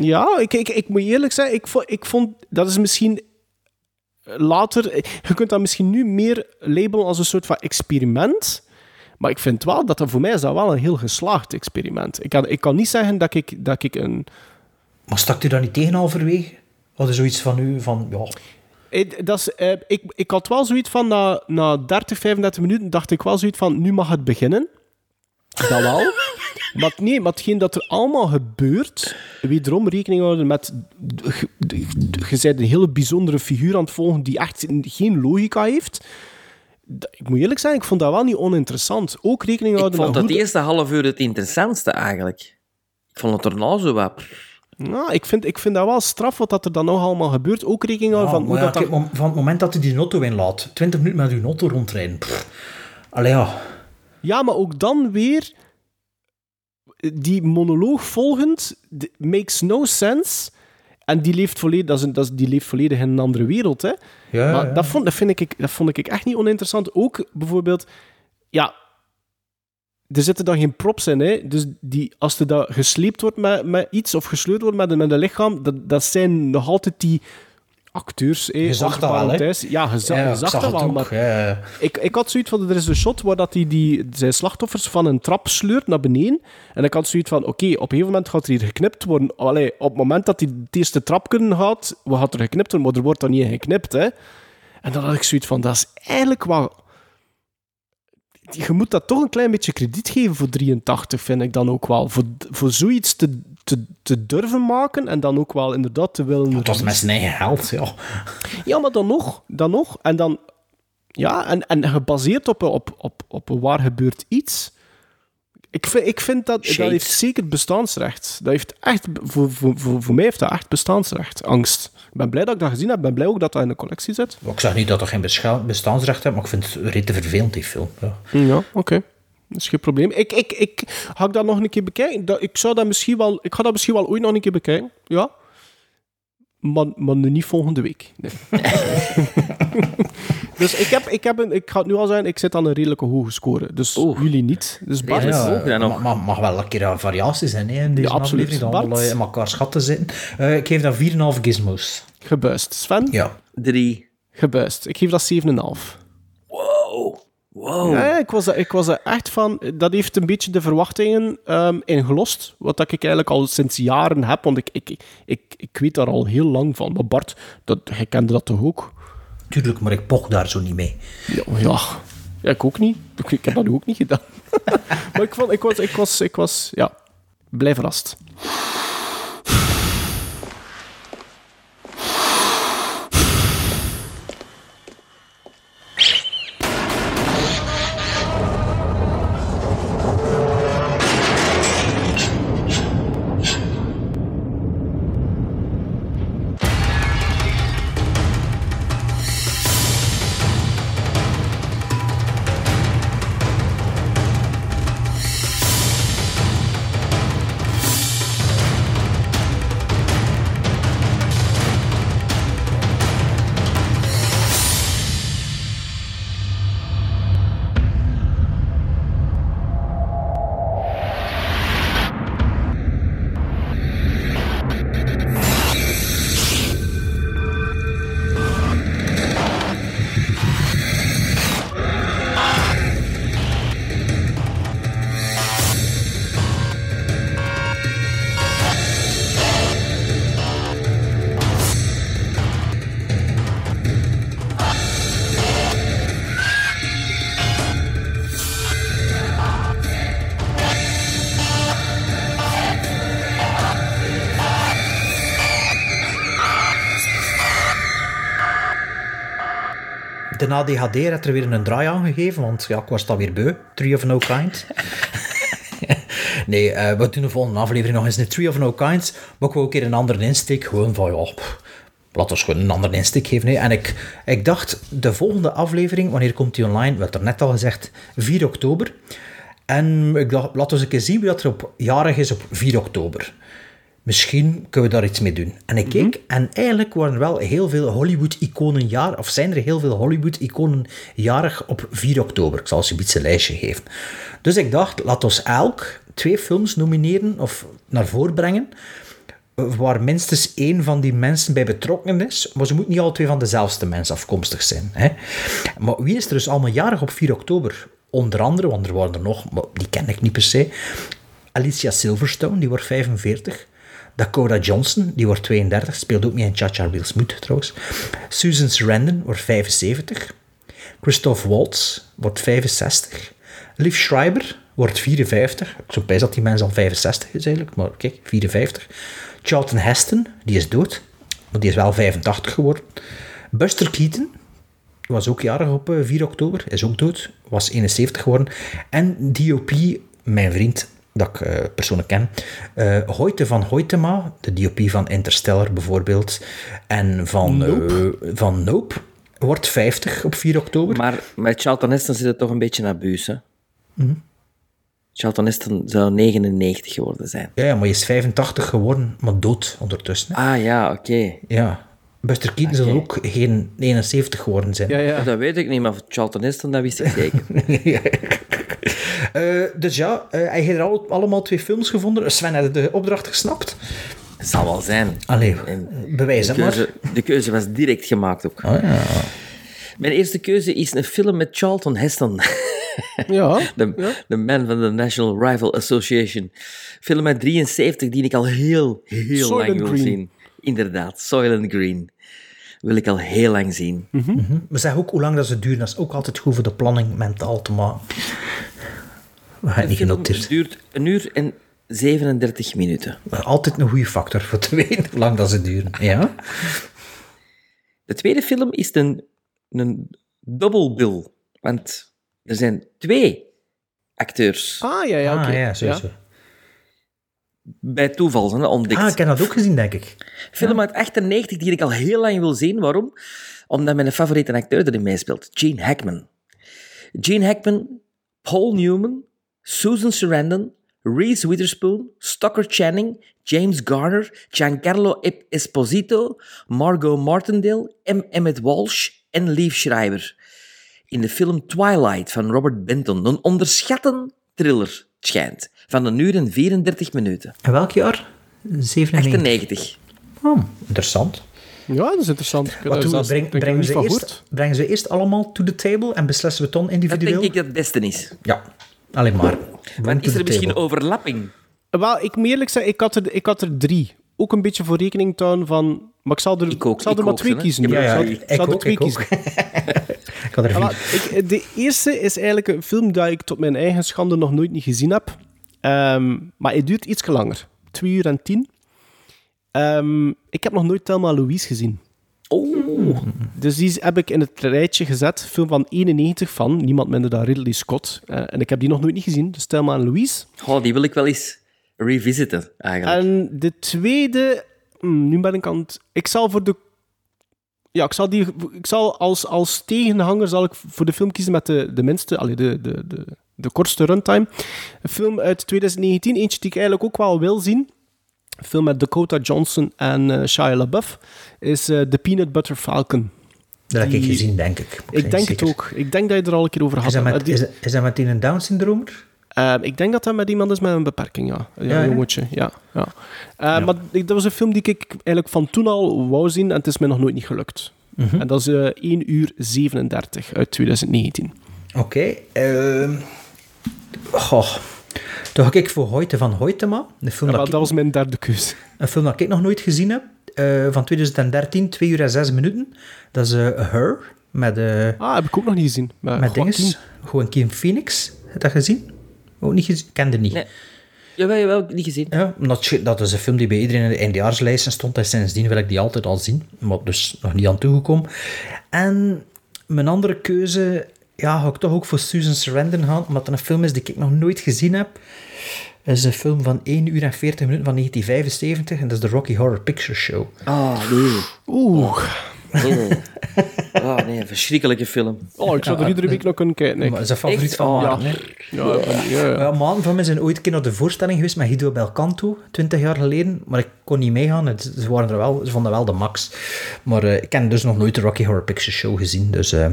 Ja, ik, ik, ik moet eerlijk zeggen, ik vond, ik vond dat is misschien later. Je kunt dat misschien nu meer labelen als een soort van experiment. Maar ik vind wel dat dat voor mij is dat wel een heel geslaagd experiment. Ik kan, ik kan niet zeggen dat ik, dat ik een. Maar stak u daar niet tegen halverwege? Er zoiets van u van, ja... Eh, Dat is, eh, ik, ik had wel zoiets van, na, na 30, 35 minuten dacht ik wel zoiets van, nu mag het beginnen. Dat wel. maar nee, maar hetgeen dat er allemaal gebeurt, wederom rekening houden met, je, bent een hele bijzondere figuur aan het volgen die echt geen logica heeft. Dat- Ik moet eerlijk zijn, ik vond dat wel niet oninteressant. Ook rekening Ik houden vond met het hoe... eerste half uur het interessantste eigenlijk. vond het erna zo wat... Nou, ik vind, ik vind dat wel straf wat dat er dan nog allemaal gebeurt. Ook rekening houden van hoe ja, dat kijk, dan... van het moment dat hij die auto inlaat, 20 minuten met uw auto rondrijden. Pff. Allee ja. Ja, maar ook dan weer... Die monoloog volgend makes no sense. En die leeft volledig, dat is een, dat is, die leeft volledig in een andere wereld. Hè? Ja, maar. Dat, vond, dat, vind ik, dat vond ik echt niet oninteressant. Ook bijvoorbeeld... Ja, er zitten dan geen props in. Hè? Dus die, als er dat gesleept wordt met, met iets of gesleurd wordt met, een- met een lichaam, dat, dat zijn nog altijd die acteurs. Hè, Je zag onder dat wel, hè? parenthèse. Ja, je, za- Ja, je ik zag zag dat wel. ook, Maar ja, ik, ik had zoiets van, er is een shot waar dat die, die zijn slachtoffers van een trap sleurt naar beneden. En ik had zoiets van, oké, op een gegeven moment gaat er hier geknipt worden. Allee, op het moment dat hij de eerste trap kunnen gaat, gaat er geknipt worden, maar er wordt dan niet geknipt, hè. En dan had ik zoiets van, dat is eigenlijk wel... Je moet dat toch een klein beetje krediet geven voor 83, vind ik dan ook wel. Voor, voor zoiets te, te, te durven maken en dan ook wel inderdaad te willen... Het was met zijn eigen geld, ja. Ja, maar dan nog. Dan nog. En dan... Ja, en, en gebaseerd op, op, op, op een waar gebeurt iets. Ik vind, ik vind dat... Dat heeft zeker bestaansrecht. Dat heeft echt... Voor, voor, voor, voor mij heeft dat echt bestaansrecht. Angst. Ik ben blij dat ik dat gezien heb. Ik ben blij ook dat dat in de collectie zit. Ik zeg niet dat er geen bestaansrecht heeft, maar ik vind het redelijk vervelend, die film. Ja. Ja, oké. Dat is geen probleem. Ik, ik, ik ga ik dat nog een keer bekijken. Dat, ik, zou dat misschien wel, ik ga dat misschien wel ooit nog een keer bekijken. Ja. Maar, maar niet volgende week. Nee. dus ik, heb, ik, heb een, ik ga het nu al zeggen, ik zit aan een redelijke hoge score. Dus jullie niet. Dus Bart, Ja, mag, mag, mag wel een keer een variatie zijn hè, in deze Ja, absoluut. Bart? in elkaar schatten zitten. Eh, ik geef dat 4,5 gizmos. gebuist. Sven? Ja. Drie. Gebuist. Ik geef dat 7,5. Wow. Wow. Ja, ik was, er- ik was er echt van. Dat heeft een beetje de verwachtingen ehm, ingelost. Wat dat ik eigenlijk al sinds jaren heb. Want ik, ik, ik, ik weet daar al heel lang van. Maar Bart, dat, jij kende dat toch ook? Tuurlijk, maar ik poch daar zo niet mee. Ja, ja. Ik ook niet. Ik, heb dat ook niet gedaan. maar ik, vond, ik, was, ik, was, ik was, ja, blij verrast. ADHD heeft er weer een draai aan gegeven, want ja, ik was dat weer beu. Tree of No Kind. nee, eh, we doen de volgende aflevering nog eens een Tree of No Kinds. Maar ik wil ook een keer een andere insteek. Gewoon van, ja, pff, laat ons gewoon een andere insteek geven. hè. En ik, ik dacht, de volgende aflevering, wanneer komt die online? We hadden er net al gezegd, 4 oktober. En ik dacht, laten we eens een keer zien wie dat er op jarig is op 4 oktober. Misschien kunnen we daar iets mee doen. En ik keek, en eigenlijk waren er wel heel veel Hollywood-iconen jaar, of zijn er heel veel Hollywood-iconen jarig op 4 oktober. Ik zal ze een lijstje geven. Dus ik dacht, laat ons elk twee films nomineren of naar voren brengen, waar minstens één van die mensen bij betrokken is, maar ze moeten niet alle twee van dezelfde mensen afkomstig zijn. Hè? Maar wie is er dus allemaal jarig op 4 oktober? Onder andere, want er waren er nog, maar die ken ik niet per se. Alicia Silverstone, die wordt 45. Dakota Johnson, die wordt 32, speelt ook mee in Cha-Cha Real Smooth trouwens. Susan Sarandon wordt 75. Christoph Waltz wordt 65. Liv Schreiber wordt 54. Ik zou bijna dat die mens al 65 is eigenlijk, maar kijk, 54. Charlton Heston, die is dood, maar die is wel 85 geworden. Buster Keaton, was ook jarig op eh, 4 oktober, is ook dood, was 71 geworden. En DOP, mijn vriend dat ik eh, persoonlijk ken. Eh Hoyte van Hoytema, de DOP van Interstellar bijvoorbeeld. En van Nope, van Nope wordt 50 op 4 oktober. Maar met Charlton Heston zit het toch een beetje naar buus, hè? Mhm. Charlton Heston zou 99 geworden zijn. Ja, ja, maar je is 85 geworden, maar dood ondertussen. hè. Ah ja, oké. Ja. Buster Keaton zal Oké. ook geen 71 geworden zijn. Ja, ja. Dat weet ik niet, maar Charlton Heston, dat wist ik zeker. Eh, dus ja, eh, hij heeft er al, allemaal twee films gevonden. Sven, had de opdracht gesnapt? Het zal wel zijn. Allee, bewijs de het maar. keuze, de keuze was direct gemaakt ook. Oh, ja. Mijn eerste keuze is een film met Charlton Heston. Ja. De, de man van de National Rifle Association. Film uit 73 die ik al heel, heel Soylent lang wil Green. zien. Inderdaad, Soylent Green. Wil ik al heel lang zien. Mhm. We zeggen ook hoe lang dat ze duren. Dat is ook altijd goed voor de planning mentaal te maken. We gaan niet genoteerd. duurt een uur en 37 minuten. Altijd een goede factor voor te weten hoe lang dat ze duren. Ja? De tweede film is een, een double bill. Want er zijn twee acteurs Ah, ja, ja, oké. Ah, ja, sowieso. bij toeval zijn ontdekt. Ah, ik heb dat ook gezien, denk ik. Film uit 98 die ik al heel lang wil zien. Waarom? Omdat mijn favoriete acteur erin meespeelt. Gene Hackman. Gene Hackman, Paul Newman, Susan Sarandon, Reese Witherspoon, Stocker Channing, James Garner, Giancarlo Esposito, Margot Martindale, M. Emmett Walsh en Liev Schreiber. In de film Twilight van Robert Benton. Een onderschatte thriller, het schijnt. Van een uur en 34 minuten. En welk jaar? 97. 98. Oh, interessant. Ja, dat is interessant. Wat doen we? Breng- brengen, ze eerst, brengen ze eerst allemaal to the table en beslissen we het dan Dat individueel? denk ik dat het beste is. Ja, alleen maar. Want is er misschien table. overlapping? Wel, ik moet eerlijk zeggen, ik had, er, ik had er drie. Ook een beetje voor rekening houden van... Maar ik zal er, Ik ook, zal er maar twee kiezen. Ik er zal- ik er ook, twee kiezen. Ik had er vier. ik, de eerste is eigenlijk een film dat ik tot mijn eigen schande nog nooit niet gezien heb. Ehm, maar het duurt iets langer. Twee uur en tien. Ehm, ik heb nog nooit Thelma Louise gezien. Oh. Dus die heb ik in het rijtje gezet. Film van 91 van niemand minder dan Ridley Scott. Eh, en ik heb die nog nooit niet gezien. Dus Thelma en Louise. Oh, die wil ik wel eens revisiten, eigenlijk. En de tweede... hmm, nu ben ik aan het... Ik zal voor de... Ja, ik zal, die, ik zal als, als tegenhanger zal ik voor de film kiezen met de, de minste... Allee, de, de, de, de kortste runtime. Een film uit 2019. Eentje die ik eigenlijk ook wel wil zien. Film met Dakota Johnson en eh Shia LaBeouf. Is eh The Peanut Butter Falcon. Dat heb ik gezien, denk ik. Ik denk het ook. Ik denk dat je er al een keer over had. Is dat Eh, met, die- is, is dat met een Down-syndroom? eh, ik denk dat dat met iemand is met een beperking, ja. Ja, jongetje, ja. ja. Eh, Maar dat was een film die ik eigenlijk van toen al wou zien en het is mij nog nooit niet gelukt. Mhm. En dat is eh 1 uur 37 uit 2019. Oké. ehm goh. Toen ga ik voor Hoyte van Hoytema. Een film, Ja, dat, maar dat was mijn derde keuze. een film dat ik nog nooit gezien heb. eh, van 2013, 2 uur en 6 minuten. Dat is eh, Her. Met, eh Ah, heb ik ook nog niet gezien. Met, met dinges. Joaquin Phoenix. Heb je dat gezien? Ook niet gezien? Kende niet. Nee. Jawel, jawel, niet gezien. Ja, omdat, dat is een film die bij iedereen in de eindejaarslijsten stond. En sindsdien wil ik die altijd al zien. Maar dus nog niet aan toegekomen. En mijn andere keuze... Ja, ga ik toch ook voor Susan Sarandon gaan. Omdat het een film is die ik nog nooit gezien heb. Het is een film van 1 uur en 40 minuten van 1975. En dat is de Rocky Horror Picture Show. Ah, nee. Oeh. Oh. Ah, nee, een verschrikkelijke film. Oh, ik zou er iedere week nog kunnen kijken. Nee. Maar dat is een favoriet Echt? van Oh, Maarten, ja. Ja, ja, ja. Van mij zijn ooit een keer naar de voorstelling geweest met Guido Belcanto, 20 jaar geleden. Maar ik kon niet meegaan. Het- Ze, waren er wel, ze vonden wel de max. Maar eh, ik heb dus nog nooit de Rocky Horror Picture Show gezien. Dus eh,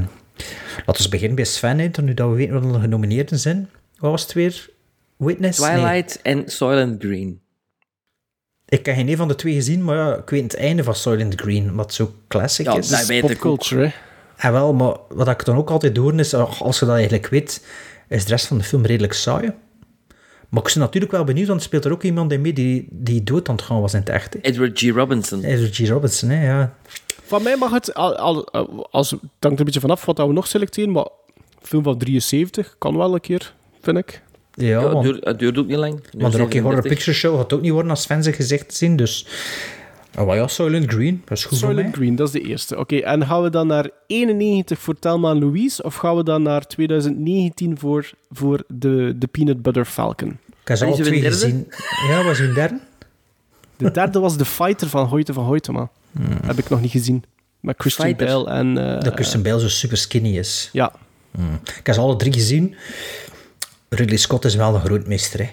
laten we beginnen bij Sven. Hè, nu dat we weten wat er genomineerden zijn. Wat was het weer? Witness? Nee. Twilight en Soylent Green. Ik heb geen een van de twee gezien, maar ja, ik weet het einde van Soylent Green, wat zo classic Ja, is. dat. Popculture, hè. En wel, maar wat ik dan ook altijd doe, is ach, als je dat eigenlijk weet, is de rest van de film redelijk saai. Maar ik ben natuurlijk wel benieuwd, want er speelt er ook iemand in mee die, die dood aan het gaan was in het echt. hè. Edward G. Robinson. Edward G. Robinson, hè, ja. Van mij mag het, al, al, als, het hangt er een beetje vanaf wat we nog selecteren, maar film van 73 kan wel een keer, vind ik. Ja, Ja, het, duurt, het duurt ook niet lang. want de Rocky Horror 37. Picture Show gaat ook niet worden als Sven zijn gezicht zien, dus... Oh, maar ja, Silent Green, dat is goed voor mij. Soylent Green, dat is de eerste. Oké, en gaan we dan naar 91 voor Thelma en Louise, of gaan we dan naar 2019 voor, voor de, de Peanut Butter Falcon? Ik heb ze uw twee derde? gezien. Ja, wat is uw derde? De derde was The Fighter van Hoyte van Hoytema. Heb ik nog niet gezien. Met Christian Fighter. Bale en... eh, Dat Christian Bale zo super skinny is. Ja. Hmm. Ik heb ze alle drie gezien. Ridley Scott is wel een grootmeester, hè.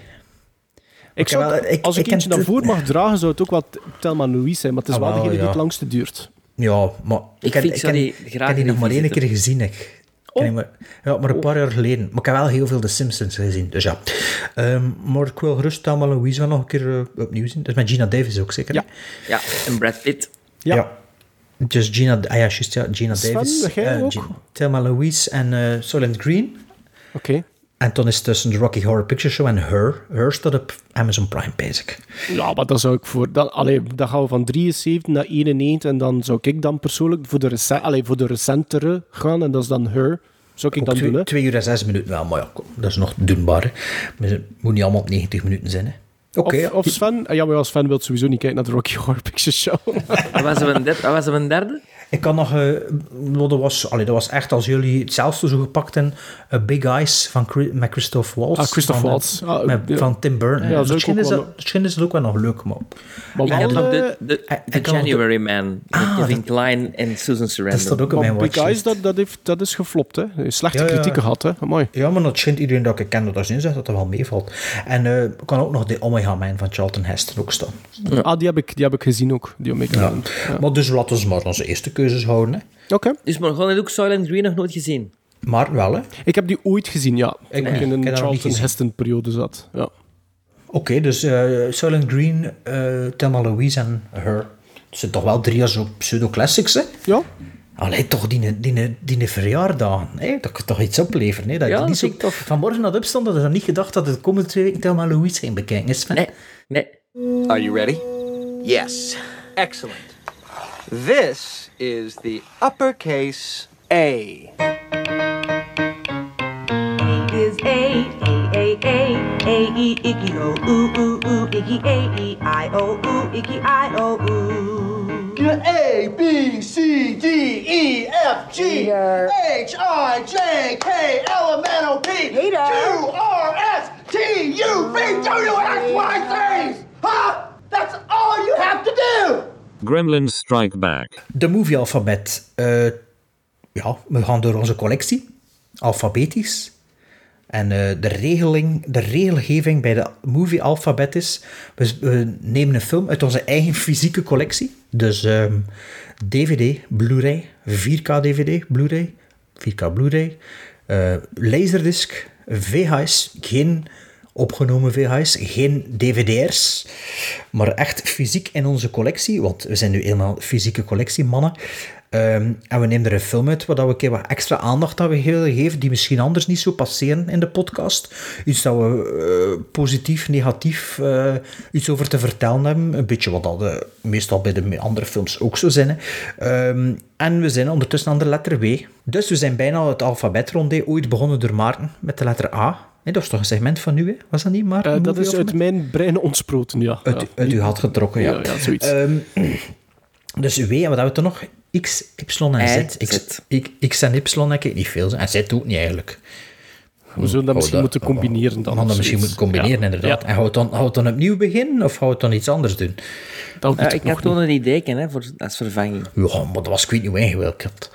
Ik zou, heb wel- ik- als ik, ik eentje naar voren mag dragen, zou het ook wel Telma Louise zijn. Maar het is Ah, wel degene die het langste duurt. Ja, maar ik, heb, vind ik, die ik graag heb die nog maar één keer gezien. Ik. Die maar, ja, maar een paar jaar geleden. Maar ik heb wel heel veel The Simpsons gezien. Dus ja. Ehm, maar ik wil gerust Thelma Louise wel nog een keer eh, opnieuw zien. Dat is met Gina Davis ook zeker. Ja. Ja, en Brad Pitt. Ja. Dus Gina, ah ja, juist, ja, Gina Sven, Davis. ook? Gina- Thelma Louise en eh Soylent Green. Oké. En toen is tussen de Rocky Horror Picture Show en Her. Her staat op Amazon Prime, basic. Ja, maar dan zou ik voor... Dan, allee, dan gaan we van 73 naar 91 en dan zou ik dan persoonlijk voor de, allee, voor de recentere gaan en dat is dan Her. Zou ik Ook dan twee, doen, hè? twee uur en zes minuten wel, maar ja, dat is nog doenbaar. Hè. Maar Het moet niet allemaal op 90 minuten zijn. Hè. Oké, Of, of Sven... ah, Ja, maar als Sven wil sowieso niet kijken naar de Rocky Horror Picture Show. Wat was er een derde? Er? Ik kan nog, eh, wel, dat, was, allee, dat was echt als jullie hetzelfde zo gepakt hebben, eh, Big Eyes van, met Christoph Waltz. Ah, Christoph van, eh, Waltz. Ah, met, ja. Van Tim Burton. Ja, dat is ook misschien, is wel dat, misschien is het ook wel nog leuk, maar... Maar Ik nog de, de, ik de January Man. Met Ah, Kevin dat- Klein en Susan Sarandon. dat staat ook maar mijn Big. Eyes, dat, dat, heeft, dat is geflopt, hè? Slechte Ja, kritieken gehad, hè? Mooi. Ja, maar dat schijnt iedereen dat ik ken dat erin zegt dat dat wel meevalt. En eh, ik kan ook nog de Omega Man van Charlton Heston ook staan. Ah, die heb, ik, die heb ik gezien ook, die Omega Ja. Man. Ja. Maar dus laten we maar onze eerste keuzes houden. Hè. Oké. Dus maar gewoon ook Silent Green nog nooit gezien. Maar wel, hè. Ik heb die ooit gezien, ja. Ik ik in Ik een Charlton gezien. Heston-periode zat. Ja. Oké, dus eh Silent Green, eh Thelma Louise en Her. Dat zijn toch wel drie jaar zo pseudo-classics, hè? Ja. Allee, toch die, die, die verjaardagen, hè? Dat kan toch iets opleveren, hè? Dat Ja, dat niet zo, ik tof. Vanmorgen had opstand dat dan niet gedacht dat het de komende twee weken Thelma Louise ging bekijken is. Nee, nee. Are you ready? Yes. Excellent. This is the uppercase A. A is A, A, A, A, A, E, Icky, O, Ooh, Ooh, Ooh, Icky, A, E, I, O, Ooh, Icky, I, O, Ooh. A, B, C, D, E, F, G, H, I, J, K, L, M, N, O, P, Q, R, S, T, U, V, W, X, Y, Z. Huh? That's all you have to do. Gremlins Strike Back. De movie alfabet. eh, ja, we gaan door onze collectie, alfabetisch. En eh, de, regeling, de regelgeving bij de movie alfabet is... We, nemen een film uit onze eigen fysieke collectie. Dus ehm, DVD, Blu-ray, 4K-DVD, Blu-ray, 4K Blu-ray, eh, Laserdisc, VHS, geen opgenomen VHS, geen DVD'ers, maar echt fysiek in onze collectie, want we zijn nu eenmaal fysieke collectiemannen. Ehm, en we nemen er een film uit waar we een keer wat extra aandacht aan geven, die misschien anders niet zo passeren in de podcast. Iets dat we eh, positief, negatief eh, iets over te vertellen hebben. Een beetje wat dat eh, meestal bij de andere films ook zo zijn. Ehm, en we zijn ondertussen aan de letter W. Dus we zijn bijna het alfabet. Ooit begonnen door Maarten met de letter A. Nee, dat is toch een segment van u, hè? Was dat niet, Maarten? Eh, dat is uit mijn brein ontsproten, ja. Uit, ja. uit uw had getrokken, ja. Ja, ja, zoiets. Ehm, dus W, en wat hebben we toen nog? X, Y en Z. X. X, X en Y heb ik niet veel. En Z ook niet eigenlijk. We zullen dat misschien moeten combineren dan. We dat misschien moeten combineren, Ja. inderdaad. Ja. En gaan we, dan, gaan we dan opnieuw beginnen, of gaan we dan iets anders doen? Dat ik nog had toen niet. een idee hè, voor, als vervanging. Ja, maar dat was ik weet niet hoe ingewikkeld.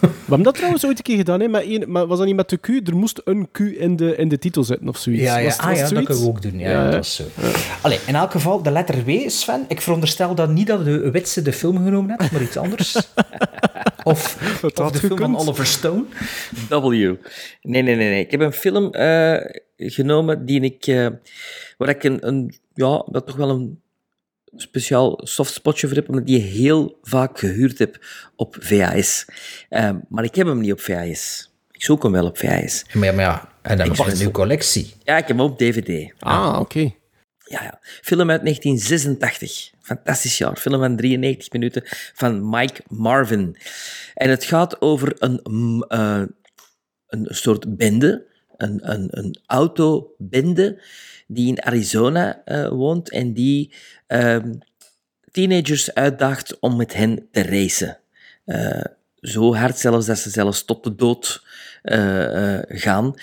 We hebben dat trouwens ooit een keer gedaan, hè? Met één, maar was dat niet met de Q? Er moest een Q in de, in de titel zitten of zoiets. Ja, ja, Was ah, was ja dat kunnen we ook doen. Ja, dat is zo. Allee, in elk geval, de letter W, Sven. Ik veronderstel dat niet dat de Witse de film genomen hebt, maar iets anders. of, of had de film van. Oliver Stone. W. Nee, nee, nee, nee. Ik heb een film eh, genomen die ik, eh, waar ik een, een, ja, dat toch wel een speciaal softspotje voor heb, omdat ik die heel vaak gehuurd heb op VHS. Eh, maar ik heb hem niet op VHS. Ik zoek hem wel op VHS. Maar ja, maar ja en dan is een nieuwe collectie. Ja, ik heb hem op DVD. Ah, oké. Ja, ja. Film uit 1986. Fantastisch jaar. Film van 93 minuten van Mike Marvin. En het gaat over een, mm, eh, een soort bende, een, een, een autobende, die in Arizona eh, woont en die ehm, teenagers uitdaagt om met hen te racen. Eh, zo hard zelfs dat ze zelfs tot de dood eh, gaan.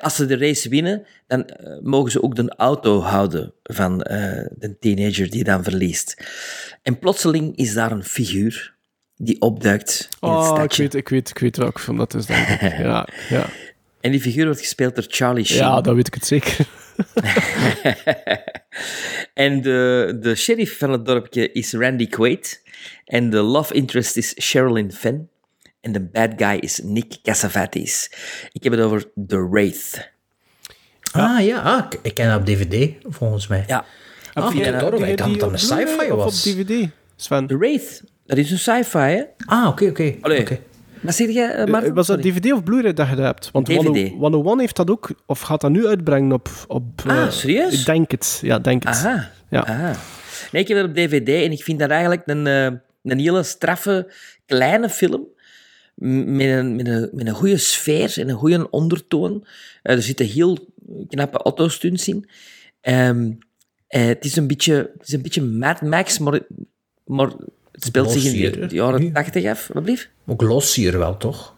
Als ze de race winnen, dan mogen ze ook de auto houden van de teenager die dan verliest. En plotseling is daar een figuur die opduikt in het Oh, ik stadje. weet, ik, weet, ik weet welke film dat is, denk ik. Ja, ja. En die figuur wordt gespeeld door Charlie Sheen. ja, dat weet ik het zeker. En de, de sheriff van het dorpje is Randy Quaid. En de love interest is Sherilyn Fenn. En de bad guy is Nick Cassavetes. Ik heb het over The Wraith. Ah ja, ah, ik- ik ken dat op DVD, volgens mij. Ja. Ah, Heb je daarom, ik dacht dat het een sci-fi of was. op DVD, Sven? The Wraith, dat is een sci-fi, hè? Ah, oké, oké. Allee. oké. Wat zeg jij, eh, Maarten? Eh, was dat. DVD of Blu-ray dat je dat hebt? Want DVD. 101 heeft dat ook, of gaat dat nu uitbrengen op... op Ah, eh, serieus? Ik denk het, ja, denk het. Aha. Ja. Aha. Nee, ik heb dat op DVD en ik vind dat eigenlijk een, een hele straffe, kleine film. Met een, met, een, met een goede sfeer en een goede ondertoon. Er zitten heel knappe autostunts in. Ehm, eh, het, is een beetje, het is een beetje Mad Max, maar, maar het speelt zich in de, jaren nu. 80 af. Wat blieft? Maar glossier wel, toch?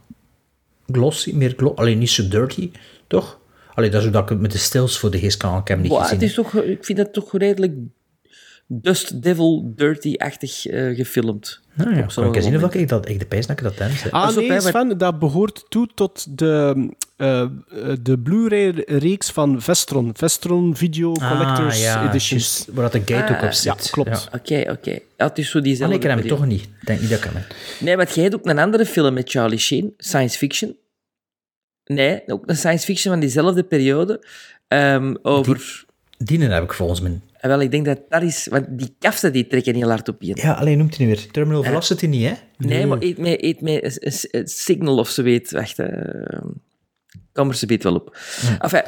Glossy, meer glo Alleen niet zo dirty, toch? Allee, dat is hoe dat ik met de stils voor de geest kan. Ik heb hem niet gezien. het is toch, ik vind het toch redelijk Dust Devil Dirty-achtig eh, gefilmd. Nou ja, ik eens zien of ik dat, ik de pijs dat ik dat ten zet. Ah, nee, Sven, dat behoort toe tot de, eh, eh, de Blu-ray-reeks van Vestron. Vestron Video Collectors ah, ja, Editions. waar dat de gate ook Ah, op Ja, zit. klopt. Oké, oké. Ja, het is zo Ah, diezelfde nee, ik ken hem toch niet. Ik denk niet dat ik hem heb. Nee, want jij hebt ook een andere film met Charlie Sheen, science fiction. Nee, ook een science fiction van diezelfde periode. ehm, over... Die heb ik volgens mij. En wel, ik denk dat dat is... Want die kaften die trekken heel hard op je. Ja, alleen noemt hij niet meer. Terminal Velocity niet, hè? Nee, maar eet met, eet met een- Signal of zo weet. Wacht, eh, kom er ze beet wel op. Enfin,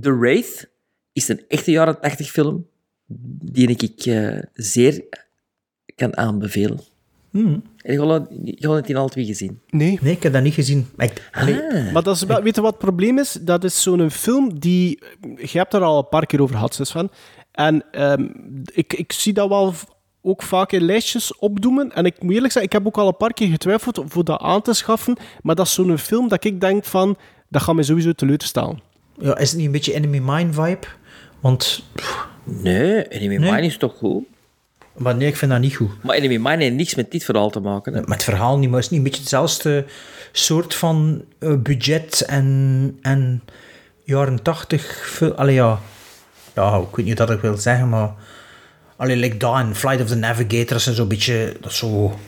The Wraith is een echte jaren 80 film die ik eh, zeer kan aanbevelen. Hmm. En je had het in alle twee gezien. Nee. Nee, ik heb dat niet gezien. Maar ik, Ah. Maar dat is, wel- weet je wat het probleem is? Dat is zo'n film die... Je hebt er al een paar keer over gehad, van. En ehm, ik, ik zie dat wel ook vaak in lijstjes opdoemen. En ik moet eerlijk zeggen, ik heb ook al een paar keer getwijfeld voor dat aan te schaffen. Maar dat is zo'n film dat ik denk van... Dat gaat mij sowieso teleurstellen. ja, is het niet een beetje Enemy Mine vibe? Want, Nee, Enemy Nee. Mine is toch goed? maar nee, ik vind dat niet goed. Maar Enemy Mine heeft niks met dit verhaal te maken. Hè? Met het verhaal niet, maar het is niet een beetje hetzelfde soort van eh, budget en, en jaren tachtig. Allee, ja. Ja, ik weet niet wat ik wil zeggen, maar... Allee, like dat en Flight of the Navigator, dat zijn zo'n beetje... Dat zo...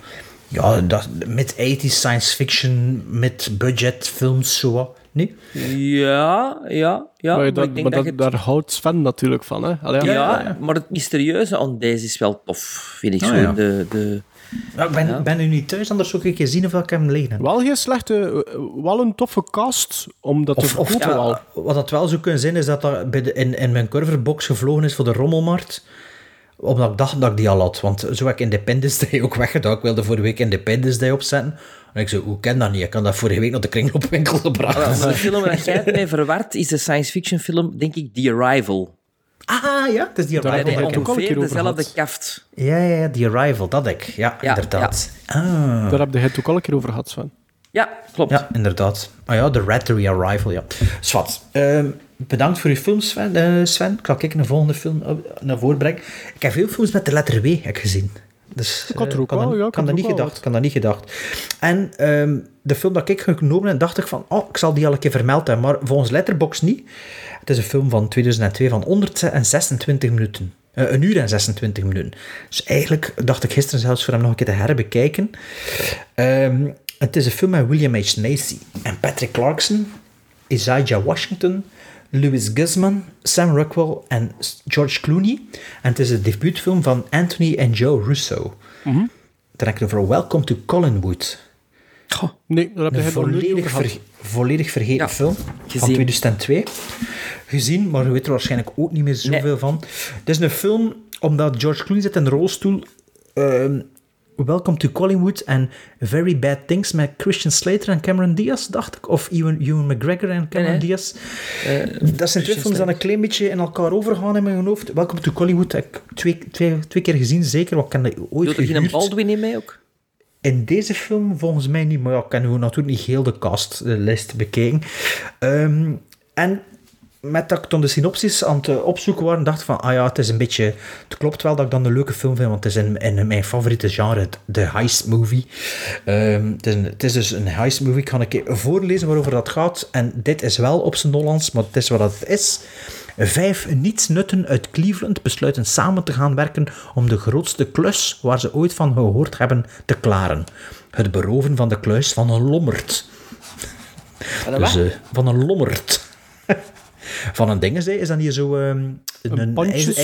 Ja, dat, met 80s science fiction, met budget films, zo. Nee? Ja, ja, ja. maar maar dat, ik denk maar dat dat- het- daar houdt Sven natuurlijk van. Hè? Allee, ja, ja. maar het mysterieuze aan deze is wel tof, vind ik Ah, zo. ja. De, de, Ja, ik ben, Ja. ben nu niet thuis, anders zoek ik eens zien of ik hem liggen heb. Wel geen slechte... Wel een toffe cast om dat te Of, of wel. wat dat wel zou kunnen zijn, is dat dat bij de, in, in mijn curverbox gevlogen is voor de rommelmarkt. Omdat ik dacht dat ik die al had. Want zo heb ik Independence Day ook weggedaan. Ik wilde vorige week Independence Day opzetten. En ik zei, hoe ken dat niet? Ik kan dat vorige week naar de kringloopwinkel gebracht. maar de film waar jij het mee verward is de science fiction film, denk ik, The Arrival. Ah ja, het is die Daar Arrival. heb ik Die ook al een ongeveer keer over dezelfde kaft. Ja, ja, ja, die Arrival, dat ik. Ja, Ja, inderdaad. Ah. Daar heb je het ook al een keer over gehad, Sven. Ja, klopt. Ja, inderdaad. Ah ja, The Rattery Arrival, ja. Swat. Ehm, bedankt voor uw film, Sven. eh, Sven. Ik zal kijken een volgende film eh, naar voren brengen. Ik heb veel films met de letter W heb ik gezien. Dus, Ik had er eh, ook kan wel, dat- ja, ik kan had dat niet gedacht. Kan dat niet gedacht. En ehm, de film dat ik genomen heb, dacht ik van, oh, ik zal die al een keer vermeld hebben. Maar volgens Letterboxd niet. Het is een film van 2002 van 126 minuten. Eh, een uur en 26 minuten. Dus eigenlijk dacht ik gisteren zelfs voor hem nog een keer te herbekijken. Ehm, het is een film met William H. Macy en Patrick Clarkson, Isaiah Washington, Louis Guzman, Sam Rockwell en George Clooney. En het is een debuutfilm van Anthony en Joe Russo. Dan heb ik het over Welcome to Collinwood. Nee, daar heb nooit volledig, ver- volledig vergeten Ja, film van gezien. 2002. Gezien, maar je weet er waarschijnlijk ook niet meer zoveel van. Het is een film omdat George Clooney zit in een rolstoel. ehm, Welcome to Collingwood en Very Bad Things met Christian Slater en Cameron Diaz, dacht ik. Of Ewan, Ewan McGregor en Cameron Nee. Diaz. dat zijn twee films die een klein beetje in elkaar overgaan in mijn hoofd. Welcome to Collingwood heb ik twee, twee, twee keer gezien, zeker. Want ik ken dat ooit Doet er geen. Baldwin in mee ook? In deze film volgens mij niet, maar ja, ik nu natuurlijk niet heel de castlijst bekeken. Ehm, en met dat ik dan de synopsis aan het eh, opzoeken was, dacht ik van, ah ja, het is een beetje... Het klopt wel dat ik dan een leuke film vind, want het is in, in mijn favoriete genre, de heist movie. Ehm, het, is een- het is dus een heist movie. Ik ga een keer voorlezen waarover dat gaat. En dit is wel op zijn Hollands, maar het is wat het is. Vijf nietsnutten uit Cleveland besluiten samen te gaan werken om de grootste klus waar ze ooit van gehoord hebben te klaren. Het beroven van de kluis van een lommerd. Van een Dus, eh, van een lommerd. Van een ding, is dat niet zo... ehm, een, ijzer,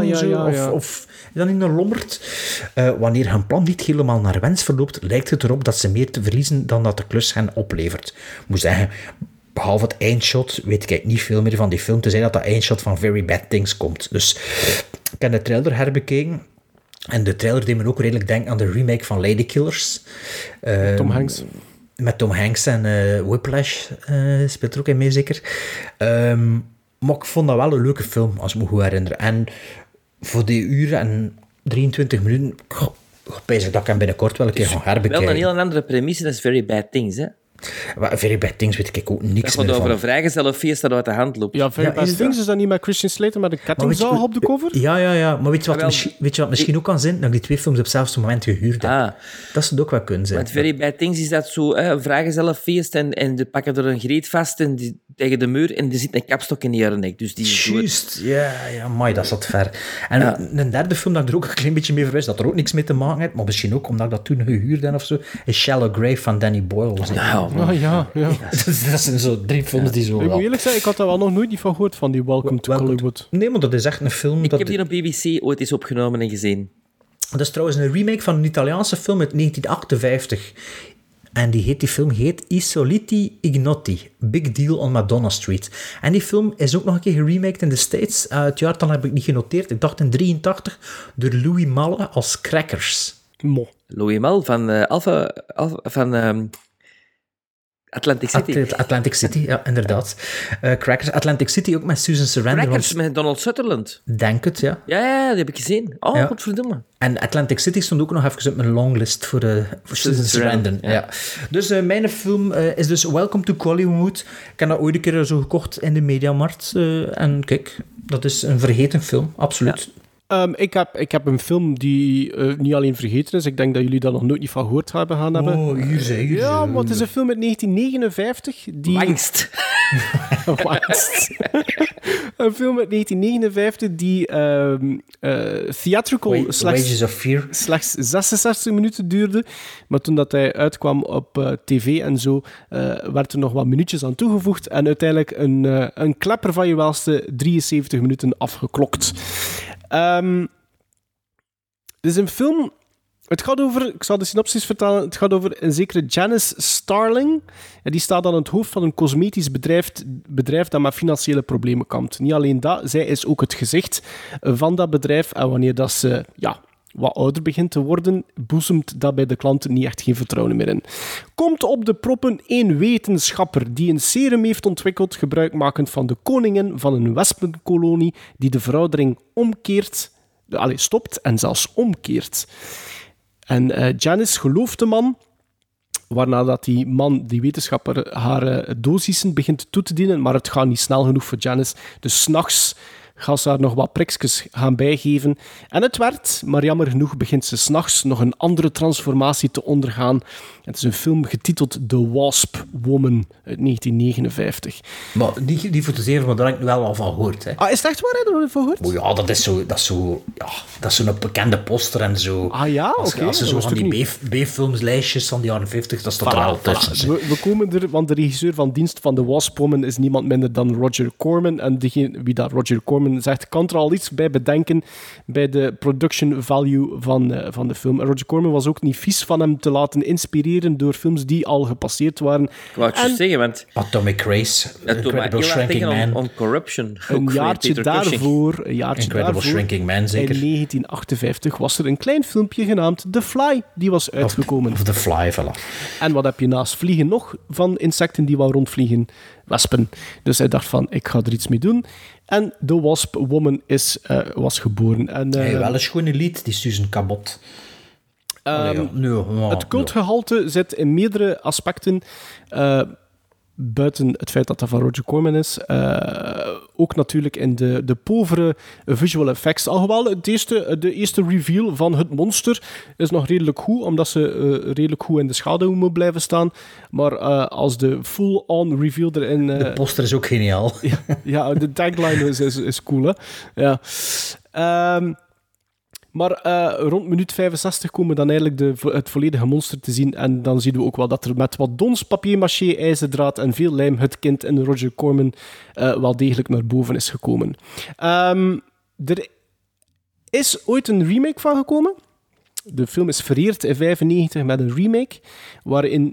Ah, ja, ja, of, of is dat niet een lommerd? Eh, wanneer hun plan niet helemaal naar wens verloopt, lijkt het erop dat ze meer te verliezen dan dat de klus hen oplevert. Moet zeggen, behalve het eindshot, weet ik niet veel meer van die film, te zijn dat dat eindshot van Very Bad Things komt. Dus ik heb de trailer herbekeken. En de trailer deed me ook redelijk denken aan de remake van Lady Killers. Ehm, Tom Hanks. Met Tom Hanks en eh, Whiplash eh, speelt er ook in mee, zeker. Ehm, maar ik vond dat wel een leuke film, als ik me goed herinner. En voor die uren en 23 minuten, goh, goh, pijs ik dat ik hem binnenkort wel een keer gaan Wel herbekijken. een heel andere premisse, dat is Very Bad Things, hè? Maar Very Bad Things weet ik ook niks meer over van. een vrijgezellenfeest dat uit de hand loopt. Ja, Very Ja, Bad Things, dat? is dat niet met Christian Slater met een Maar kettingzaag wat- op de cover? Ja, ja, ja. Maar weet je wat, wel, misschien, weet je wat misschien ook kan zijn? Dat ik die twee films op hetzelfde moment gehuurd heb. Ah. Dat zou het ook wel kunnen zijn. Met Very Bad Things is dat zo, hè, een vrijgezellenfeest en, en die pakken er een greet vast en die, tegen de muur en er zit een kapstok in die nek. Dus die Juist, ja, ja, maar dat zat ver. En Ja. een derde film dat ik er ook een klein beetje mee verwist, dat er ook niks mee te maken heeft, maar misschien ook omdat ik dat toen gehuurd heb of zo, is Shallow Grave van Danny Boyle. Nou, Ah, ja, ja. dat zijn zo drie films die zo... Ik moet ja. eerlijk zeggen, ik had daar wel nog nooit niet van gehoord, van die Welcome to. Hollywood. Nee, maar dat is echt een film... Ik dat, heb die op BBC ooit eens opgenomen en gezien. dat is trouwens een remake van een Italiaanse film uit 1958. En die, heet, die film heet I Soliti Ignoti, Big Deal on Madonna Street. En die film is ook nog een keer geremaked in de States. Eh, het jaartal heb ik niet genoteerd. Ik dacht in 83 door Louis Malle als Crackers. Mo. Louis Mal van eh, Alpha, Alpha van ehm, Atlantic City. At- Atlantic City, ja, inderdaad. Eh, Crackers, Atlantic City ook met Susan Sarandon. Crackers want- met Donald Sutherland. Denk het, ja. Ja, ja, ja, die heb ik gezien. Oh, Ja. godverdomme. En Atlantic City stond ook nog even op mijn longlist voor, de voor Susan Sarandon. Ja. Dus eh, mijn film eh, is dus Welcome to Hollywood. Ik heb dat ooit een keer zo gekocht in de Mediamarkt. eh, en kijk, dat is een vergeten film, absoluut. Ehm, ik, heb, ik heb een film die eh, niet alleen vergeten is. Ik denk dat jullie daar nog nooit niet van gehoord hebben gaan hebben. Oh, hier zijn, hier Ja, maar het is een film uit 1959. Die... Angst. Een film uit 1959 die eh, theatrical slechts, Wages of Fear. slechts 66 minuten duurde. Maar toen dat hij uitkwam op eh, tv en zo, werd er nog wat minuutjes aan toegevoegd. En uiteindelijk een, een klepper van je welste 73 minuten afgeklokt. Dit is een film... Het gaat over, ik zal de synopsis vertalen, het gaat over een zekere Janice Starling. En die staat aan het hoofd van een cosmetisch bedrijf, bedrijf dat met financiële problemen kampt. Niet alleen dat, zij is ook het gezicht van dat bedrijf. En wanneer dat ze ja, wat ouder begint te worden, boezemt dat bij de klanten niet echt geen vertrouwen meer in. Komt op de proppen een wetenschapper die een serum heeft ontwikkeld, gebruikmakend van de koningin van een wespenkolonie, die de veroudering omkeert, allee, stopt en zelfs omkeert. En eh, Janice gelooft de man, waarna dat die man, die wetenschapper, haar eh, dosissen begint toe te dienen, maar het gaat niet snel genoeg voor Janice. Dus s'nachts ze haar nog wat prikjes gaan bijgeven. En het werd, maar jammer genoeg begint ze s'nachts nog een andere transformatie te ondergaan. Het is een film getiteld The Wasp Woman uit 1959. Maar die, die foto's even, maar daar heb ik nu wel al van gehoord. Hè. Ah, is het echt waar? Heb je er nog van gehoord? Oh ja, dat is zo, dat is zo, ja, dat is zo'n bekende poster en zo. Ah ja, Als, oké. als ze dat zo van die B-filmslijstjes van de jaren 50, dat staat er Voilà, wel tussen. We, we komen er, want de regisseur van dienst van de Wasp Woman is niemand minder dan Roger Corman. En degene, wie dat Roger Corman zegt, kan er al iets bij bedenken bij de production value van, eh, van de film. Roger Corman was ook niet vies van hem te laten inspireren door films die al gepasseerd waren. Ik wou het En- juist zeggen, want Atomic Race, Incredible Shrinking Man. on, on Corruption. Een jaartje daarvoor, een jaartje Incredible daarvoor, Shrinking Man, zeker. in 1958 was er een klein filmpje genaamd The Fly, die was uitgekomen. Of The Fly, voilà. En wat heb je naast vliegen nog van insecten die wou rondvliegen? Wespen. Dus hij dacht van, ik ga er iets mee doen. En The Wasp Woman is, eh, was geboren. En, Hey, wel een schone lied, die Susan Cabot. Allee, ja. Nee, ja, het cultgehalte zit in meerdere aspecten. eh, buiten het feit dat dat van Roger Corman is. eh, ook natuurlijk in de, de povere visual effects. Alhoewel het eerste, de eerste reveal van het monster is nog redelijk goed, omdat ze eh, redelijk goed in de schaduw moet blijven staan. Maar eh, als de full-on reveal erin... De poster is ook geniaal. ja, de tagline is, is, is cool, hè. Ja. Ehm, maar eh, rond minuut 65 komen we dan eigenlijk de, het volledige monster te zien. En dan zien we ook wel dat er met wat dons, papier-maché, ijzerdraad en veel lijm het kind in Roger Corman eh, wel degelijk naar boven is gekomen. Ehm, er is ooit een remake van gekomen. De film is vereerd in 1995 met een remake, waarin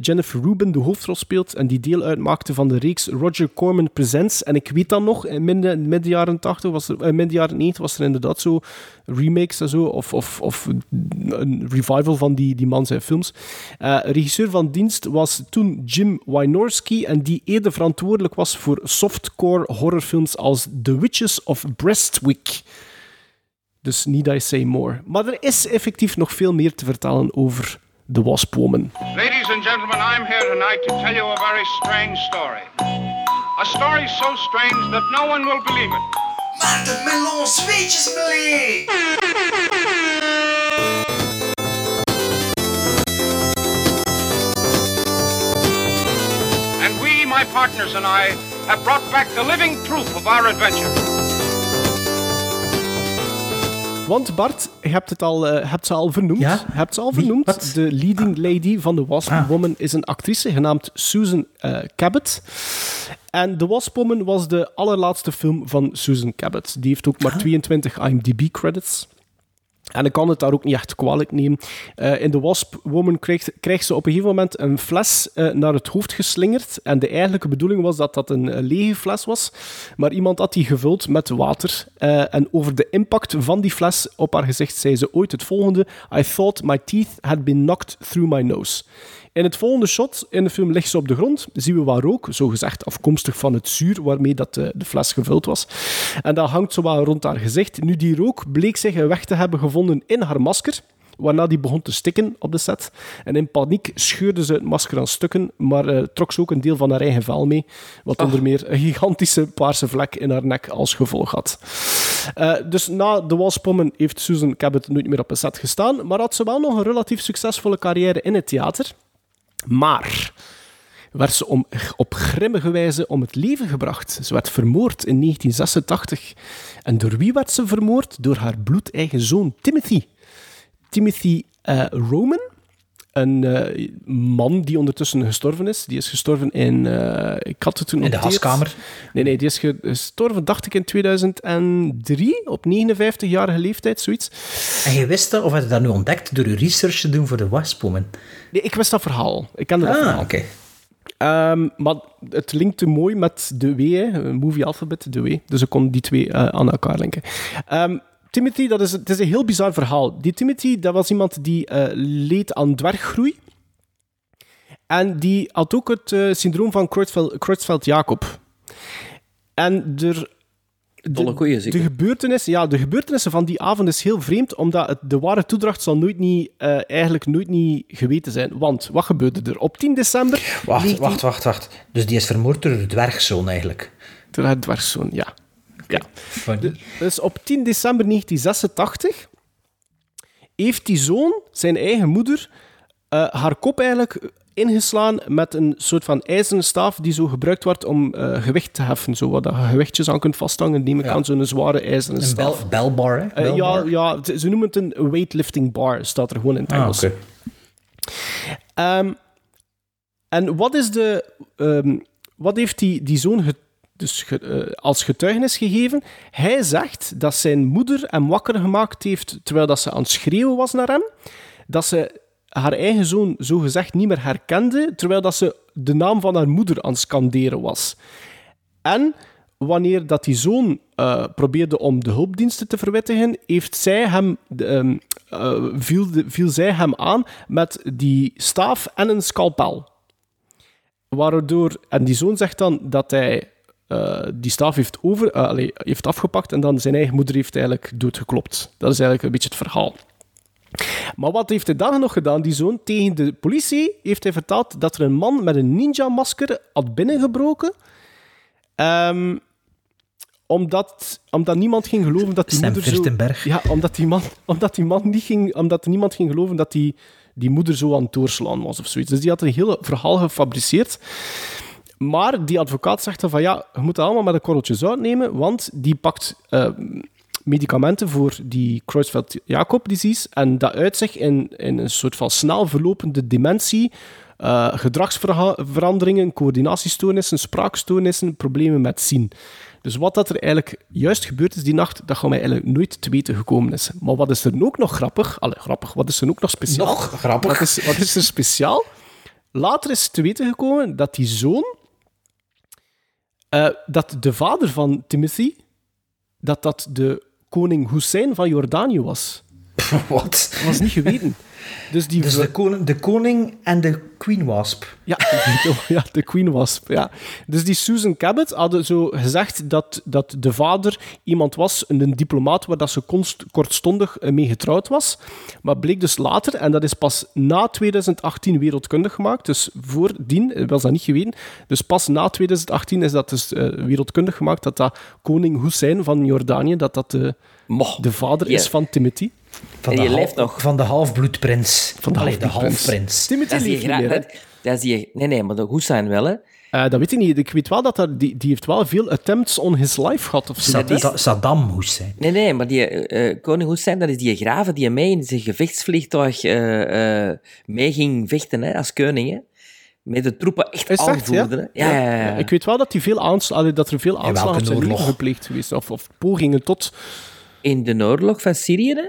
Jennifer Rubin de hoofdrol speelt en die deel uitmaakte van de reeks Roger Corman Presents. En ik weet dan nog, in midden, midden jaren 80, was er, eh, midden jaren 90 was er inderdaad zo remakes en zo, of, of, of een revival van die, die man zijn films. Eh, regisseur van dienst was toen Jim Wynorski en die eerder verantwoordelijk was voor softcore horrorfilms als The Witches of Brestwick. Dus need I say more. Maar er is effectief nog veel meer te vertellen over The Wasp Woman. Ladies and gentlemen, I'm here tonight to tell you a very strange story. A story so strange that no one will believe it. Maarten Melon zweetjes And we, my partners and I, have brought back the living proof of our adventure. Want Bart, je hebt, het al, eh, hebt ze al vernoemd. Hebt ze al vernoemd. De leading lady van The Wasp Woman is een actrice genaamd Susan eh, Cabot. En The Wasp Woman was de allerlaatste film van Susan Cabot. Die heeft ook maar 22 IMDb-credits. En ik kan het daar ook niet echt kwalijk nemen. Eh, in The Wasp Woman krijgt, krijgt ze op een gegeven moment een fles eh, naar het hoofd geslingerd. En de eigenlijke bedoeling was dat dat een eh, lege fles was. Maar iemand had die gevuld met water. En over de impact van die fles op haar gezicht zei ze ooit het volgende. I thought my teeth had been knocked through my nose. In het volgende shot in de film ligt ze op de grond. Zien we waar rook, zogezegd afkomstig van het zuur waarmee dat de, de fles gevuld was. En dat hangt zo wat rond haar gezicht. Nu, die rook bleek zich een weg te hebben gevonden in haar masker. Waarna die begon te stikken op de set. En in paniek scheurde ze het masker aan stukken, maar eh, trok ze ook een deel van haar eigen vel mee. Wat onder meer een gigantische paarse vlek in haar nek als gevolg had. Eh, dus na de Walspommen heeft Susan Cabot nooit meer op een set gestaan, maar had ze wel nog een relatief succesvolle carrière in het theater. Maar werd ze om, op grimmige wijze om het leven gebracht. Ze werd vermoord in 1986. En door wie werd ze vermoord? Door haar bloedeigen zoon Timothy. Timothy eh, Roman, een eh, man die ondertussen gestorven is. Die is gestorven in... eh, ik had het toen In de noteerd. haskamer? Nee, nee, die is ge- gestorven, dacht ik, in 2003, op 59-jarige leeftijd, zoiets. En je wist dat, of had je dat nu ontdekt door je research te doen voor de Waspwoman? Nee, ik wist dat verhaal. Ik kende dat Ah, verhaal. oké. Ehm, maar het linkte mooi met de W, hè, movie alphabet, de W. Dus ik kon die twee eh, aan elkaar linken. Ehm, Timothy, dat is, het is een heel bizar verhaal. Die Timothy, dat was iemand die eh, leed aan dwerggroei. En die had ook het eh, syndroom van Creutzfeldt-Jacob. En er... Koeien, De, de, gebeurtenissen, ja, de gebeurtenissen van die avond is heel vreemd, omdat het, de ware toedracht zal nooit niet, eh, eigenlijk nooit niet geweten zijn. Want, wat gebeurde er? Op 10 december... Wacht, 19 wacht, wacht, wacht. Dus die is vermoord door de dwergzoon eigenlijk. Door haar dwergzoon, ja. Ja. Dus op 10 december 1986 heeft die zoon, zijn eigen moeder, eh, haar kop eigenlijk ingeslaan met een soort van ijzeren staaf die zo gebruikt wordt om eh, gewicht te heffen. Zo wat je gewichtjes aan kunt vasthangen, neem ik aan zo'n zware ijzeren Een staaf. bel, belbar, hè? Eh, ja, Belbar. ja, ze ze noemen het een weightlifting bar, staat er gewoon in het Ah, Engels. oké. Ehm, en wat is de... ehm, wat heeft die, die zoon ge- dus eh, als getuigenis gegeven? Hij zegt dat zijn moeder hem wakker gemaakt heeft terwijl dat ze aan het schreeuwen was naar hem. Dat ze haar eigen zoon zogezegd niet meer herkende, terwijl dat ze de naam van haar moeder aan het scanderen was. En wanneer dat die zoon eh, probeerde om de hulpdiensten te verwittigen, heeft zij hem, ehm, eh, viel, viel zij hem aan met die staaf en een scalpel. Waardoor, en die zoon zegt dan dat hij eh, die staaf heeft, over, eh, allee, heeft afgepakt en dan zijn eigen moeder heeft eigenlijk doodgeklopt. Dat is eigenlijk een beetje het verhaal. Maar wat heeft hij dan nog gedaan, die zoon? Tegen de politie heeft hij verteld dat er een man met een ninja-masker had binnengebroken. Ehm, omdat, omdat niemand ging geloven dat die Sam moeder zo... Ja, omdat die man, omdat die man niet ging... Omdat niemand ging geloven dat die, die moeder zo aan het doorslaan was of zoiets. Dus die had een hele verhaal gefabriceerd. Maar die advocaat zegt dan van ja, je moet het allemaal met een korreltje zout nemen, want die pakt eh, medicamenten voor die Creutzfeldt-Jakob-disease en dat uit zich in, in een soort van snel verlopende dementie, eh, gedragsveranderingen, coördinatiestoornissen, spraakstoornissen, problemen met zien. Dus wat dat er eigenlijk juist gebeurd is die nacht, dat gaan wij eigenlijk nooit te weten gekomen is. Maar wat is er ook nog grappig? Allee, grappig. Wat is er ook nog speciaal? Nog grappig. Wat is, wat is er speciaal? Later is te weten gekomen dat die zoon, eh, dat de vader van Timothy, dat dat de koning Hussein van Jordanië was. Wat? Dat was niet geweten. Dus, die Dus de koning, de koning en de Queen Wasp. Ja, ja, de Queen Wasp. Ja. Dus die Susan Cabot hadden zo gezegd dat, dat de vader iemand was, een diplomaat, waar dat ze konst, kortstondig eh, mee getrouwd was. Maar bleek dus later, en dat is pas na 2018 wereldkundig gemaakt, dus voordien was dat niet geweten. Dus pas na 2018 is dat dus eh, wereldkundig gemaakt, dat dat koning Hussein van Jordanië, dat dat de, de vader is van Timothy. Van En hal- leeft nog. van de halfbloedprins. Van de Allee, de halfprins. Timothy Dat is die leeft niet gra- meer, hè? dat, dat is die, nee, nee, maar de Hussein wel, hè. Eh, dat weet ik niet. Ik weet wel dat er, die, die heeft wel veel attempts on his life gehad. Of zo. Is- Saddam Hussein. Nee, nee, maar die eh, koning Hussein, dat is die graven die mee in zijn gevechtsvliegtuig eh, eh, mee ging vechten hè, als koning. Hè. Met de troepen echt Is aanvoerden. Ja, ja, ja, ja. Ik weet wel dat, die veel aansla- allee, dat er veel aanslagen zijn gepleegd geweest Of, of pogingen tot... In de oorlog van Syrië, hè.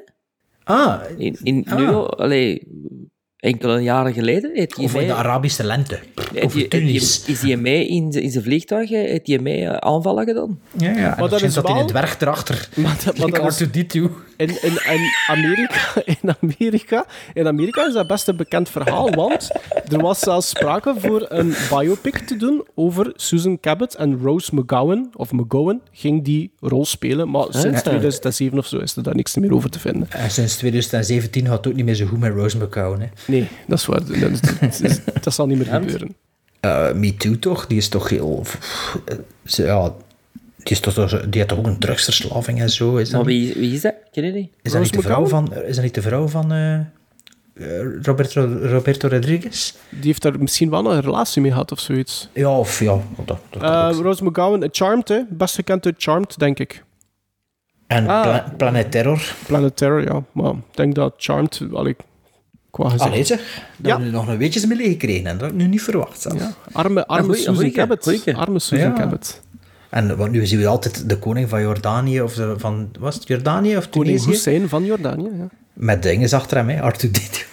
Ah, In, in, Ah. nu, al- allee, enkele jaren geleden, heeft hij of in de Arabische lente. in Tunis. Is hij mee in zijn vliegtuig, hè, heeft hij mee eh, aanvallen gedaan? Ja, ja. Maar dat is dat in een dwerg erachter. Maar dat, maar dat is, R2D2. in, in, in, Amerika, in, Amerika, in Amerika is dat best een bekend verhaal, want er was zelfs sprake voor een biopic te doen over Susan Cabot en Rose McGowan, of McGowan, ging die rol spelen, maar sinds Ah. 2007 of zo is er daar niks meer over te vinden. En sinds 2017 gaat het ook niet meer zo goed met Rose McGowan. Hè. Nee, dat is waar. Dat, zal niet meer gebeuren. Eh, Me Too toch? Die is toch heel... eh, Ja, die, is toch, die heeft toch ook een drugsverslaving en zo? Is dat, Maar wie, wie is dat? Ken je die? is dat niet de vrouw van... Is dat niet de vrouw van... eh, Roberto, Roberto Rodriguez? Die heeft daar misschien wel een relatie mee gehad of zoiets. Ja, of ja... Dat, dat Eh. Rose McGowan, Charmed, hè? best gekend uit Charmed, denk ik. en ah. Pla- Planet Terror. Planet Terror, ja. Maar ik denk dat Charmed, allee, qua gezicht... Allee zeg, daar Ja. hebben we nog een weetjes mee gekregen. En dat had ik nu niet verwacht. zelf. Ja, arme, arme goeie- Susan goeie, Cabot. goeie. Arme Susan. Cabot. En want nu zien we altijd de koning van Jordanië, of de- van, was het Jordanië of Koning Tunesië? Hussein van Jordanië, ja. Met dingen achter hem, hè, R2D2.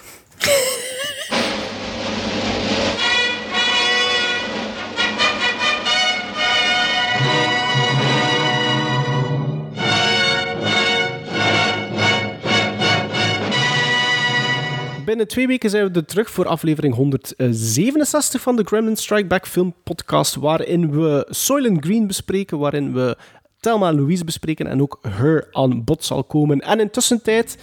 Binnen twee weken zijn we er terug voor aflevering 167 van de Gremlin Strike Back Film Podcast, waarin we Soylent Green bespreken, waarin we Thelma Louise bespreken en ook Her aan bod zal komen. En intussen tijd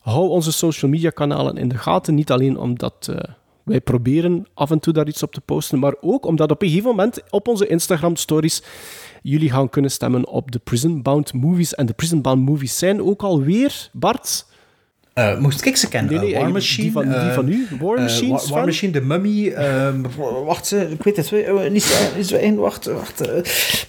hou onze social media kanalen in de gaten, niet alleen omdat eh, wij proberen af en toe daar iets op te posten, maar ook omdat op een gegeven moment op onze Instagram stories jullie gaan kunnen stemmen op de Prison Bound Movies. En de Prison Bound Movies zijn ook alweer, Bart... Eh, moest ik ze kennen? Nee, nee, Eh, War eigenlijk Machine. die van- die eh, van u, War Machine, War? War Machine, The Mummy. ehm, wacht, ik weet het. Niet zo één, wacht, wacht.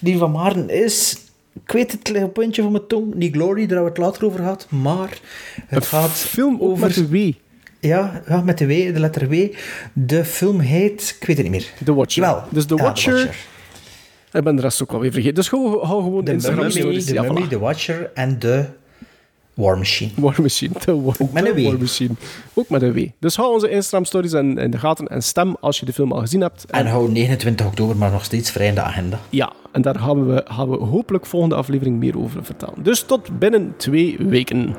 die van Maarten is... Ik weet het, ligt op het puntje van mijn tong. Die Glory, daar hebben we het later over gehad. Maar het gaat film over... met de W. Ja, ja, met de W, de letter W. De film heet... Ik weet het niet meer. The Watcher. Jawel. Dus The Ja, Watcher... Ik ben de rest ook alweer vergeten. Dus hou, hou gewoon De Instagram Mummy, stories. de, Mummy. The Watcher en de War Machine. War Machine. De War, Ook met een W. War Machine. Ook met een W. Dus hou onze Instagram stories in, in de gaten en stem als je de film al gezien hebt. En hou 29 oktober maar nog steeds vrij in de agenda. Ja, en daar gaan we, gaan we hopelijk volgende aflevering meer over vertellen. Dus tot binnen twee weken.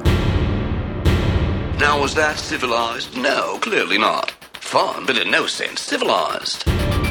Now, was that civilized? No, clearly not. Fun, but in no sense civilized.